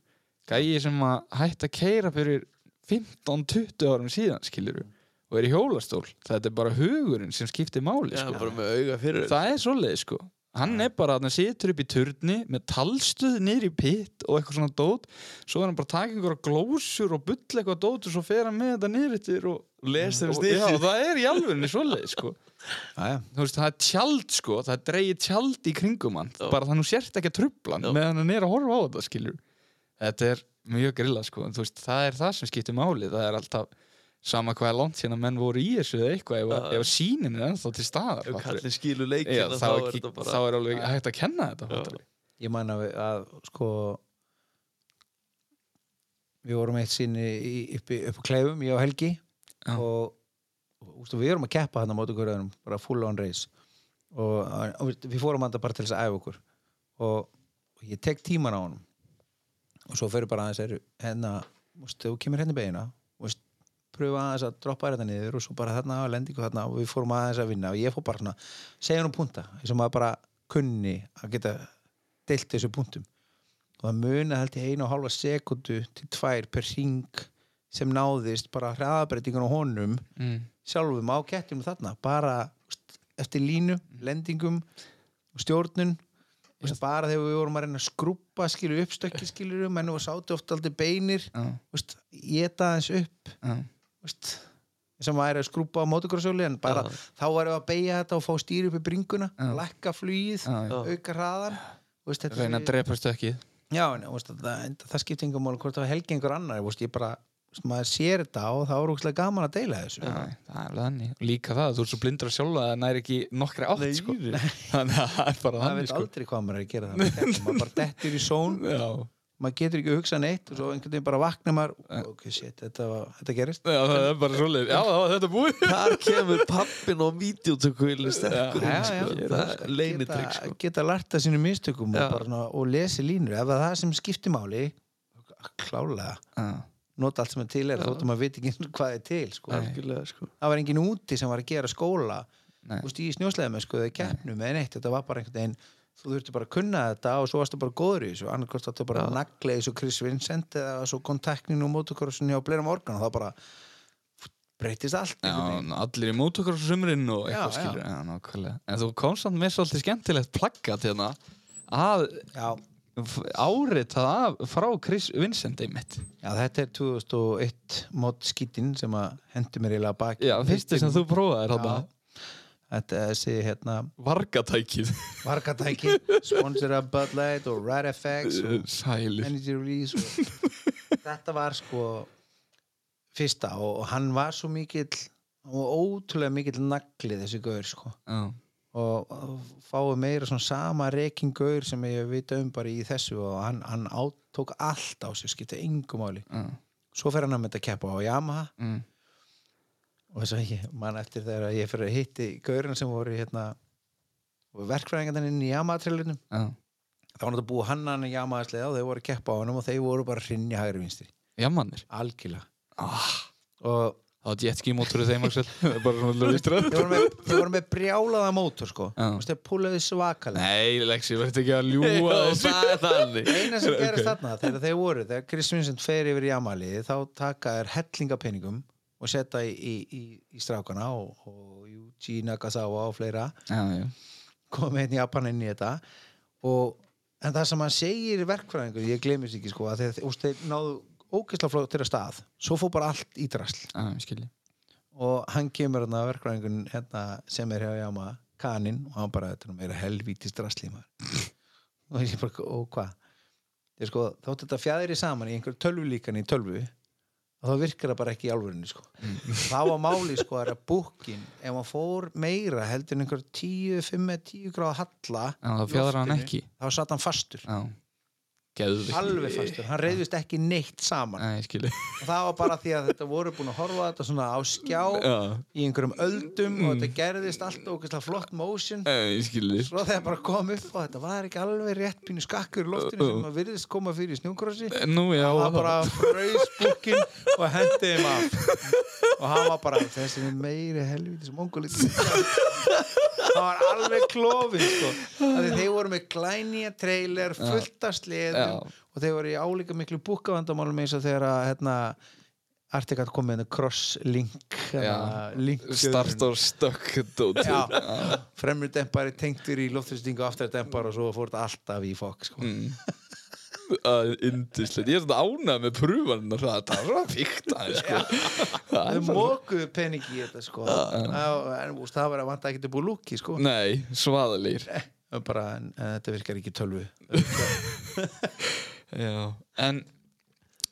Speaker 2: gæi sem að hætti að keira fyrir 15-20 árum síðan skilur og er í hjólastól. Þetta er bara hugurinn sem skiptir máli
Speaker 1: Já,
Speaker 2: sko. það er svoleið sko. Hann er bara að hann situr upp í turni með talstuð niður í pitt og eitthvað svona dót. Svo er hann bara að taka einhverja glósur og bull eitthvað dót og svo fer hann með þetta niður yfir og
Speaker 1: Les þeim
Speaker 2: og-
Speaker 1: snilli.
Speaker 2: já, það er í alvegni svoleið sko. Veist, það er tjald sko, það dreigið tjald í kringum hann,
Speaker 1: Já.
Speaker 2: bara þannig að þú sért ekki að trubla meðan hann er að horfa á þetta skilur. Þetta er mjög grilla sko veist, það er það sem skiptir máli. Það er alltaf sama hvað er langt síðan að menn voru í þessu eða eitthvað, ef, ef sínin er ennþá til staðar
Speaker 1: Ef kallin skilur
Speaker 2: Já,
Speaker 1: leikina
Speaker 2: þá,
Speaker 1: þá er bara
Speaker 2: þá er alveg hægt að kenna þetta
Speaker 3: ég man að, sko við vorum eitt í- upp á kleifum, ég og Helgi
Speaker 2: Já.
Speaker 3: og, og ústu, við erum að keppa hann á móti hverjum, bara full on race. Og, og við- fórum hann bara til þess að æfa okkur. Og, og ég tek tíman á honum. Og svo fyrir bara aðeins hérna, þú kemur hérna í beina pröfa aðeins að droppa þetta niður og svo bara þarna á lendingu þarna og við fórum aðeins að vinna. Og ég fór bara svona, segja hann um punta eins og maður bara kunni að geta deilt þessu punktum. Og það muna held ég einu og hálfa sekundu til tvær per ring sem náðist bara hraðabreitingun á honum
Speaker 2: mm.
Speaker 3: sjálfum á kettinum þarna bara eftir línu, lendingum og stjórnun úst, bara þegar við vorum að reyna að skrúpa skilur uppstökki skilur menn og sátu oft aldrei beinir geta aðeins upp
Speaker 2: já,
Speaker 3: úst, sem væri að skrúpa á mótokrosjóli en bara
Speaker 1: Já.
Speaker 3: þá varum við að beigja þetta og fá stýri upp í bringuna
Speaker 2: Já.
Speaker 3: lækka flugið,
Speaker 2: já, já.
Speaker 3: auka hraðan
Speaker 2: reyna að drepa stökkið
Speaker 3: Já, en veist, það, það skipti engum mál hvort það var helgi einhver annar veist, ég bara, veist, maður sér þetta og það var úkslega gaman að deila þessu.
Speaker 2: Já, það er líka það, þú ert svo blindur að sjálfa að það næri ekki nokkri átt
Speaker 1: Nei,
Speaker 2: sko.
Speaker 1: nei.
Speaker 2: þannig að það er bara
Speaker 3: maður
Speaker 2: þannig
Speaker 3: veit
Speaker 2: sko.
Speaker 3: aldrei hvað maður er að gera það maður bara dettur í són
Speaker 2: Já,
Speaker 3: maður getur ekki að hugsa neitt og svo einhvern veginn bara vakna maður. Ok, shit, þetta, var, þetta gerist.
Speaker 2: Já, það er bara svoleið Já, það var þetta búið.
Speaker 1: Þar kemur pappin og videotökuðil sterkur
Speaker 3: Já,
Speaker 1: inn,
Speaker 3: já,
Speaker 1: sko.
Speaker 3: já,
Speaker 1: Það er leinitrygg sko.
Speaker 3: geta lært að sínu mistökum og, lesi línur. Ef það er það sem skiptir máli klálega.
Speaker 2: Já,
Speaker 3: nota allt sem er til er þóttum maður veit ekki hvað er til sko.
Speaker 1: Sko.
Speaker 3: Það var enginn úti sem var að gera skóla veist, í snjósleðum sko, eða keppnum eða neitt, þetta var bara einhvern veginn þú þurfti bara að kunna þetta og svo varstu bara góður í þessu. Annarkost þetta bara að nagla eins og Chris Vincent eða svo kontaktninu og motokorsunni á Bleira Morgan og það bara breytist allt.
Speaker 2: Já, allir í mótokur á sumrin og eitthvað skilur. En þú komst samt með svolítið skemmtilegt plaggat hérna. Að
Speaker 3: já,
Speaker 2: áritað af frá Chris Vincent einmitt.
Speaker 3: Já, þetta er 2001 mod skítinn sem að hendi mér eiginlega baki
Speaker 2: Já, fyrsti sem þú prófaðir
Speaker 3: Já.
Speaker 2: hérna
Speaker 3: þetta er þessi hérna
Speaker 2: Vargatækið.
Speaker 3: Vargatæki sponsor af Bud Light og Rad FX og
Speaker 2: Sælir.
Speaker 3: Energy Release og þetta var sko fyrsta og hann var svo mikill og ótrúlega mikill nagli þessi gaur sko.
Speaker 2: Já,
Speaker 3: og, fáið meira svona sama rekin gaur sem ég veit um bara í þessu og hann, hann átók allt á sig skipta engum máli.
Speaker 2: Já,
Speaker 3: svo fer hann að mynda að keppa á Yamaha.
Speaker 2: Mm,
Speaker 3: og þess að ég man eftir þegar ég fyrir að hitti gaurinn sem voru hérna verkfræðingarnir inn í Yamaha-trillunum
Speaker 2: já.
Speaker 3: Þá var hann að búa hann hann í Yamaha sleða og þeir voru að keppa á hann og þeir voru bara hrinni hægri vinstri.
Speaker 2: Jammannir
Speaker 3: algjörlega.
Speaker 2: Ah,
Speaker 3: og
Speaker 2: Það var jetski mótorið þeim Axel. Það er bara svona lustrað
Speaker 3: þeir voru með, þeir voru með brjálaða mótor sko.
Speaker 2: Já.
Speaker 3: Þú veist, þeir púlaði svakalega.
Speaker 2: Nei, Lexi, verður ekki að ljúa þessu.
Speaker 1: það er þannig
Speaker 3: eina sem gerist þarna þegar þeir voru þegar Chris Vincent fer yfir í Yamaha þá taka þær hellingapenningum og setja í, í, í, í strákana og, og Yuji Nakazawa og fleira.
Speaker 2: Já, já.
Speaker 3: Komið einn Japan inn í þetta. Og, en það sem hann segir í verkfræðingur, ég gleymist ekki sko að þeir, úst, þeir náðu ógeðslega flott til að stað. Svo fór bara allt í drasl.
Speaker 2: Skilji
Speaker 3: og hann kemur hérna verkvæðingun hérna, sem er hjá Jama kaninn og hann bara, þetta er helvítist drasli og ég bara, og hvað? Sko, þótt þetta fjæðir í saman í einhverju tölvulíkan í tölvu og þá virkar það bara ekki í alvörunni sko. þá var máli sko að búkin ef hann fór meira heldur en einhver 10, 5, 10 gráða halla
Speaker 2: þá fjaðrar hann ekki.
Speaker 3: þá satt hann fastur,
Speaker 2: Já, geðvikt
Speaker 3: alveg fastur hann reyðist ekki neitt saman. Og það var bara því að þetta voru búin að horfa þetta svona á skjá
Speaker 2: Já,
Speaker 3: í einhverjum öldum og þetta gerðist alltaf ógeðslega flott motion.
Speaker 2: Skilji
Speaker 3: svo þegar bara kom upp og þetta var ekki alveg rétt pínu skakkur í loftinu sem að virðist koma fyrir í snjókrossi.
Speaker 2: Já.
Speaker 3: Það var bara fraus búkin og hendi þeim af. Og hann var bara þessi meiri helviti sem ongulit það var alveg klofin sko. Þeir voru með glænýja trailer fullt af
Speaker 2: Já.
Speaker 3: og þeir voru í álíka miklu búkavandamálum eins og þegar að hérna, Articat kom með cross-link link
Speaker 2: Start or stuck
Speaker 3: fremri dempari tengtur í loftþrýstingu og aftari dempar og svo fór þetta alltaf í fokk sko.
Speaker 2: Indislegt, ég er svona ánað með prúfanina það er svona fíkt aðeins sko. Það
Speaker 3: Þau
Speaker 2: er
Speaker 3: mókuðu peningi í þetta sko. Það- en það var að vanta ekki til búið lúki sko.
Speaker 2: Nei,
Speaker 3: Það var bara, en, en þetta virkar ekki tölvu
Speaker 2: Já, en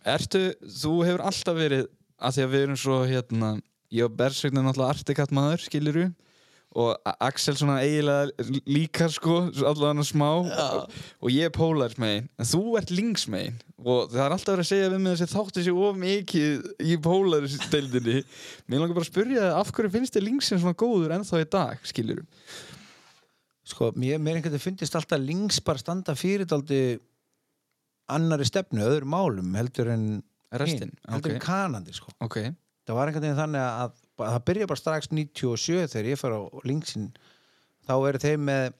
Speaker 2: ertu, þú hefur alltaf verið að því að við erum svo hérna ég og Bersvegna náttúrulega artikatt maður skiluru og A- Axel svona eiginlega líka sko allavega smá. Og ég er pólars megin en þú ert links megin og það er alltaf verið að segja við mig þessi þáttu sér of mikið í pólars deildinni mér langar bara að spyrja þig, af hverju finnst þið linksin svona góður ennþá í dag skiluru
Speaker 3: Sko, mér, mér einhvern veginn fyndist alltaf links bara standa fyrir daldi annari stefnu, öðrum málum heldur en
Speaker 2: Restin,
Speaker 3: hin, heldur en
Speaker 2: ok.
Speaker 3: kanandi sko.
Speaker 2: ok,
Speaker 3: það var einhvern veginn þannig að, að það byrja bara strax 97 þegar ég fara á linksin þá eru þeir með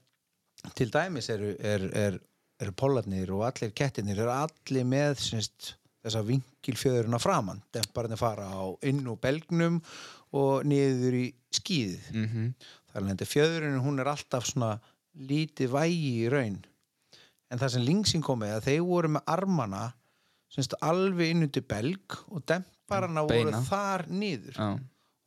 Speaker 3: til dæmis eru, er, er, eru pollarnir og allir kettinir eru allir með syns, þessa vinkilfjöðurinn á framann demparinn fara á inn og belgnum og niður í skíðið.
Speaker 2: Mhm.
Speaker 3: Þannig að fjöðurinn hún er alltaf svona lítið vægi í raun en það sem linksin kom með að þeir voru með armana syns, alveg inn undir belg og demparana voru
Speaker 2: Beina.
Speaker 3: þar niður.
Speaker 2: Já,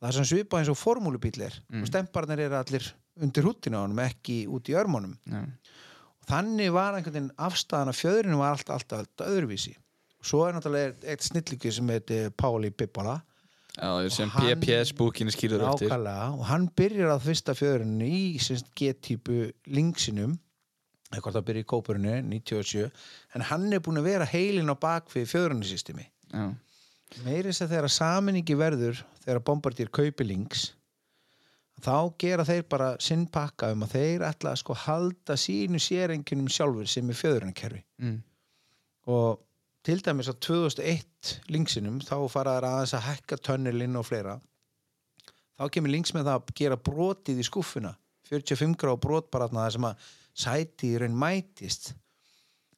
Speaker 3: það er sem svipað eins og formúlubíl er og stemparnir eru allir undir húttinu á honum ekki út í örmónum
Speaker 2: já,
Speaker 3: og þannig var einhvern veginn afstæðan að fjöðrinu var alltaf, alltaf, alltaf öðruvísi. Og svo er náttúrulega eitt snillíki sem heitir Páli Bibbala
Speaker 2: já, sem
Speaker 3: Og hann-
Speaker 2: PPS búkinu skýrður eftir.
Speaker 3: Og hann byrjar að fyrsta fjöðrinu í semst, G-típu hvort það byrja í kópurinu 97 en hann er búin að vera heilin á bakvið fjöðrunisystemi
Speaker 2: já,
Speaker 3: meiri þess að þegar saminningi verður þegar Bombardier kaupi links þá gera þeir bara sinn pakka um að þeir ætla að sko halda sínu sérengjunum sjálfur sem er fjöðurinakerfi
Speaker 2: mm.
Speaker 3: og til dæmis á 2001 linksinum þá fara þær aðeins að hækka tönnelinn og fleira. Þá kemur links með það að gera brotið í skúffuna. 45 gráð brot bara þarna þar sem að sæti í raun mætist.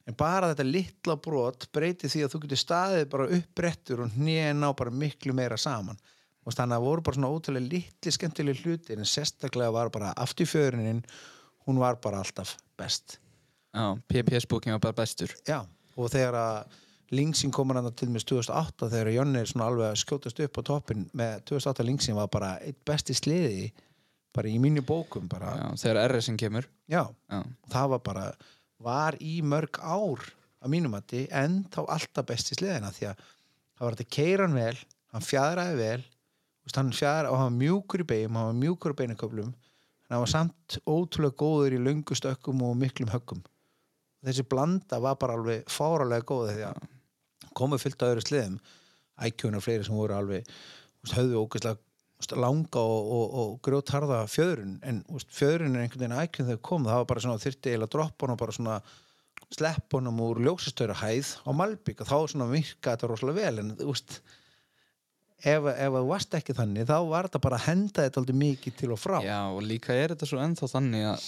Speaker 3: En bara þetta litla brot breytir því að þú getur staðið bara uppbrettur og hnén á bara miklu meira saman. Og þannig að það voru bara svona ótrúlega litli skemmtileg hlutir en sérstaklega var bara afturfjörinin hún var bara alltaf best.
Speaker 2: Já, PPS búkinu var bara bestur.
Speaker 3: Já, og þegar að Linksin komur hann til með 2008 þegar Jonni er svona alveg að skjótast upp á toppin með 2008 Linksin var bara eitt besti sliði bara í mínu bókum bara,
Speaker 2: já, þegar RS-in kemur.
Speaker 3: Já,
Speaker 2: já,
Speaker 3: það var bara var í mörg ár að mínum að en þá alltaf besti sliðina því að það var þetta keiran vel hann fjadraði vel veist, hann fjadraði og hann var mjúkur í beigum hann var mjúkur í beinaköflum hann var samt ótrúlega góður í löngu stökkum og miklum höggum. Þessi blanda var bara alveg fáralega góð því að komið fyllt á öðru sliðum ækjunar fleiri sem voru alveg höfðu ógeðslega langa og, og, og grjótharða fjöðrun en þú veist, fjöðrun er einhvern veginn ækjun þegar kom það var bara svona þyrfti eiginlega að droppa honum bara svona slepp honum úr ljósastöru hæð á Malbík og þá svona virka þetta rosalega vel en veist ef, það varst ekki þannig þá var þetta bara að henda þetta aldrei mikið til og frá.
Speaker 2: Já, og líka er þetta svo ennþá þannig að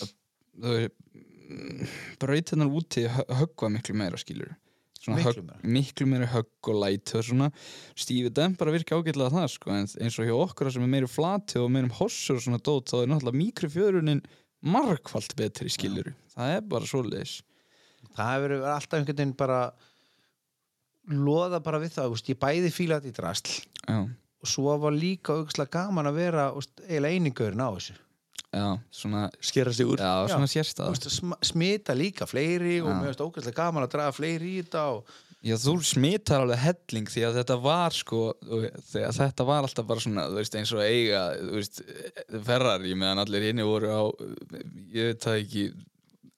Speaker 2: þau brautinnar úti hö- höggva miklu meira skilur
Speaker 3: Miklu
Speaker 2: högg, miklu meira högg og læt og svona. Stífi dem bara virka ágætlega það sko en eins og hjá okkur sem er meiri flati og meiri hossur og svona dót þá er náttúrulega mikrofjörunin margfalt betri skilur það er bara svoleiðis.
Speaker 3: Það hefur verið alltaf einhvern veginn bara loða bara við það, úst, ég bæði fíla þetta í drasl
Speaker 2: já,
Speaker 3: og svo var líka auðvitað gaman að vera eiginlega einingurinn á þessu
Speaker 2: já, svona
Speaker 1: skera sig úr
Speaker 2: já,
Speaker 3: Já.
Speaker 2: svona
Speaker 3: sm- smita líka fleiri og
Speaker 2: Já.
Speaker 3: mér finnst ógæslega gaman að draga fleiri í þetta og
Speaker 2: Já, þú smitar alveg helling því að þetta var sko, þetta var alltaf bara svona, þú veist, eins og eiga, þú veist, Ferrari meðan allir hinni voru á, ég veit það ekki,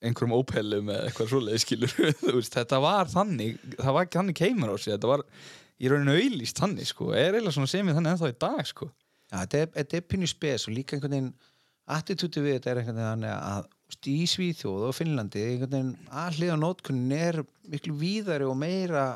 Speaker 2: einhverjum ópellum eða eitthvað svoleið skilur, þú veist, þetta var þannig, það var ekki þannig keimur á sig, þetta var í rauninu auðlýst þannig, sko, er eiginlega svona semið þannig ennþá í dag, sko.
Speaker 3: ja, þetta er, þetta er pínu spes og líka einhvern veginn attitúti við þetta er einhvern veginn að í Svíþjóð og Finnlandi einhvern veginn alliða nótkunnin er miklu víðari og meira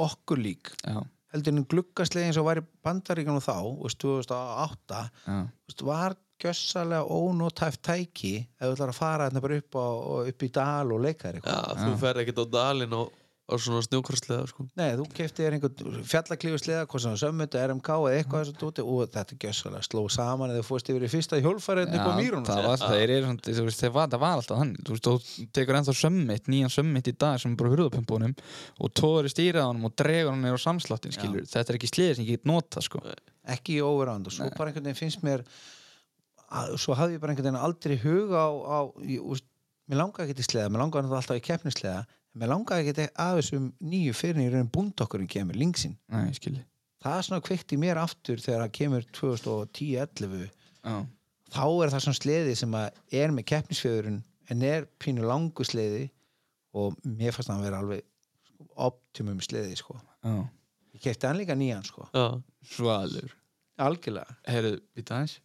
Speaker 3: okkur lík
Speaker 2: Já,
Speaker 3: heldur en gluggaslega eins og var í bandaríkanum þá, úst, 2008
Speaker 2: já,
Speaker 3: úst, var gjössalega ónótæft tæki ef þú ætlar að fara hérna bara upp, á, upp í dal og leika þér
Speaker 1: Já,
Speaker 3: eitthvað
Speaker 1: þú fer ekkert á dalinn og á svona snjókarslega sko.
Speaker 3: Nei, þú kefti þér einhvern fjallaklífuslega hvort sem sömmut, RMK eða eitthvað þessu dóti og þetta gjössalega sló saman eða þú fórst yfir í fyrsta hjólfærið upp á mýrunum
Speaker 2: það var, það er, svona, þú veist, það var, alltaf þannig, þú veist, þú tekur ennþá sömmit, nýjan sömmit í dag sem er bara hurðupumpunum og tóður í stýraðanum og dregur hann neyra á samsláttin, skilur, þetta er ekki sliðið sem ég get nota, sko.
Speaker 3: ekki í overround og svo bara einhvern veginn finnst mér að, svo hafði ég bara einhvern veginn aldrei hug á, á ég, úst, mér langaði ekki til sleða, mér langaði náttúrulega alltaf í keppnisleða en mér langaði ekki af þessum nýju fyrir í raun búndokkurinn kemur, linksinn
Speaker 2: Nei, ég skilji.
Speaker 3: það er svona kveikt í mér aftur þegar það kemur 2010-11
Speaker 2: Já,
Speaker 3: þá er það svona sleði sem að er með keppnisfjöðurinn en er pínu langu sleði og mér fannst það að vera alveg optimum sleði sko.
Speaker 2: já.
Speaker 3: ég kefti hann líka nýjan sko.
Speaker 1: Já,
Speaker 2: Svalur.
Speaker 3: algjörlega
Speaker 2: Herru, við aðeins,